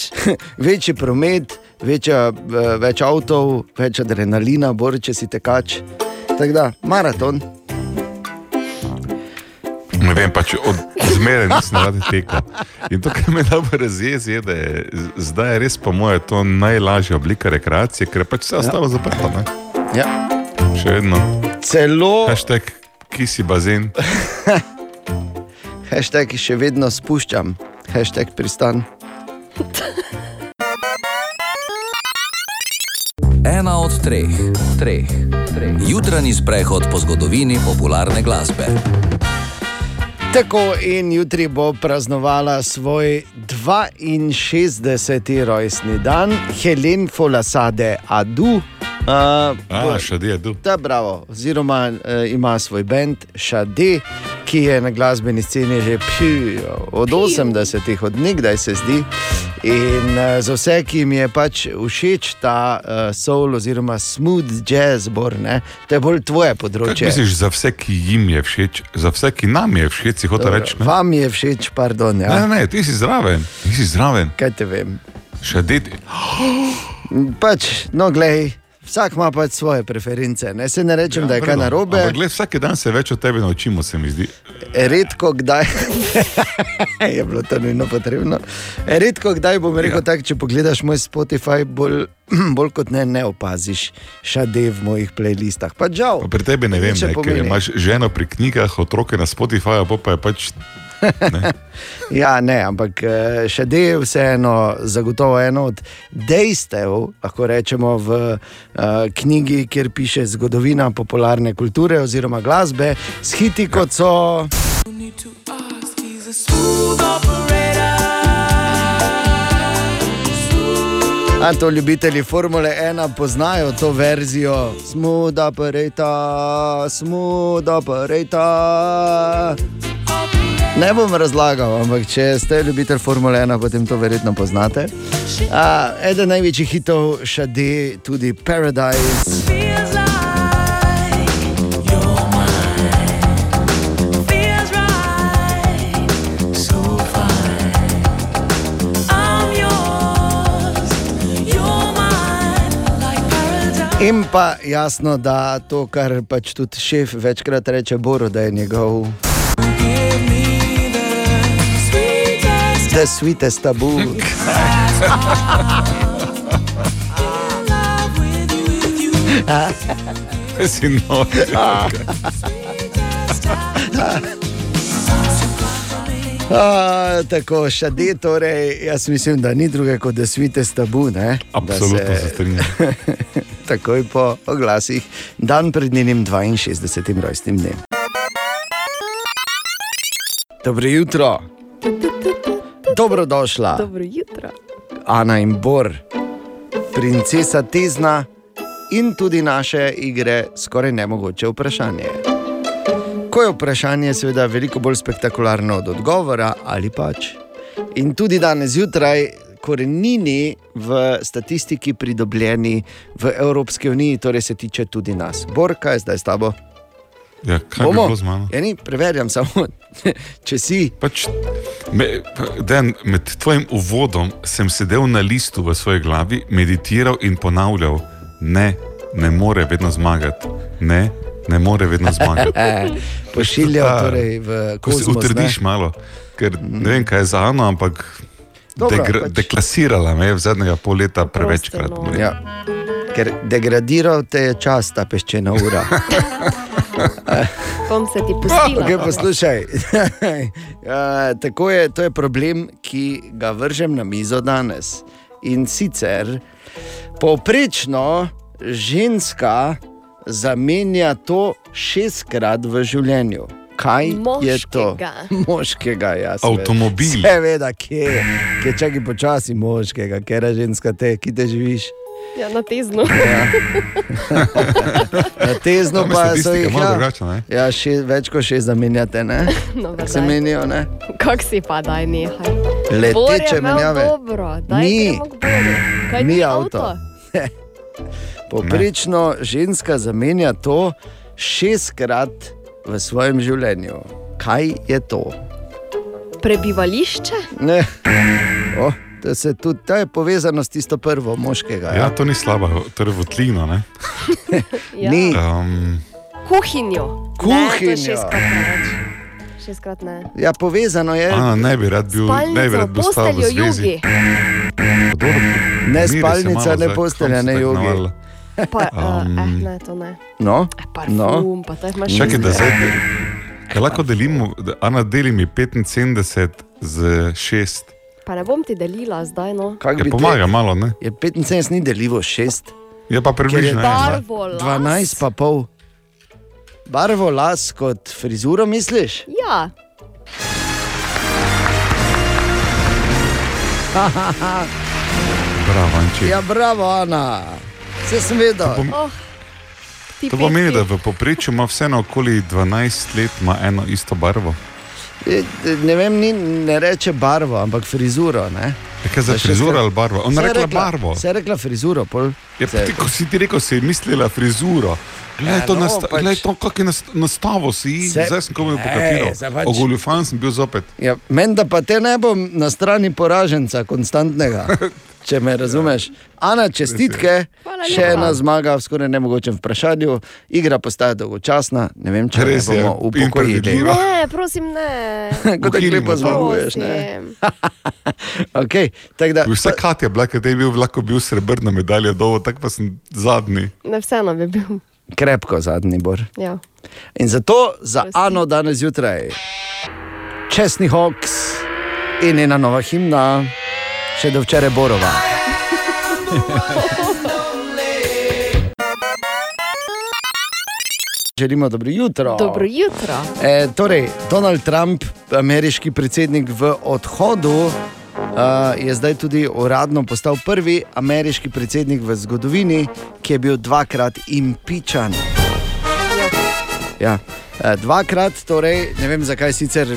večji promet, večja, eh, več avtov, več adrenalina, bor, če si tekač. Tako da, maraton. Ne vem, pač od zmeraj nisem rad tekel. In to, kar me najbolj razjezi, je, da je zdaj je res, po mojem, to najlažja oblika rekreacije, ker je pač vse ostalo zaprto. Ne? Ja. Še vedno. Celo. Hashtag kisi bazen. Hashtag še vedno spuščam, hashtag pristan. Ena od treh, treh, treh. Jutranji sprehod po zgodovini popularne glasbe. Tako in jutri bo praznovala svoj 62. rojstni dan Helen Folasade Adu. Uh, A, Šadi Adu. Da, bravo. Oziroma uh, ima svoj bend Šadi, ki je na glasbeni sceni že pju, od 80-ih, od nekdaj se zdi. In uh, za vse, ki jim je pač všeč ta uh, soul oziroma smooth jazz, bor, ne, to je bolj tvoje Kaj področje. misliš za vse, ki jim je všeč, za vse, ki nam je všeč, si hotel reči? Ne? Vam je všeč, pardon. Ja. Ne, ne, ti si zraven, ti si zraven. Kaj te vem? Šadi. Pač, no, glej, vsak ima pač svoje preference. Ne se ne rečem, ja, da je kaj narobe. Ampak gled, vsak dan se več o tebi naučimo, se mi zdi. Redko kdaj je bilo to nujno potrebno. Redko kdaj bom rekel ja. tako, če pogledaš moj Spotify, bolj, bolj kot ne, ne opaziš šade v mojih playlistah. Pa žal. Pa pri tebi ne vem, ne ker imaš ženo pri knjigah, otroke na Spotifyju, pa, pa je pač. Ja, ne, ampak eh, še de je vseeno zagotovo eno od dejstev, lahko rečemo v uh, knjigi, kjer piše zgodovina popularne kulture oziroma glasbe, s hiti kot so. A to ljubitelji Formule 1 poznajo to verzijo, smooth operator, smooth operator. Ne bom razlagal, ampak če ste ljubitelj Formule 1, potem to verjetno poznate. A, eden največjih hitov šade tudi Paradise. In pa jasno, da to, kar pač tudi šef večkrat reče, Boro, da je njegov. The sweetest tabu. Si nor. A, tako, šade, torej, jaz mislim, da ni druge kot da svite tabu. Ne? Absolutno Da se strinjam. Takoj po oglasih, dan pred njenim 62. rojstnim dnem. Dobro jutro, dobrodošla, Dobro jutro. Ana in Bor, princesa Tezna in tudi naše igre, skoraj nemogoče vprašanje. Ko je vprašanje, seveda, veliko bolj spektakularno od odgovora, ali pač. In tudi danes zjutraj, korenini v statistiki pridobljeni v Evropski uniji, torej se tiče tudi nas. Bor, kaj je zdaj s tabo? Ja, kaj bi bilo z mano? Ja, ni, preverjam samo, če si. Pač, me, den, med tvojim uvodom sem sedel na listu v svoji glavi, meditiral in ponavljal, ne, ne more vedno zmagati. Ne, ne more vedno zmagati. Pošiljal Ta- torej v Ko se kozmos, utrdiš ne? malo, ker ne vem, kaj je za Ano, ampak Dobro, degra, pač- deklasirala me je v zadnjega pol leta prevečkrat. moram reči. Ja. Ker degradiral te je čas, ta peščena ura. Bom se ti pustila. Okay, poslušaj. tako je, to je problem, ki ga vržem na mizo danes. In sicer povprečno ženska zamenja to šestkrat v življenju. Kaj je to? Moškega. Moškega, ja. seveda. Avtomobil. Seveda, kje, kje čakaj počasi moškega, ker je ženska te, ki te živiš. Ja, na tezno. Na tezno je pa so jih malo ja, drugačna, ne? ja, še, več kot šest zamenjate, ne? No, Kako se menijo, ne? Kak si pa, daj nehaj. Leteče menjave. Dobro, daj Ni. Kaj Ni ni avto. avto? Poprečno ženska zamenja to šestkrat v svojem življenju. Kaj je to? Prebivališče? Ne. O, to, se tudi, to je povezano s tisto prvo moškega. Ja, to ni slaba, to je votlina. Ne? Ja. Ni. Um, Kuhinjo. Ne, to Kuhinjo. je šestkrat ne. Ja, povezano je. Ana, ne bi rad bil, ne bi Spalnica, rad bil s tabo v zvezi. jugi. Ne spalnica, ne postelja, ne jogi. Pa, uh, Um, eh, ne, to ne. No, Parfum, no. pa to imaš Čakaj, da zdaj. Kaj lahko delimo, Ana deli mi 75 z 6. Pa ne bom ti delila zdaj, no. Kak Ja, bi pomaga malo, ne? Je 75 ni deljivo 6. Je pa približno. Barvo las. 12 pa pol. Barvo las kot frizuro, misliš? Ja, Bravo, Anči. ja, bravo, Ana. Se sem vedel. oh, ti To pomeni, da v povprečju ima vseeno okoli 12 let eno isto barvo. Ne vem, ni, ne reče barvo, ampak frizuro. Ne? Je kaj za frizuro ali barvo? Ona je rekla rekla- barvo. Saj je rekla frizuro, pol. Ja, pa ti, ko si ti rekel, si mislila frizuro. Glej, Ja, to, no, nasta, pač- glej, to kak je nast, nastavo si, Se- zdaj sem komu Ne, pokapiral. pač- Ogoljufan sem bil zopet. Ja, Menda pa te ne bom na strani poraženca, konstantnega. Če me razumeš. Ana, čestitke, še ena zmaga v skoraj nemogočem vprašanju. Igra postaja dolgočasna, ne vem, če Res je, bomo upokojili. Ne, prosim, ne. Kot da lepo zmaguješ. ne. Prosim. Okay, tak da, Vse Katja, bila, ker je bil lahko bil srebrna medalja dolgo, tako pa sem zadnji. Ne, vseeno bi bil. krepko zadnji bor. Ja. In zato za Ano danes zjutraj, čestni hoks in ena nova himna, še do včeraj Borova. Želimo dobro jutro. Dobro jutro. E, torej, Donald Trump, ameriški predsednik v odhodu, uh, je zdaj tudi uradno postal prvi ameriški predsednik v zgodovini, ki je bil dvakrat impičan. Ja, eh, dvakrat, torej, ne vem zakaj sicer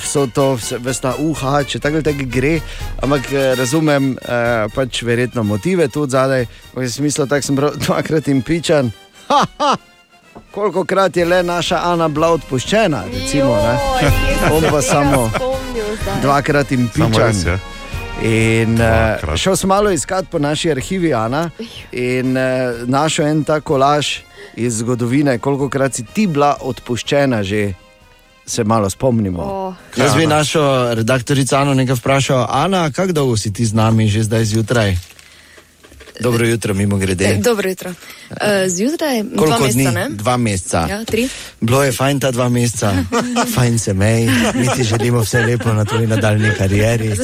so to vsta uha, če tako ali tako gre, ampak eh, razumem eh, pač verjetno motive tu zadaj. V smislu, tako sem prav dvakrat impičan. Ha, ha! Koliko krat je le naša Ana bila odpuščena, recimo, ne? Joj, On pa samo dvakrat impičan. In uh, šel sem malo iskat po naši arhivi, Ana, in uh, našel en ta kolaž iz zgodovine, koliko krat si ti bila odpuščena že. Se malo spomnimo. Oh. Jaz bi našo redaktorico Ano nekaj vprašal, Ana, kako dolgo si ti z nami že zdaj zjutraj? Dobro jutro, mimo grede. E, dobro jutro. Uh, zjutraj dva Koliko meseca, dni? ne? Dva meseca. Ja, tri. Bilo je fajn ta dva meseca, fajn se mej, mi ti želimo vse lepo na tvoji nadaljni karieri.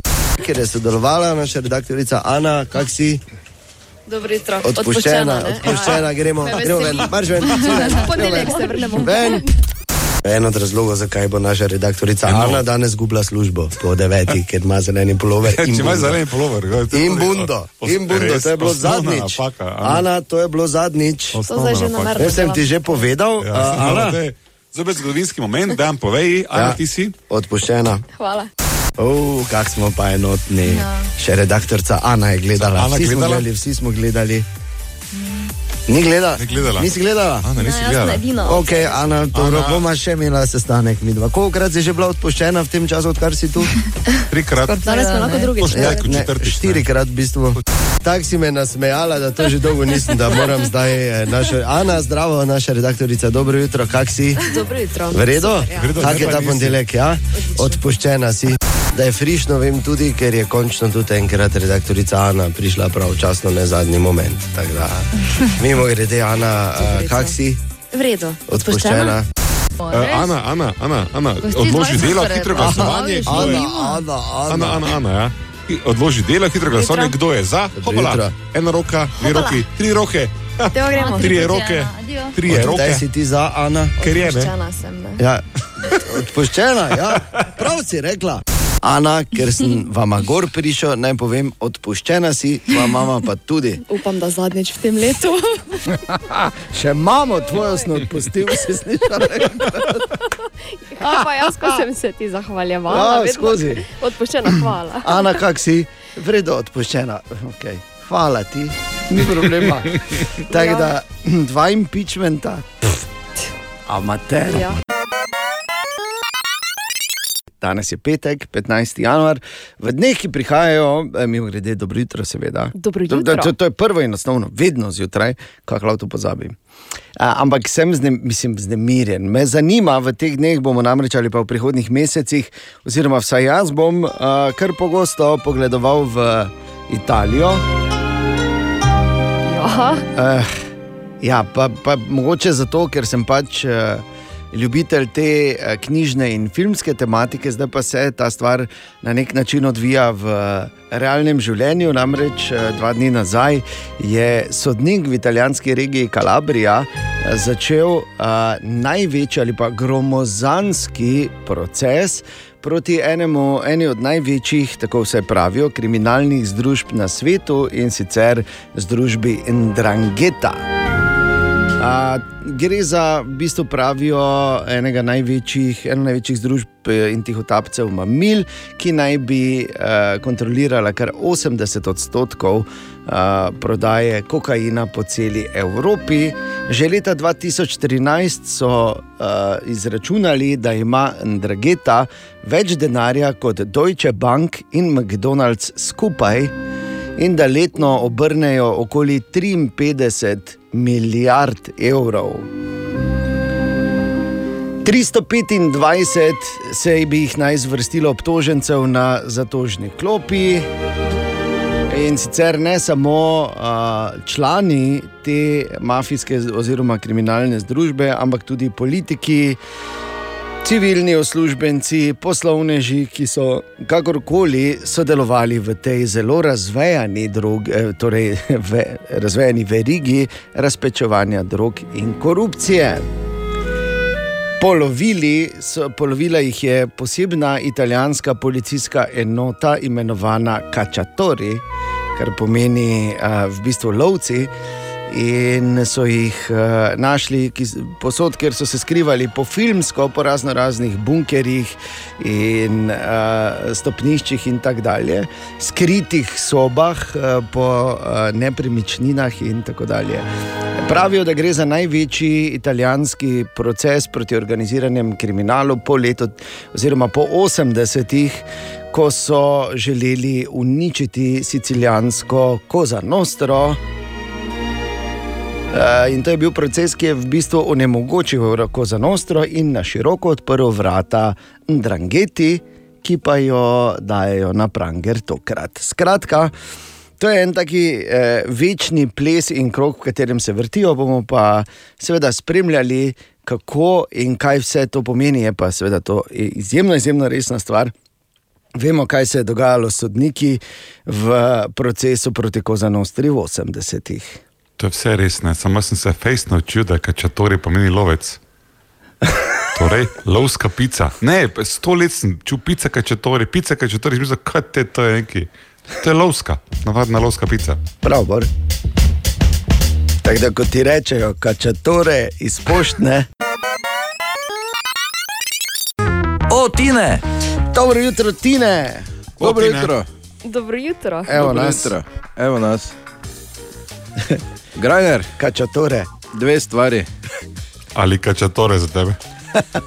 Ker je sodelovala naša redaktorica Ana, kak si? Dobro jutro. Odpuščena, ne? odpuščena, gremo, Me gremo ven, marš ven. Ponedeljek se vrnemo. Ven. En od razlogov, zakaj bo naša redaktorica Eno. Ana danes gubila službo po devetih, ker ima zeleni polover. Če bundo. zeleni polover, ga, to je In bundo, in bundo, res to je bilo zadnjič. napaka, Ana. To je bilo zadnjič. Jaz sem ti že povedal, Ja, a, Ana, Zopet zgodovinski moment, da vam povej, Ana, Ja. ti si. odpuščena. Hvala. Oh, kak smo pa enotni. Ja. Še redaktorica Ana je gledala. Ana vsi, Smo gledala? gledali vsi smo gledali. Ni gledala? Ni gledala. Nisi gledala? Ana, nisi sem gledala. edina. Ok, Ana, dobro, Ana. bomo še imela sestanek mi dva. Kolikrat si že bila odpuščena v tem času, odkar si tu? Trikrat. Danes smo lahko. Poštej, Ja, četrtič. štirikrat v bistvu. Tako si me nasmejala, da to že dolgo nisem, da moram zdaj. eh, Naša, Ana, zdravo, naša redaktorica, dobro jutro, kak si? Dobro jutro. V redu? Super, ja. Kak je ta ponedeljek, ja? Odpuščena si. Da je frišno, vem tudi, ker je končno tudi enkrat redaktorica Ana prišla pravočasno, ne zadnji moment. Tako da, mimo grede, Ana, uh, kak si? V redu. Odpuščena. Eh, Ana, Ana, Ana, Ana, odloži delo, hitro glasovanje. Ana, Ana, Ana, Ana, Ana, ja. Odloži delo, hitro glasovanje, kdo je za, hopala. Ena roka, dve roki, tri roke, tri roke, tri roke, si ti za, Ana? ker je ne. Odpuščena sem. Ne? Ja, odpuščena, ja. prav si rekla. Ana, ker sem vama gor prišel, naj povem, odpuščena si, tvoja mama pa tudi. Upam, da zadnjič v tem letu. Še mamo tvojo sem odpustil, si slišala. Ja, pa jaz, ko sem se ti zahvaljevala. Ja, skozi. Odpuščena hvala. Ana, kak si? Vredo odpuščena. Okay. Hvala ti, ni problema. Tako da, dva impeachmenta. Amater. Ja. Danes je petek, 15. januar, v dneh, ki prihajajo, eh, mimo grede, dobro jutro, seveda. Dobro To, jutro. to, to je prvo in osnovno, vedno zjutraj, kako lahko to pozabim. A, ampak sem znem, mislim, znemirjen. Me zanima, v teh dneh bomo namreč ali pa v prihodnih mesecih, oziroma vsaj jaz bom a, kar pogosto pogledoval v Italijo. Ja. Uh, ja, pa, pa mogoče zato, ker sem pač uh, ljubitelj te uh, knjižne in filmske tematike, zdaj pa se ta stvar na nek način odvija v realnem življenju. Namreč uh, dva dni nazaj je sodnik v italijanski regiji Kalabrija začel uh, največji ali pa gromozanski proces. Proti enemu, eni od največjih, tako vse pravijo, kriminalnih združb na svetu in sicer združbi Ndrangeta. A, gre za, v bistvu pravijo, enega največjih, eno največjih združb eh, in tihotapcev mamil, ki naj bi uh, kontrolirala kar 80 odstotkov uh, prodaje kokaina po celi Evropi. Že leta 2013 so uh, izračunali, da ima Drageta več denarja kot Deutsche Bank in McDonald's skupaj in da letno obrnejo okoli 53 milijard evrov. 325 se bi jih naj zvrstilo obtožencev na zatožni klopi. In sicer ne samo uh, člani te mafijske oziroma kriminalne združbe, ampak tudi politiki, civilni uslužbenci, poslovneži, ki so kakorkoli sodelovali v tej zelo razvejani, drog, eh, torej, ve, razvejani verigi razpečevanja drog in korupcije. Polovili so, polovila jih je posebna italijanska policijska enota imenovana Cacciatori, kar pomeni uh, v bistvu lovci. In so jih uh, našli ki posod, kjer so se skrivali po filmsko, po razno raznih bunkerjih in uh, stopniščih in tako dalje, skritih sobah uh, po uh, nepremičninah in tako dalje. Pravijo, da gre za največji italijanski proces proti organiziranem kriminalu po letu, oziroma po 80-ih, ko so želeli uničiti sicilijansko Koza Nostro. Eh, In to je bil proces, ki je v bistvu onemogočil Koza Nostro in na široko odprl vrata Drangeti, ki pa jo dajo na pranger tokrat. Skratka, to je en taki eh, večni ples in krog, v katerem se vrtijo, bomo pa seveda spremljali, kako in kaj vse to pomeni. Je pa seveda to izjemno, izjemno resna stvar. Vemo, kaj se je dogajalo s sodniki v procesu proti Kozanostri v 80-ih. To je vse res, ne. samo sem se fejs naučil, da kačatori pomeni lovec. Torej, lovska pica. Ne, pa sto let sem čutil pica kačatori, pica kačatori, sem mislil, kaj te to je neki. To je lovska, navadna lovska pica. Prav, bor. Tako da, ko ti rečejo, kačatore iz poštne. O, Tine! Dobro jutro, Tine! Dobro jutro. Dobro jutro. Evo Dobro nas. jutro. Evo nas. Grajner. Kačatore. Dve stvari. Ali kačatore za tebe?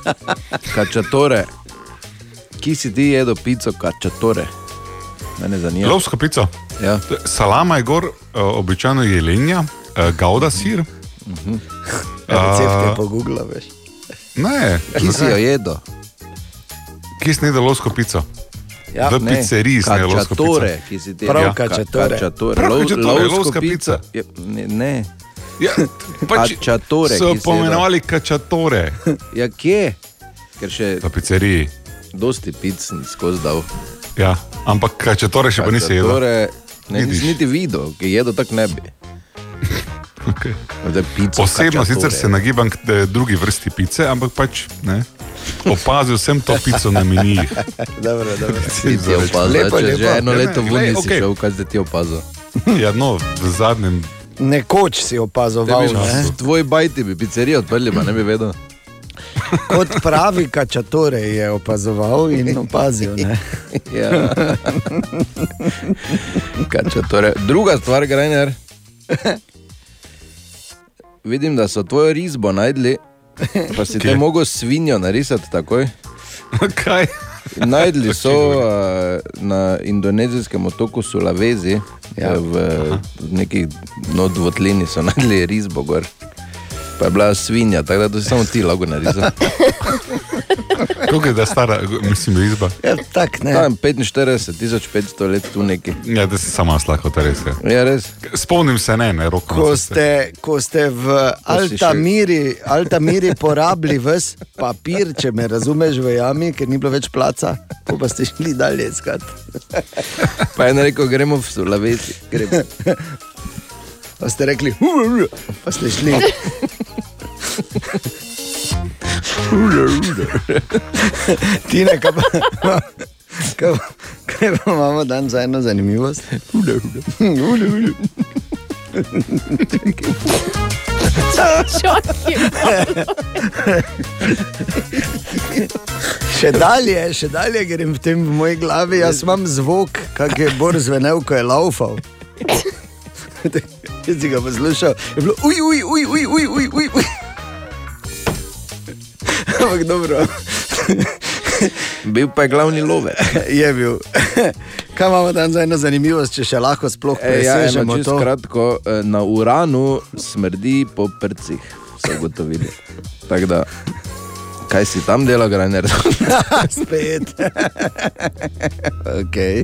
Kačatore. Ki si ti jedel pico kačatore? Mene zanima. Lovska pica. Ja. Salama je gor, eh, običajno jelenja, eh, gauda sir. Mhm. Recept je A, po Google, veš. Ne, Ki si jo jedel? Ki si ne jedel lovsko pico? Ja, v ne, pizzeriji lovsko pico. Kačatore, ki si ti Prav, Ja, kačatore. Kačatore. Prav, kačatore, lovska pica. Ja, Ne. ne. Ja, pač Kačatore, so pomenovali kačatore. Ja, kje? Ker še v pizzeriji. Dosti pic sem skozi dal. Ja, ampak kačatore še pa nisi jedel. Kačatore Ne, nisem niti videl, ki jedo tako ne bi. Okay. Pico, Osebno sicer se nagibam k eh, drugi vrsti pice, ampak pač ne. Opazil sem to pico na menijih. dobro, dobro. Si Lepo, če že lepo. eno Ja, leto ne, ven glej, nisi okej. šel, kaj zdaj ti opazil. Ja, no, v zadnjem. Nekoč si opazoval, ne? Tvoj bajti bi pizzerijo odprli, pa ne bi vedel. kot pravi kačatore je opazoval in opazil. Ne? Ja. Kačatore. Druga stvar, Grajner. Vidim, da so tvojo risbo najdli, pa si te mogel svinjo narisati takoj. Kaj? Najdli so uh, na indonezijskem otoku Sulavezi, Ja. v, v nekih no, dvotlini so najdli risbo gor. Pa je bila svinja, tako da to si samo ti lahko narisal. Koliko je da stara, mislim, izba? Ja, tak, ne. Tam 45, 1500 let tu neki. Ja, da si sama slahko, to res je. Ja, res. Spomnim se ne, ne, roko. Ko ste, ko ste v Altamiri, Altamiri porabili ves papir, če me razumeš, v jami, ker ni bilo več placa, ko pa ste šli dalje iskat. Pa je rekel, gremo v Sulavezi. Gremo. Pa ste rekli, pa ste šli. Tine, kaj pa, kaj, kaj pa imamo dan za eno zanimivost? Hude, hude. Hude, hude. Še dalje, še dalje grem v tem v moji glavi, jaz imam zvok, kak je bor zvenel, ko je laufal. Če si ga poslušal, je bilo uj, uj, uj, uj, uj, uj, uj. uj. Ampak dobro. Bil pa je glavni love. Je bil. Kaj imamo tam za eno zanimivost, če še lahko sploh E, ja, presežemo čisto to? kratko, eh, na uranu smrdi po prcih, so ugotovili. Tako da, kaj si tam dela, Grajner? Spet. okay.